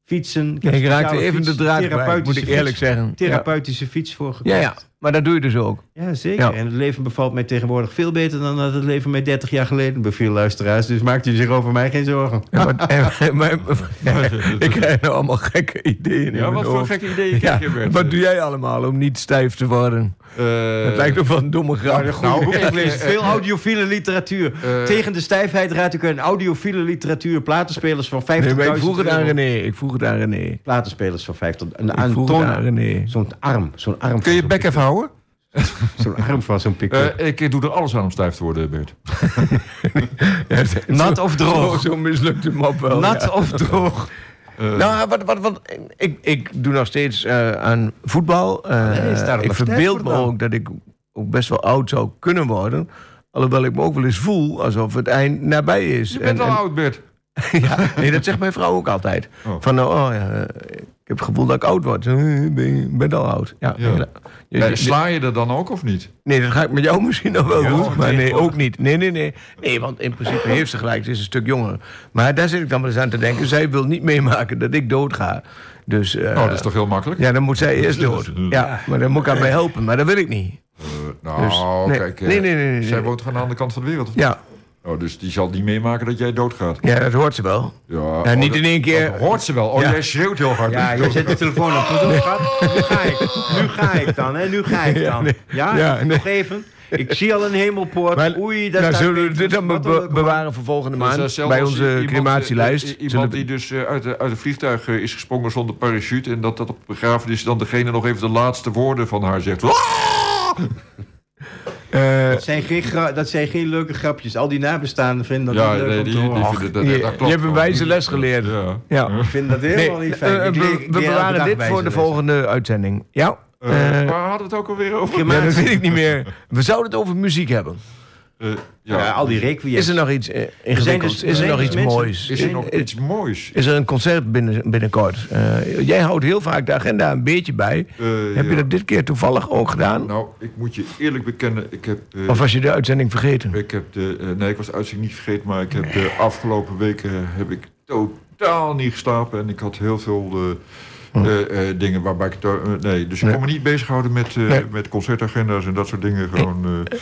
fietsen. Ja, ik raakte even de draad kwijt, moet ik eerlijk fiets, zeggen. Therapeutische fiets voor gekocht. Ja, ja. Maar dat doe je dus ook. Ja, zeker. Ja. En het leven bevalt mij tegenwoordig veel beter dan dat het leven mij 30 jaar geleden beviel, luisteraars. Dus maakt u zich over mij geen zorgen. Ja, maar- en- maar- ik krijg nou allemaal gekke ideeën Ja, wat voor hoofd. gekke ideeën Ja, krijg je, Bert? Wat doe jij allemaal om niet stijf te worden? Eh, Het lijkt ook wel een domme grap. Nou, boek eh, gelezen. Veel audiofiele literatuur. eh, Tegen de stijfheid raad ik een audiofiele literatuur. Platenspelers van 50.000 Nee, ik vroeg het aan. René. Ik vroeg het aan René. Platenspelers van 50. Een, Ik een vroeg het aan René. Zo'n arm. Zo'n arm. Kun je bek even houden? Zo'n arm van zo'n pick-up. Eh, ik doe er alles aan om stijf te worden, Bert. Nat of droog? Zo, zo mislukt de mop wel. Nat ja. of droog? Nou, wat, wat, wat, ik, ik doe nog steeds eh, aan voetbal. Eh, Nee, nog ik verbeeld me ook dat ik ook best wel oud zou kunnen worden. Alhoewel ik me ook wel eens voel alsof het eind nabij is. Je bent En- al en- oud, Bert. ja, nee, dat zegt mijn vrouw ook altijd. Oh. Van, nou, oh, ja, ik heb het gevoel dat ik oud word. Eh, Ben al oud. Ja, Ja. je- sla je er dan ook of niet? Nee, dat ga ik met jou misschien nog wel doen. Maar nee, ook niet. Nee, nee, nee. Nee, want in principe heeft ze gelijk. Ze is een stuk jonger. Maar daar zit ik dan wel eens aan te denken. Zij wil niet meemaken dat ik doodga. Dus Oh, dat is toch heel makkelijk? ja, dan moet zij eerst dood. Ja, maar dan moet ik haar bij helpen. Maar dat wil ik niet. Eh, nou, Dus, nee. kijk. Nee, nee, nee, nee, Zij woont aan de andere kant van de wereld. of? Ja, Oh, dus die zal niet meemaken dat jij doodgaat. Ja, dat hoort ze wel. Ja, Ja, oh, niet dat- in één keer. dat hoort ze wel. Oh, Ja. jij schreeuwt heel hard. Ja, je zet de telefoon op. Pas op, schat. Nu ga ik. Nu ga ik dan, hè. Nu ga ik Ja, dan. nee. Ja, Ja, nee. nog even. Ik zie al een hemelpoort. Maar- Oei, dat nou, zullen we dit dan be- bewaren voor volgende maand? Bij onze iemand, crematielijst. eh, Zullen Iemand die dus eh, uit, de, uit een vliegtuig eh, is gesprongen zonder parachute... en dat dat op begrafenis dan degene nog even de laatste woorden van haar zegt. Eh, Dat zijn, geen dat zijn geen leuke grapjes. Al die nabestaanden vinden dat Ja, niet leuk nee, om die, te die horen. vinden dat, je, dat klopt je hebt een wijze les geleerd. Ja. Ja. Ik vind dat helemaal niet fijn. eh, Ik leer- ik we bewaren dit voor de volgende uitzending. Ja? Eh, Eh, waar hadden we het ook alweer over? Ja, dat weet ik niet meer. We zouden het over muziek hebben. Eh, Ja, al die requiem. Is er nog iets eh, ingewikkelds? dus- is er nog dus iets mensen- moois? Is er nog iets moois? Is er een concert binnen, binnenkort? Eh, jij houdt heel vaak de agenda een beetje bij. Heb ja. je dat dit keer toevallig ook gedaan? Nou, ik moet je eerlijk bekennen, ik heb... eh, Of was je de uitzending vergeten? Ik heb de, eh, nee, ik was de uitzending niet vergeten, maar ik heb de afgelopen weken heb ik totaal niet geslapen. En ik had heel veel eh, dingen waarbij ik... nee, dus ik Nee. kon me niet bezighouden met, eh, Nee. met concertagenda's en dat soort dingen. Gewoon, eh,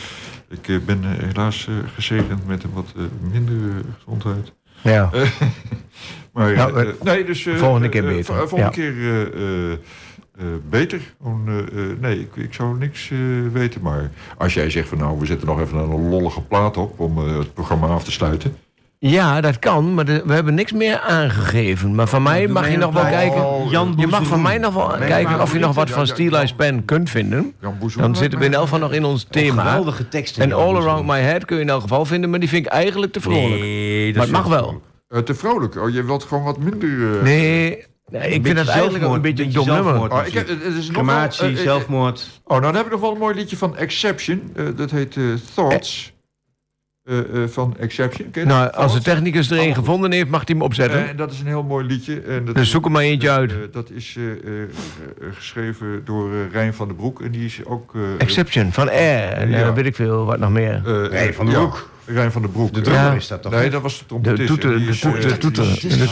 ik eh, ben eh, helaas eh, gezegend met een wat minder gezondheid. Ja. Maar Nou, nee, dus... volgende keer beter. volgende Ja. keer beter. Nee, ik, ik zou niks weten. Maar als jij zegt van nou, we zetten nog even een lollige plaat op... om het programma af te sluiten. Ja, dat kan, maar de- we hebben niks meer aangegeven. Maar van mij mag je nog wel kijken. Jan je mag van mij nog wel kijken of je nog wat van Steel Eyes Pen kunt vinden. Dan zitten we in elk geval nog in ons thema. Geweldige teksten. En All. Around My Head kun je in elk geval vinden, maar die vind ik eigenlijk te vrolijk. Nee, maar het mag wel. Eh, te vrolijk. Oh, je wilt gewoon wat minder... eh, Nee, nee ik vind dat eigenlijk ook een beetje een dom nummer. Oh, ik heb, het is nog wel, Crematie, eh, eh, zelfmoord. Oh, nou dan heb ik nog wel een mooi liedje van Exception. Eh, dat heet eh, Thoughts. Eh, eh, van Exception. Nou, als de technicus er een Oh, gevonden heeft, mag hij hem opzetten. Eh, dat is een heel mooi liedje. En dat Dus zoek er maar eentje uit. dat is eh, eh, eh, geschreven door Rijn van den Broek. En die is ook... eh, Exception, van Air. En eh, weet ik veel, wat nog meer. eh, Rijn van den ja, Broek. Rijn van den Broek. De drummer is dat toch? Nee, dat was de trompetist. De toeter- de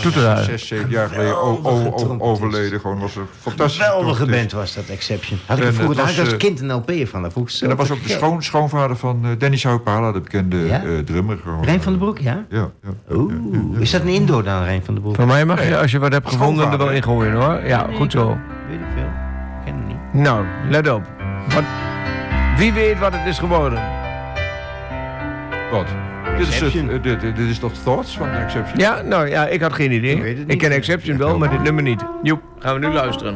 toeter- de. Zes, zeven jaar geleden overleden. Gewoon was een fantastische Geweldige band was dat, Exception. Had ik er vroeger als eh, kind een LP van. En dat was ook de schoonvader van eh, Danny Saupala, de bekende eh, drummer. Gewoon. Rijn van den Broek, ja? Ja, ja. Oeh, is dat een indoor dan, Rijn van den Broek? Van mij mag je, als je wat hebt gevonden, er wel in gooien hoor. Ja, goed zo. Weet ik veel. Ik ken hem niet. Nou, let op. Wie weet wat het is geworden? Wat? Dit is, het, eh, dit, dit is toch Thoughts van Exception? Ja, nou ja, ik had geen idee. Ik weet het Ik ken Exception wel, maar dit nummer niet. Joep, gaan we nu luisteren.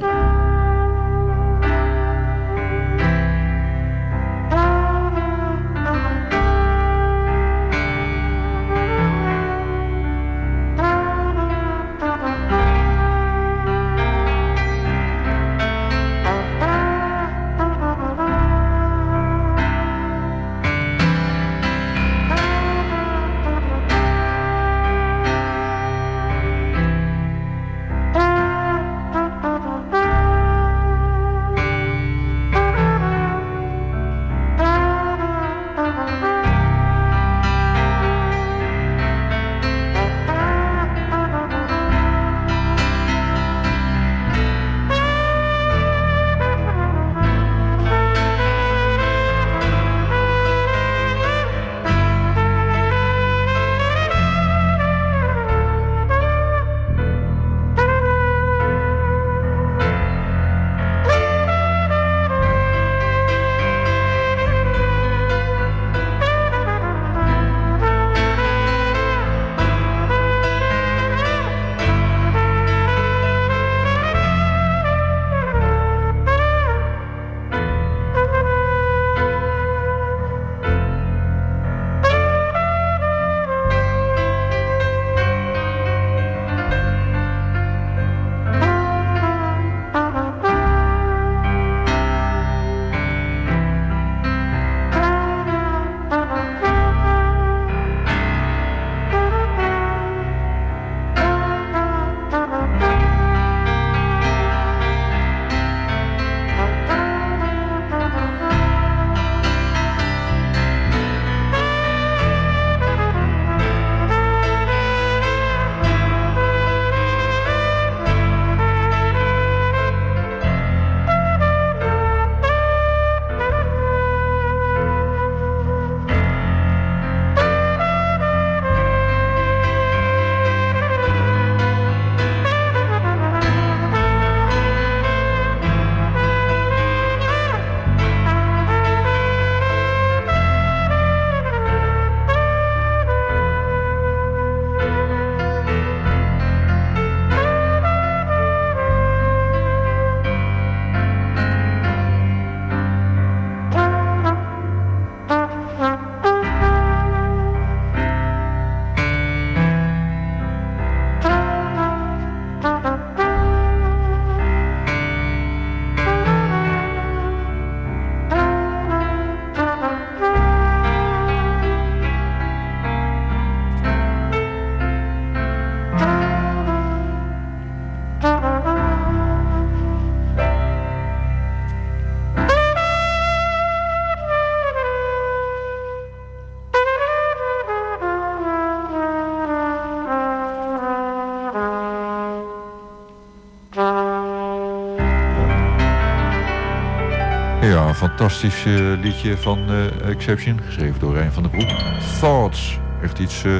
Fantastisch eh, liedje van eh, Exception, geschreven door Rijn van der Broek. Thoughts. Echt iets eh,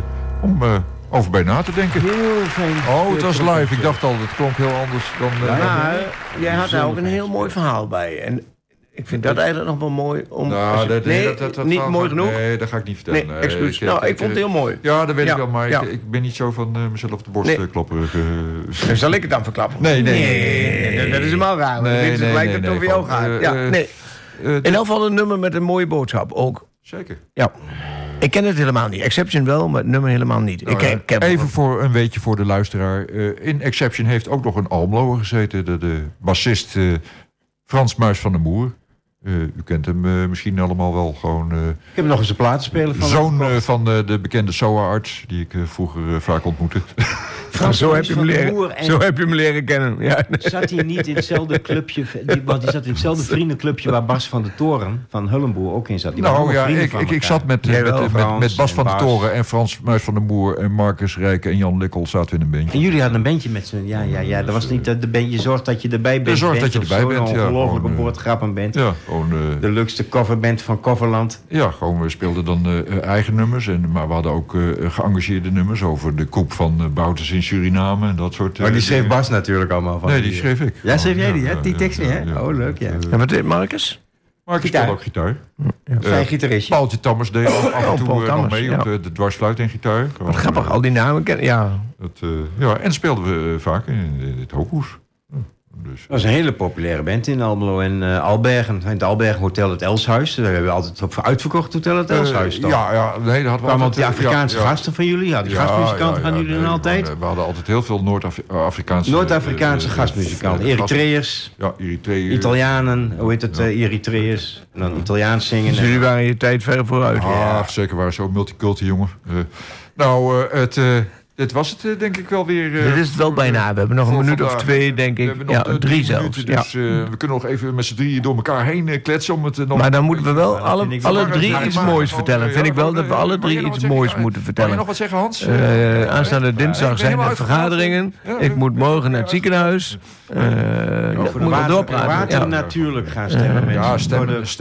om eh, over bij na te denken. Heel fijn. Oh, het was live. Ik dacht al, het klonk heel anders dan... eh, Maar jij had daar ook een heel mooi verhaal bij. En ik vind dat eigenlijk nog wel mooi om... Nou, als je- dat- nee, dat- dat- dat niet mooi genoeg. Nee, dat ga ik niet vertellen. Nee, excuus. ik- Nou, ik ik- vond het heel mooi. Ja, dat weet Ja, ik wel, maar ja. ik, ik ben niet zo van eh, mezelf op de borst Nee. eh, kloppen. eh, zal ik het dan verklappen. Nee, nee, nee, nee, nee, nee. dat is helemaal raar. want Dan Nee, weten ze nee, gelijk nee, dat het nee, over jou gaat. eh, Ja, eh, nee. Eh, In elk geval een nummer met een mooie boodschap ook. Zeker. Ja. Ik ken het helemaal niet. Exception wel, maar het nummer helemaal niet. Nou, ik ken, eh, ken even voor een weetje voor de luisteraar. Eh, in Exception heeft ook nog een Almloer gezeten. De, de bassist eh, Frans Muis van der Moer. Eh, u kent hem eh, misschien allemaal wel. Gewoon eh, Ik heb nog eens een platenspeler van zoon eh, van eh, de bekende SOA-arts... die ik vroeger vaak ontmoette. zo, heb je hem van de leren, Boer en- zo heb je hem leren kennen. Ja. Zat hij niet in hetzelfde clubje... Die, want die zat in hetzelfde vriendenclubje waar Bas van de Toren van Hullenboer ook in zat. Die nou ja, ik, ik, zat met, eh, met, wel, met, met, Frans Bas van de. Toren... en Frans Muis van der Moer en Marcus Rijken en Jan Likkel zaten we in een bandje. En jullie hadden een bandje met z'n... Ja, ja, ja. Dat was niet dat de band... Je zorgt dat je erbij bent. zorgt dat je erbij bent, Een ja, ongelofelijke eh, woordgrappen bent. Ja, gewoon... eh, De leukste coverband van Coverland. Ja, gewoon, we speelden dan eh, eh, eigen nummers. En, maar we hadden ook eh, geëngageerde nummers over de koep van uh, in Suriname en dat soort. eh, Maar die schreef dingen. Bas natuurlijk allemaal van. Nee, die schreef ik. Ja, schreef jij die, hè? Die tekst weer, hè? Oh, leuk, ja. En wat deed Marcus? Gitaar. speelde ook gitaar. Fijn Eh, gitaristje. Paaltje Tammers deed af af en Oh, toe eh, Tammers, mee op de, de dwarsfluit en gitaar. Wat grappig, al die namen kennen. Ja, Dat, eh, ja, en speelden we eh, vaak in, in het Hooghoes. Dus, Dat was een hele populaire band in Almelo en eh, Albergen. In het Albergen Hotel het Elshuis. Daar hebben we altijd op uitverkocht Hotel het Elshuis. eh, toch? ja, ja, nee, dat hadden we altijd, die eh, Afrikaanse ja, ja. gasten van jullie. Ja, die Ja, gastmuzikanten ja, gaan jullie nee, dan altijd. eh, We hadden altijd heel veel Noord-Afrikaanse... Noord-Afrikaanse gastmuzikanten. Eritreërs, Ja, Eritreërs. Italianen, hoe heet het, Eritreërs. En dan Italiaans zingen. dus jullie waren je tijd ver vooruit. Ah, zeker waar zo multiculti, jongen. Eh, nou, eh, het, eh, dit was het eh, denk ik wel weer. eh, Dit is het wel bijna. We hebben nog een minuut of twee, denk We ik. hebben nog Ja, eh, drie zelfs. minuten, Ja. dus eh, we kunnen nog even met z'n drieën door elkaar heen eh, kletsen om het eh, nog... Maar dan moeten we wel alle, alle drie iets maar- moois oh, vertellen. ja, Vind ik wel dat we eh, alle drie je iets moois moeten Wou je vertellen. nog wat zeggen, Hans? Eh, aanstaande dinsdag zijn er vergaderingen. Ja, Ik moet morgen naar het ziekenhuis. Eh Over moet wel doorpraten. natuurlijk gaan stemmen. Ja.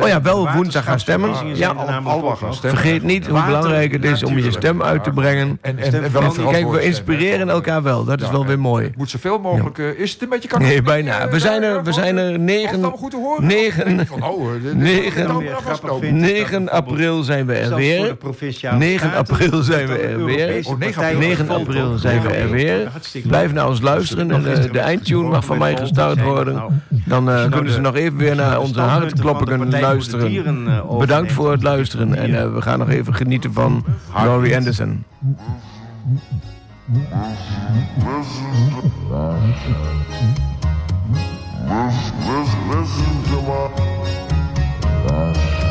Oh ja, wel woensdag gaan stemmen. Ja, ook gaan stemmen. Vergeet niet hoe belangrijk het is om je stem uit te brengen. En, en, Stem en wel we inspireren elkaar wel. Dat is Ja, wel weer mooi. Het moet zoveel mogelijk... eh, is het een beetje kakker? Nee, bijna. We zijn er, we zijn er 9, goed te horen. negen, Van, oh, eh, dit- dit- negen- dit- dit- Dan dit- weer dit- grappig dit- vindt, 9 april zijn we er weer. provinciale 9 staten, april zijn we dat er weer. Oh, 9 partijen 9 vol april zijn we er weer. Blijf naar ons luisteren. En de, de eindtune mag van mij gestart worden. Dan eh, kunnen ze nog even weer naar onze hartkloppingen luisteren. Bedankt voor het luisteren. En eh, we gaan nog even genieten van Laurie Anderson. Listen, listen listen to my.